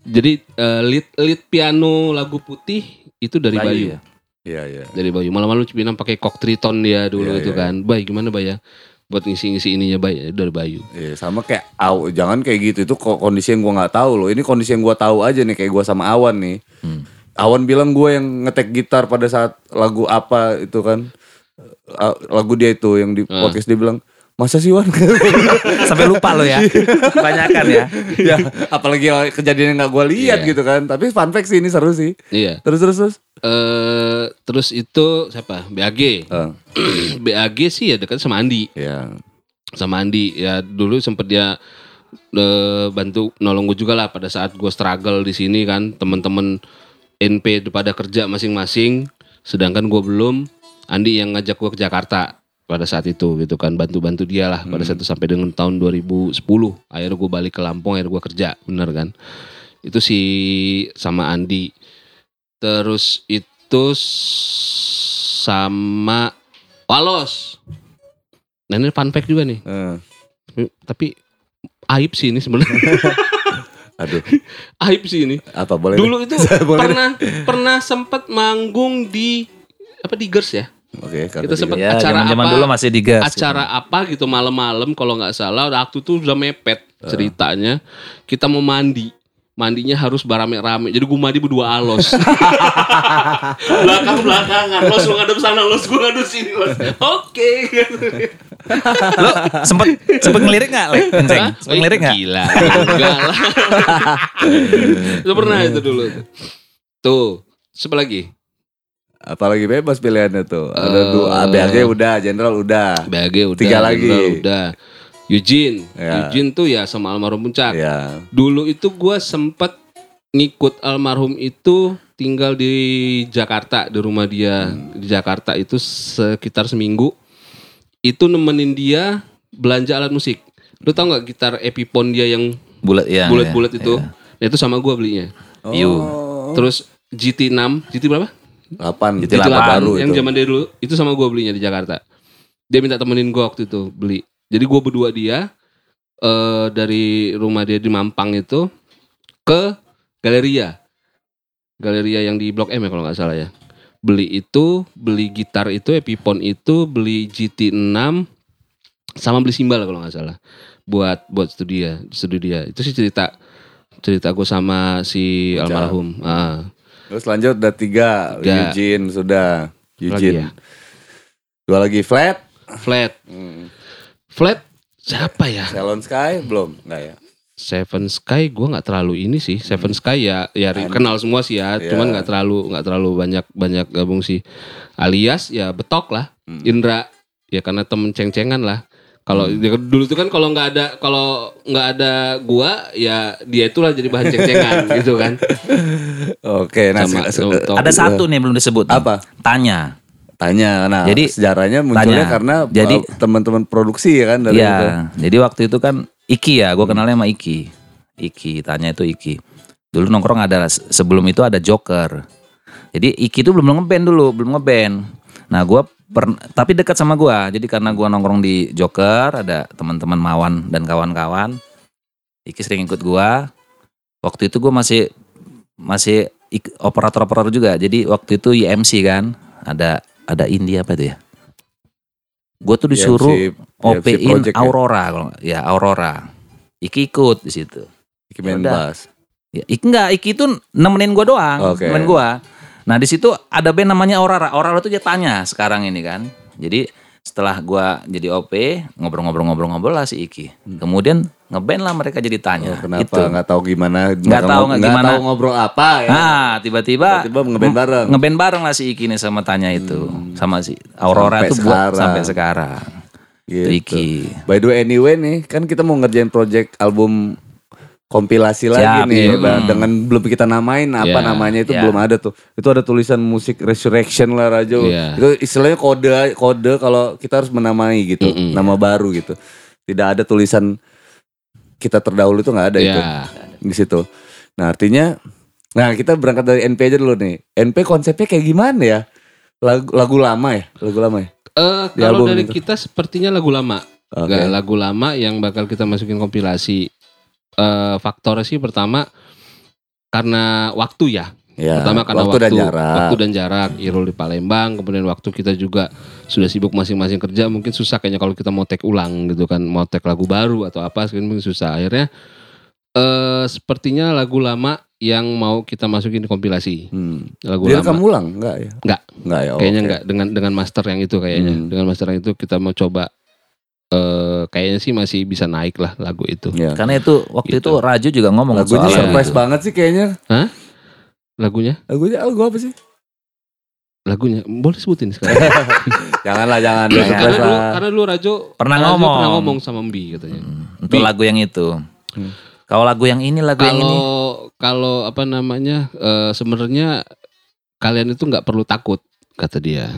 Jadi eh, lead lead piano lagu putih itu dari Bayu Bayu. ya? Iya, iya. Dari Bayu. Malam-malam Cipinang pakai kok triton dia dulu Iya, itu iya. kan. Bay gimana Bay ya? Buat ngisi-ngisi ininya Bay ya, dari Bayu. Iya, sama kayak aw, jangan kayak gitu itu kok kondisi yang gua nggak tahu loh. Ini kondisi yang gua tahu aja nih kayak gua sama Awan nih. Hmm. Awan bilang gue yang ngetek gitar pada saat lagu apa itu kan. Lagu dia itu yang di Ah. podcast dia bilang masa sih Wan? Sampai lupa lo ya, kebanyakan ya. ya apalagi kejadian yang nggak gue lihat Iya. gitu kan. Tapi fun fact sih ini seru sih. Iya. Terus terus terus. Eh terus itu siapa? BAG. Eh, BAG sih ya dekat sama Andi. ya. sama Andi ya dulu sempet dia eh, bantu nolong gue juga lah pada saat gue struggle di sini kan temen-temen NP pada kerja masing-masing sedangkan gue belum. Andi yang ngajak gue ke Jakarta pada saat itu gitu kan. Bantu-bantu dia lah pada saat itu sampai dengan tahun 2010 akhirnya gue balik ke Lampung akhirnya gue kerja bener kan. Itu si sama Andi. Terus itu sama Walos nah ini fun fact juga nih. Eh, tapi aib sih ini sebenarnya aduh, aib sih ini apa boleh? dulu itu Boleh. pernah pernah sempat manggung di apa di Gers ya Oke, kata Kita dia. sempet- Ya, Acara zaman-zaman apa? dulu masih di gas. acara apa gitu malam-malam kalau nggak salah waktu itu udah mepet ceritanya kita mau mandi mandinya harus barame-rame jadi gue mandi berdua alos belakang belakangan los lu ngadep sana los gue ngadep sini los oke Lo sempet sempet ngelirik nggak, Le? Kenceng? Sempet ngelirik nggak? Gila, enggak lah. itu pernah itu dulu. Tuh, siapa lagi? Apalagi bebas pilihannya tuh. Ada Eh. dua, ABAG udah, Jenderal udah. BAG udah. Tiga lagi. Udah. Eugene. Ya. Eugene tuh ya sama almarhum Puncak. Ya. Dulu itu gue sempet ngikut almarhum itu tinggal di Jakarta di rumah dia di Jakarta itu sekitar seminggu. Itu nemenin dia belanja alat musik. Lu tau nggak gitar Epiphone dia yang Bulat ya. bulat-bulat ya, itu? ya. Nah, itu sama gua belinya. Piu. Terus GT6, GT berapa? 8 Itu GT8 delapan baru yang itu. zaman dia dulu itu sama gua belinya di Jakarta. Dia minta temenin gua waktu itu beli. Jadi gua berdua dia eh dari rumah dia di Mampang itu ke Galeria. Galeria yang di Blok M ya kalau nggak salah ya. Beli itu, beli gitar itu, Epiphone itu, beli GT6 sama beli simbal kalau nggak salah. Buat buat studi dia, studi dia. Itu sih cerita cerita gue sama si almarhum. Ah. Terus lanjut udah tiga. Tiga. Eugene sudah. Lagi Eugene. ya? Dua lagi flat. Flat. Hmm. Flat siapa ya? Salon Sky belum? Enggak ya? Seven Sky gue nggak terlalu ini sih. Seven Sky ya ya Kan. kenal semua sih ya. Iya. Cuman nggak terlalu nggak terlalu banyak banyak gabung sih. Alias ya betok lah. Hmm. Indra ya karena temen ceng-cengan lah. Kalau ya dulu tuh kan kalau nggak ada kalau nggak ada gua ya dia itulah jadi bahan ceng-cengan gitu kan. Oke, nah Sama. Ada satu nih belum disebut. nih. Apa? Tanya. Tanya. Nah, Jadi, sejarahnya munculnya tanya. karena Jadi- uh, teman-teman produksi ya kan dari itu. Iya. Jadi waktu itu kan Iki ya, gue kenalnya sama Iki. Iki, tanya itu Iki. Dulu nongkrong ada sebelum itu ada Joker. Jadi Iki itu belum ngeband dulu, belum ngeband. Nah gue tapi dekat sama gue. Jadi karena gue nongkrong di Joker, ada teman-teman Mawan dan kawan-kawan. Iki sering ikut gue. Waktu itu gue masih masih operator-operator juga. Jadi waktu itu IMC kan, ada ada India apa itu ya? Gue tuh disuruh IMC OP-in project ya? Aurora kalau nggak- ya Aurora. Iki ikut di situ. Iki main bass. Ya, Iki enggak, Iki itu nemenin gua doang, Oke. nemenin gua. Nah, di situ ada band namanya Aurora. Aurora tuh dia tanya sekarang ini kan. Jadi setelah gua jadi OP, ngobrol-ngobrol-ngobrol-ngobrol lah si Iki. Kemudian ngeband lah mereka jadi tanya. Hmm. Oh, kenapa Itu. nggak tahu gimana Nggak tahu nggak gimana. tahu ngobrol apa ya Nah, tiba-tiba tiba-tiba ngeband bareng ngeband bareng lah si Iki nih sama tanya itu. Sama si Aurora Sampai tuh buat sekarang. sampai sekarang. Itu gitu. Iki. by the way anyway nih kan kita mau ngerjain project album kompilasi lagi Siap, nih iya. Bah, Hmm. dengan belum kita namain apa Ya, namanya itu ya. belum ada tuh itu ada tulisan musik resurrection lah Rajo Iya. itu istilahnya kode kode kalau kita harus menamai gitu Mm-mm. nama baru gitu tidak ada tulisan kita terdahulu itu nggak ada itu Ya. di situ. Nah artinya, nah kita berangkat dari NP aja dulu nih. NP konsepnya kayak gimana ya? Lagu, lagu lama ya, lagu lama ya. Eh, Di kalau dari itu. kita sepertinya lagu lama. Nggak, lagu lama yang bakal kita masukin kompilasi. Eh faktornya sih pertama karena waktu ya. Ya, pertama karena waktu, dan jarak. waktu dan jarak. Irul di Palembang, kemudian waktu kita juga sudah sibuk masing-masing kerja, mungkin susah kayaknya kalau kita mau take ulang gitu kan, mau take lagu baru atau apa, mungkin susah. Akhirnya eh sepertinya lagu lama yang mau kita masukin di kompilasi. Hmm. Lagu Direkam lama. ulang enggak ya? Enggak. Enggak ya. Kayaknya oke. enggak dengan dengan master yang itu kayaknya. Hmm. Dengan master yang itu kita mau coba eh kayaknya sih masih bisa naik lah lagu itu. Ya. Karena itu waktu Gitu. itu Raju juga ngomong Lagunya soal surprise itu. banget sih kayaknya. Lagunya, Lagunya lagu apa sih? lagunya boleh sebutin sekarang. Janganlah jangan. Jangan karena lah. karena dulu Rajo Pernah Rajo ngomong. pernah ngomong sama Mbi katanya. Hmm, Untuk Bi. lagu yang itu. Hmm. Kalau lagu yang ini, lagu yang ini. Kalau kalau apa namanya eh, sebenarnya kalian itu nggak perlu takut kata dia.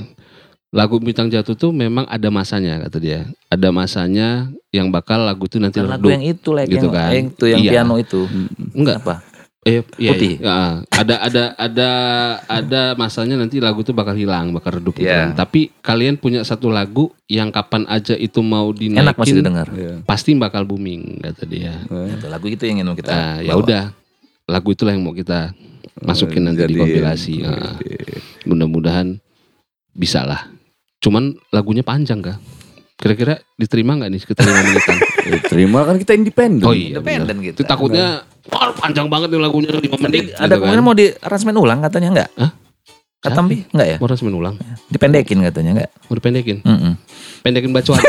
Lagu bintang jatuh tuh memang ada masanya kata dia. Ada masanya yang bakal lagu itu nanti Kan lagu redup. yang itu, like, Gitu yang, kan. yang itu yang Iya. piano itu. Enggak. Apa? Eh, iya, Putih. iya. ada ada ada ada masanya nanti lagu itu bakal hilang, bakal redup gitu Iya. kan. Tapi kalian punya satu lagu yang kapan aja itu mau dinaikin Enak masih didengar. Iya. pasti bakal booming kata dia. Itu, lagu itu yang ingin mau kita. Nah, ya udah. Lagu itulah yang mau kita masukin nanti di Jadi- kompilasi. Nah, mudah-mudahan bisa lah. Cuman lagunya panjang kah? Kira-kira diterima nggak nih kita lima menitan? Ya, terima kan kita independen. Oh iya, Independen gitu. Itu takutnya wah panjang banget nih lagunya 5 menit. Ada gitu kemungkinan kan. mau di aransemen ulang katanya enggak? Hah? Kata Mbi enggak ya? Mau resmen ulang, Dipendekin katanya enggak? mau dipendekin. Mm-mm. Pendekin bacuan.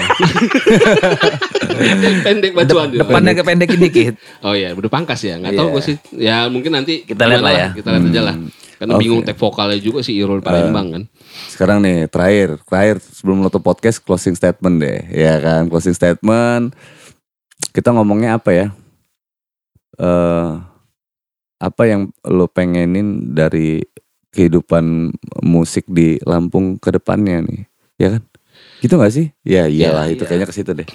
Pendek bacuan. dia. Depannya kependekin dikit. Oh iya, udah pangkas ya. Nggak tahu Iya. gue sih. Ya mungkin nanti Kita lihat lah ya. Kita lihat aja lah. Karena Oke. bingung tek vokalnya juga sih Irul Palembang kan. Sekarang nih terakhir, terakhir sebelum nutup podcast closing statement deh, ya kan closing statement. kita ngomongnya apa ya? eh apa yang lo pengenin dari kehidupan musik di Lampung ke depannya nih, ya kan? Gitu gak sih? Ya iyalah Iya, itu iya. kayaknya ke situ deh.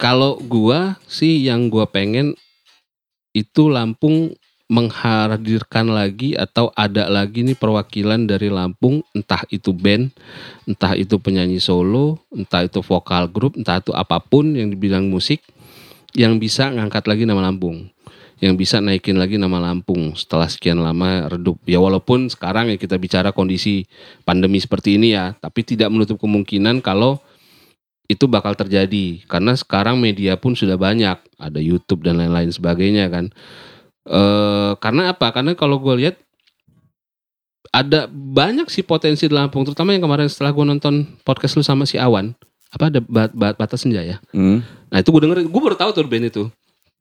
Kalau gua sih yang gua pengen itu Lampung menghadirkan lagi atau ada lagi nih perwakilan dari Lampung entah itu band, entah itu penyanyi solo, entah itu vokal grup, entah itu apa pun yang di bidang musik yang bisa ngangkat lagi nama Lampung. Yang bisa naikin lagi nama Lampung setelah sekian lama redup. Ya walaupun sekarang ya kita bicara kondisi pandemi seperti ini ya, tapi tidak menutup kemungkinan kalau itu bakal terjadi. Karena sekarang media pun sudah banyak. Ada YouTube dan lain-lain sebagainya kan. Eh karena apa? Karena kalau gue lihat ada banyak sih potensi di Lampung terutama yang kemarin setelah gue nonton podcast lu sama si Awan. Apa ada bat, bat, batas senja ya? Hmm. nah itu gue denger gue baru tahu tuh band itu.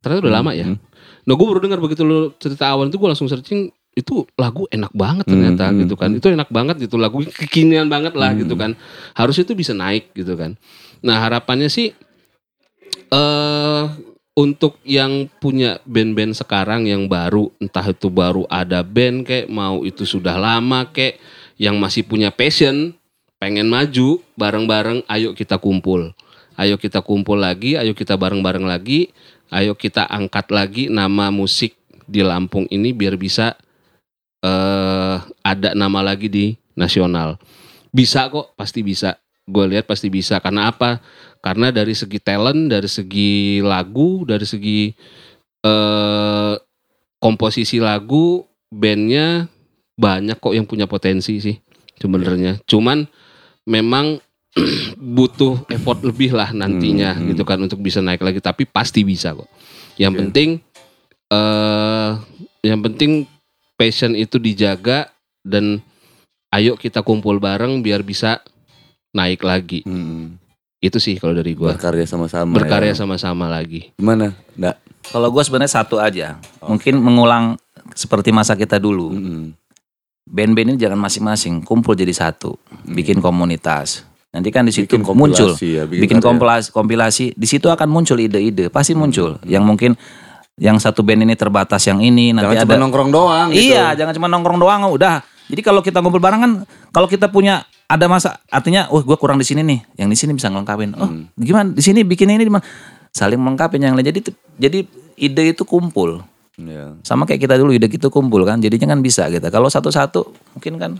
Ternyata udah lama ya. Hmm. nah gue baru dengar begitu lu cerita Awan itu gue langsung searching itu lagu enak banget ternyata Hmm, gitu kan. itu enak banget gitu lagu kekinian banget lah gitu kan. Harusnya itu bisa naik gitu kan. Nah harapannya sih eh untuk yang punya band-band sekarang yang baru entah itu baru ada band kayak mau itu sudah lama kayak yang masih punya passion pengen maju bareng-bareng ayo kita kumpul. Ayo kita kumpul lagi ayo kita bareng-bareng lagi ayo kita angkat lagi nama musik di Lampung ini biar bisa eh ada nama lagi di nasional. Bisa kok pasti bisa. Gue lihat pasti bisa. Karena apa? Karena dari segi talent dari segi lagu dari segi eh komposisi lagu bandnya banyak kok yang punya potensi sih sebenarnya. Cuman memang butuh effort lebih lah nantinya Hmm, hmm. gitu kan untuk bisa naik lagi. Tapi pasti bisa kok. Yang Oke. penting eh yang penting passion itu dijaga dan ayo kita kumpul bareng biar bisa naik lagi Hmm. itu sih kalau dari gua Berkarya sama-sama. berkarya ya. sama-sama lagi Gimana? Nggak. Kalau gue sebenarnya satu aja. Mungkin mengulang seperti masa kita dulu. Mm-mm. Band-band ini jangan masing-masing, kumpul jadi satu, bikin komunitas. Nanti kan di situ Bikin muncul, ya, bikin karya. kompilasi, kompilasi. Di situ akan muncul ide-ide, pasti muncul. Yang mungkin yang satu band ini terbatas yang ini, nanti Jangan ada cuma nongkrong doang gitu. Iya, jangan cuma nongkrong doang udah. Jadi kalau kita ngumpul bareng kan kalau kita punya ada masa artinya oh gue kurang di sini nih, yang di sini bisa ngelengkapin. Oh, Hmm. gimana di sini bikin ini di mana? Saling melengkapi yang lain. Jadi jadi ide itu kumpul. Iya. Sama kayak kita dulu ide itu kumpul kan. Jadinya kan bisa gitu. Kalau satu-satu mungkin kan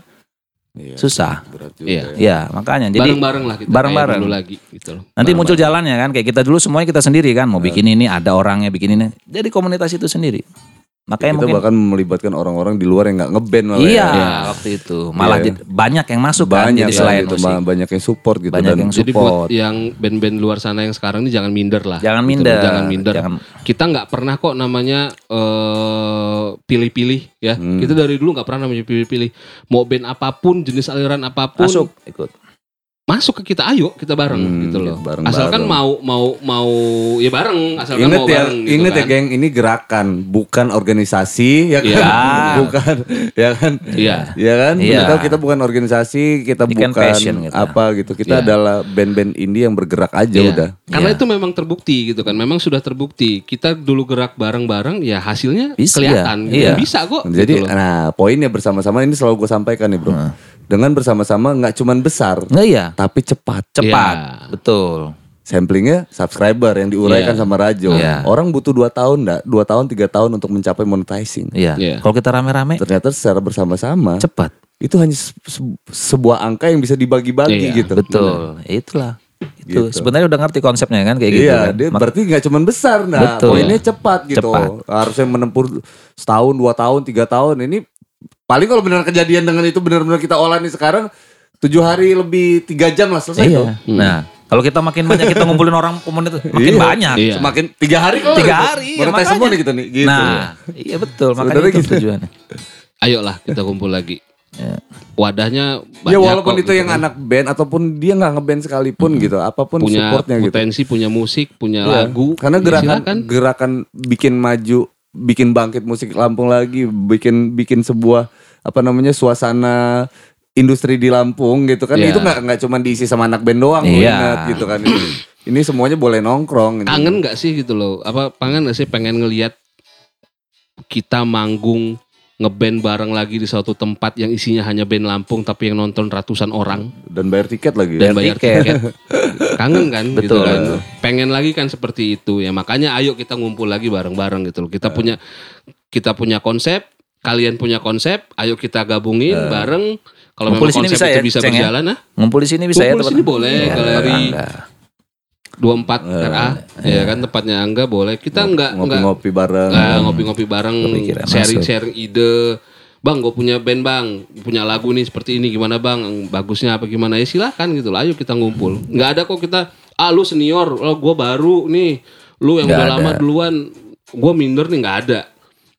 Iya. susah. Berat juga Iya. ya. Ya, makanya jadi bareng-bareng lah kita bareng-bareng. dulu lagi gitu loh nanti muncul Bareng-bareng. jalannya kan kayak kita dulu semuanya kita sendiri kan mau bikin ini ada orangnya bikin ini. Jadi komunitas itu sendiri. Makanya Kita mungkin bahkan melibatkan orang-orang di luar yang nggak ngeband malah Iya, ya. waktu itu. Malah Iya. jadi- banyak yang masuk kan banyak jadi kan selain gitu, musik. ba- banyak yang support gitu Banyak dan yang jadi support. buat yang band-band luar sana yang sekarang ini jangan minder lah Jangan Gitu minder. jangan minder Jangan- kita nggak pernah kok namanya eh, pilih-pilih ya Hmm. kita dari dulu nggak pernah namanya pilih-pilih mau band apa pun jenis aliran apa pun masuk ikut. Masuk ke kita ayo kita bareng Hmm, gitu loh bareng-bareng. asalkan mau mau mau ya bareng asalkan Ingat mau ya, bareng gitu ingat ya kan. geng, ini gerakan, bukan organisasi, ya kan? Iya. bukan, ya kan? iya Ya kan? Iya. Kita, kita bukan organisasi, kita Ini kan bukan passion gitu. apa gitu. Kita Iya. adalah band-band indie yang bergerak aja Iya. udah. Karena Iya. itu memang terbukti gitu kan. Memang sudah terbukti. Kita dulu gerak bareng-bareng ya hasilnya Bisa, kelihatan. gitu. iya. Bisa kok. Jadi, gitu loh. nah poinnya bersama-sama ini selalu gue sampaikan nih bro. Dengan bersama-sama nggak cuman besar, Nggak iya, tapi cepat. cepat. Iya. Betul. Samplingnya subscriber yang diuraikan Iya. sama Rajo. Iya. Orang butuh dua tahun enggak? Dua tahun, tiga tahun untuk mencapai monetizing. Iya. Iya. Kalau kita rame-rame Ternyata secara bersama-sama cepat. itu hanya se- se- sebuah angka yang bisa dibagi-bagi Iya, gitu. Betul. Itulah. Itu Gitu. sebenarnya udah ngerti konsepnya kan kayak gitu iya, kan. dia Mak- berarti nggak cuman besar, nah Betul. poinnya cepat gitu. Cepat. Harusnya menempuh setahun, dua tahun, tiga tahun. Ini paling kalau benar kejadian dengan itu benar-benar kita olah nih sekarang tujuh hari lebih tiga jam lah selesai tuh. iya. Nah, kalau kita makin banyak kita ngumpulin orang komunitas makin Iya. banyak. Iya. Semakin tiga hari kalau Tiga hari, iya, makanya. semua nih kita nih. Gitu. Nah, iya betul. Makanya itu gitu. tujuannya. Ayolah kita kumpul lagi. Ya. Wadahnya ya banyak walaupun kok itu gitu yang kan. anak band ataupun dia nggak ngeband sekalipun gitu, apa pun punya supportnya gitu. potensi, punya musik, punya Iya. lagu. Karena ya gerakan silakan. gerakan bikin maju, bikin bangkit musik Lampung lagi, bikin bikin sebuah apa namanya suasana industri di Lampung gitu kan. Iya. Itu nggak nggak cuma diisi sama anak band doang Iya. ingat gitu kan. ini semuanya boleh nongkrong. gitu. kangen nggak sih gitu loh apa kangen nggak sih pengen ngelihat kita manggung ngeband bareng lagi di suatu tempat yang isinya hanya band Lampung tapi yang nonton ratusan orang Dan bayar tiket lagi. dan Bayar tiket. tiket. Kangen kan gitu Betul. kan. Pengen lagi kan seperti itu ya. Makanya ayo kita ngumpul lagi bareng-bareng gitu loh. Kita punya kita punya konsep, kalian punya konsep, ayo kita gabungin bareng. Kalau memang Ngumpul konsep bisa itu ya, bisa Ceng, ya? berjalan nah. Ngumpul di sini bisa ya Ngumpul di sini boleh, galeri Angga. 24 RA ya kan tempatnya Angga boleh. Kita enggak enggak Ngopi-ngopi bareng. Ah, ngopi-ngopi bareng, sharing-sharing ide. Bang, gue punya band bang, punya lagu nih seperti ini gimana bang? Bagusnya apa gimana ya silahkan gitu lah. Ayo kita ngumpul. Nggak ada kok kita, ah lu senior, oh, gue baru nih. Lu yang Nggak udah ada. lama duluan, gue minder nih nggak ada.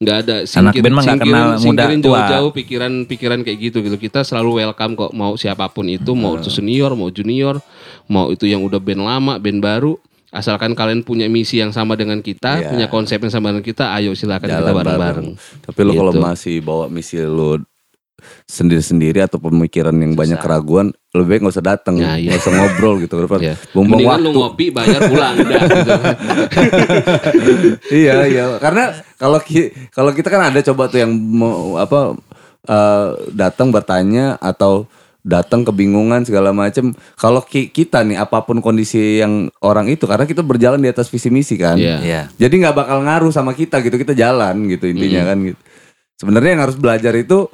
Nggak ada. Anak band mah nggak kenal muda tua. jauh-jauh pikiran-pikiran kayak gitu gitu. Kita selalu welcome kok mau siapa pun itu, mau itu senior, mau junior, mau itu yang udah band lama, band baru. Asalkan kalian punya misi yang sama dengan kita, Iya. punya konsep yang sama dengan kita, ayo silakan kita bareng-bareng. Tapi kalau Gitu. masih bawa misi lu sendiri-sendiri atau pemikiran yang banyak keraguan, lebih baik nggak usah datang, Ya, iya. nggak usah ngobrol gitu. Ya. Bumbung Mendingan lu waktu. ngopi, bayar pulang udah. gitu. iya iya karena kalau ki- kalau kita kan ada coba tuh yang mau apa eh, datang bertanya atau datang kebingungan segala macam kalau ki- kita nih apa pun kondisi yang orang itu karena kita berjalan di atas visi misi kan Iya. Iya. jadi nggak bakal ngaruh sama kita gitu kita jalan gitu intinya kan gitu sebenarnya yang harus belajar itu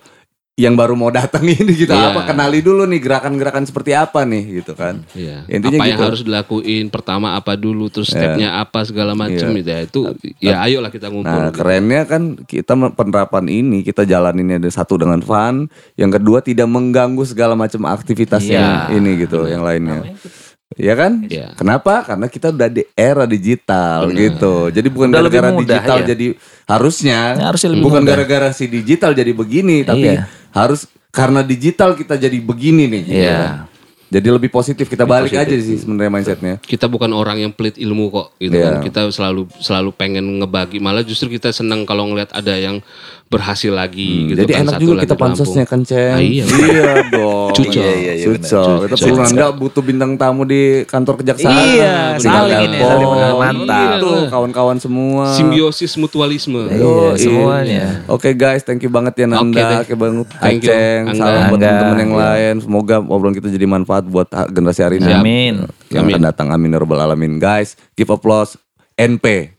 yang baru mau datang ini gitu Iya. apa kenali dulu nih gerakan-gerakan seperti apa nih gitu kan Iya. Intinya apa yang gitu. harus dilakuin? Pertama apa dulu, terus stepnya apa segala macam gitu ya. Itu ya ayolah kita ngumpul. Nah gitu. kerennya kan kita penerapan ini kita jalaninnya ada satu dengan fun, yang kedua tidak mengganggu segala macam aktivitasnya Iya. ini gitu, yang lainnya. Iya kan? Iya. Kenapa? Karena kita udah di era digital gitu. Jadi bukan lebih gara-gara digital ya. jadi harusnya, Ya, harusnya lebih bukan gara-gara si digital jadi begini, tapi Iya. harus karena digital kita jadi begini nih. gitu. Iya. Jadi lebih positif kita balik aja sih sebenarnya mindsetnya. kita bukan orang yang pelit ilmu kok gitu Iya. kan. Kita selalu selalu pengen ngebagi. Malah justru kita senang kalau ngeliat ada yang berhasil lagi gitu Hmm, Jadi kan, enak satu juga lagi kita pansosnya kan Ceng Ah, iya. dong Cucok. Iya, iya, iya, Kita perlu nggak butuh bintang tamu di kantor kejaksaan Iya, saling ini, saling. Mantap. Gitu, kawan-kawan semua Simbiosis mutualisme. Iya, semuanya. Oke guys, thank you banget ya Nanda, Oke oke banget Angga. salam buat teman-teman yang lain. Semoga obrolan kita jadi manfaat buat generasi hari ini. Amin. Yang Amin. akan datang, amin ya rabbal alamin. Guys, give applause NP.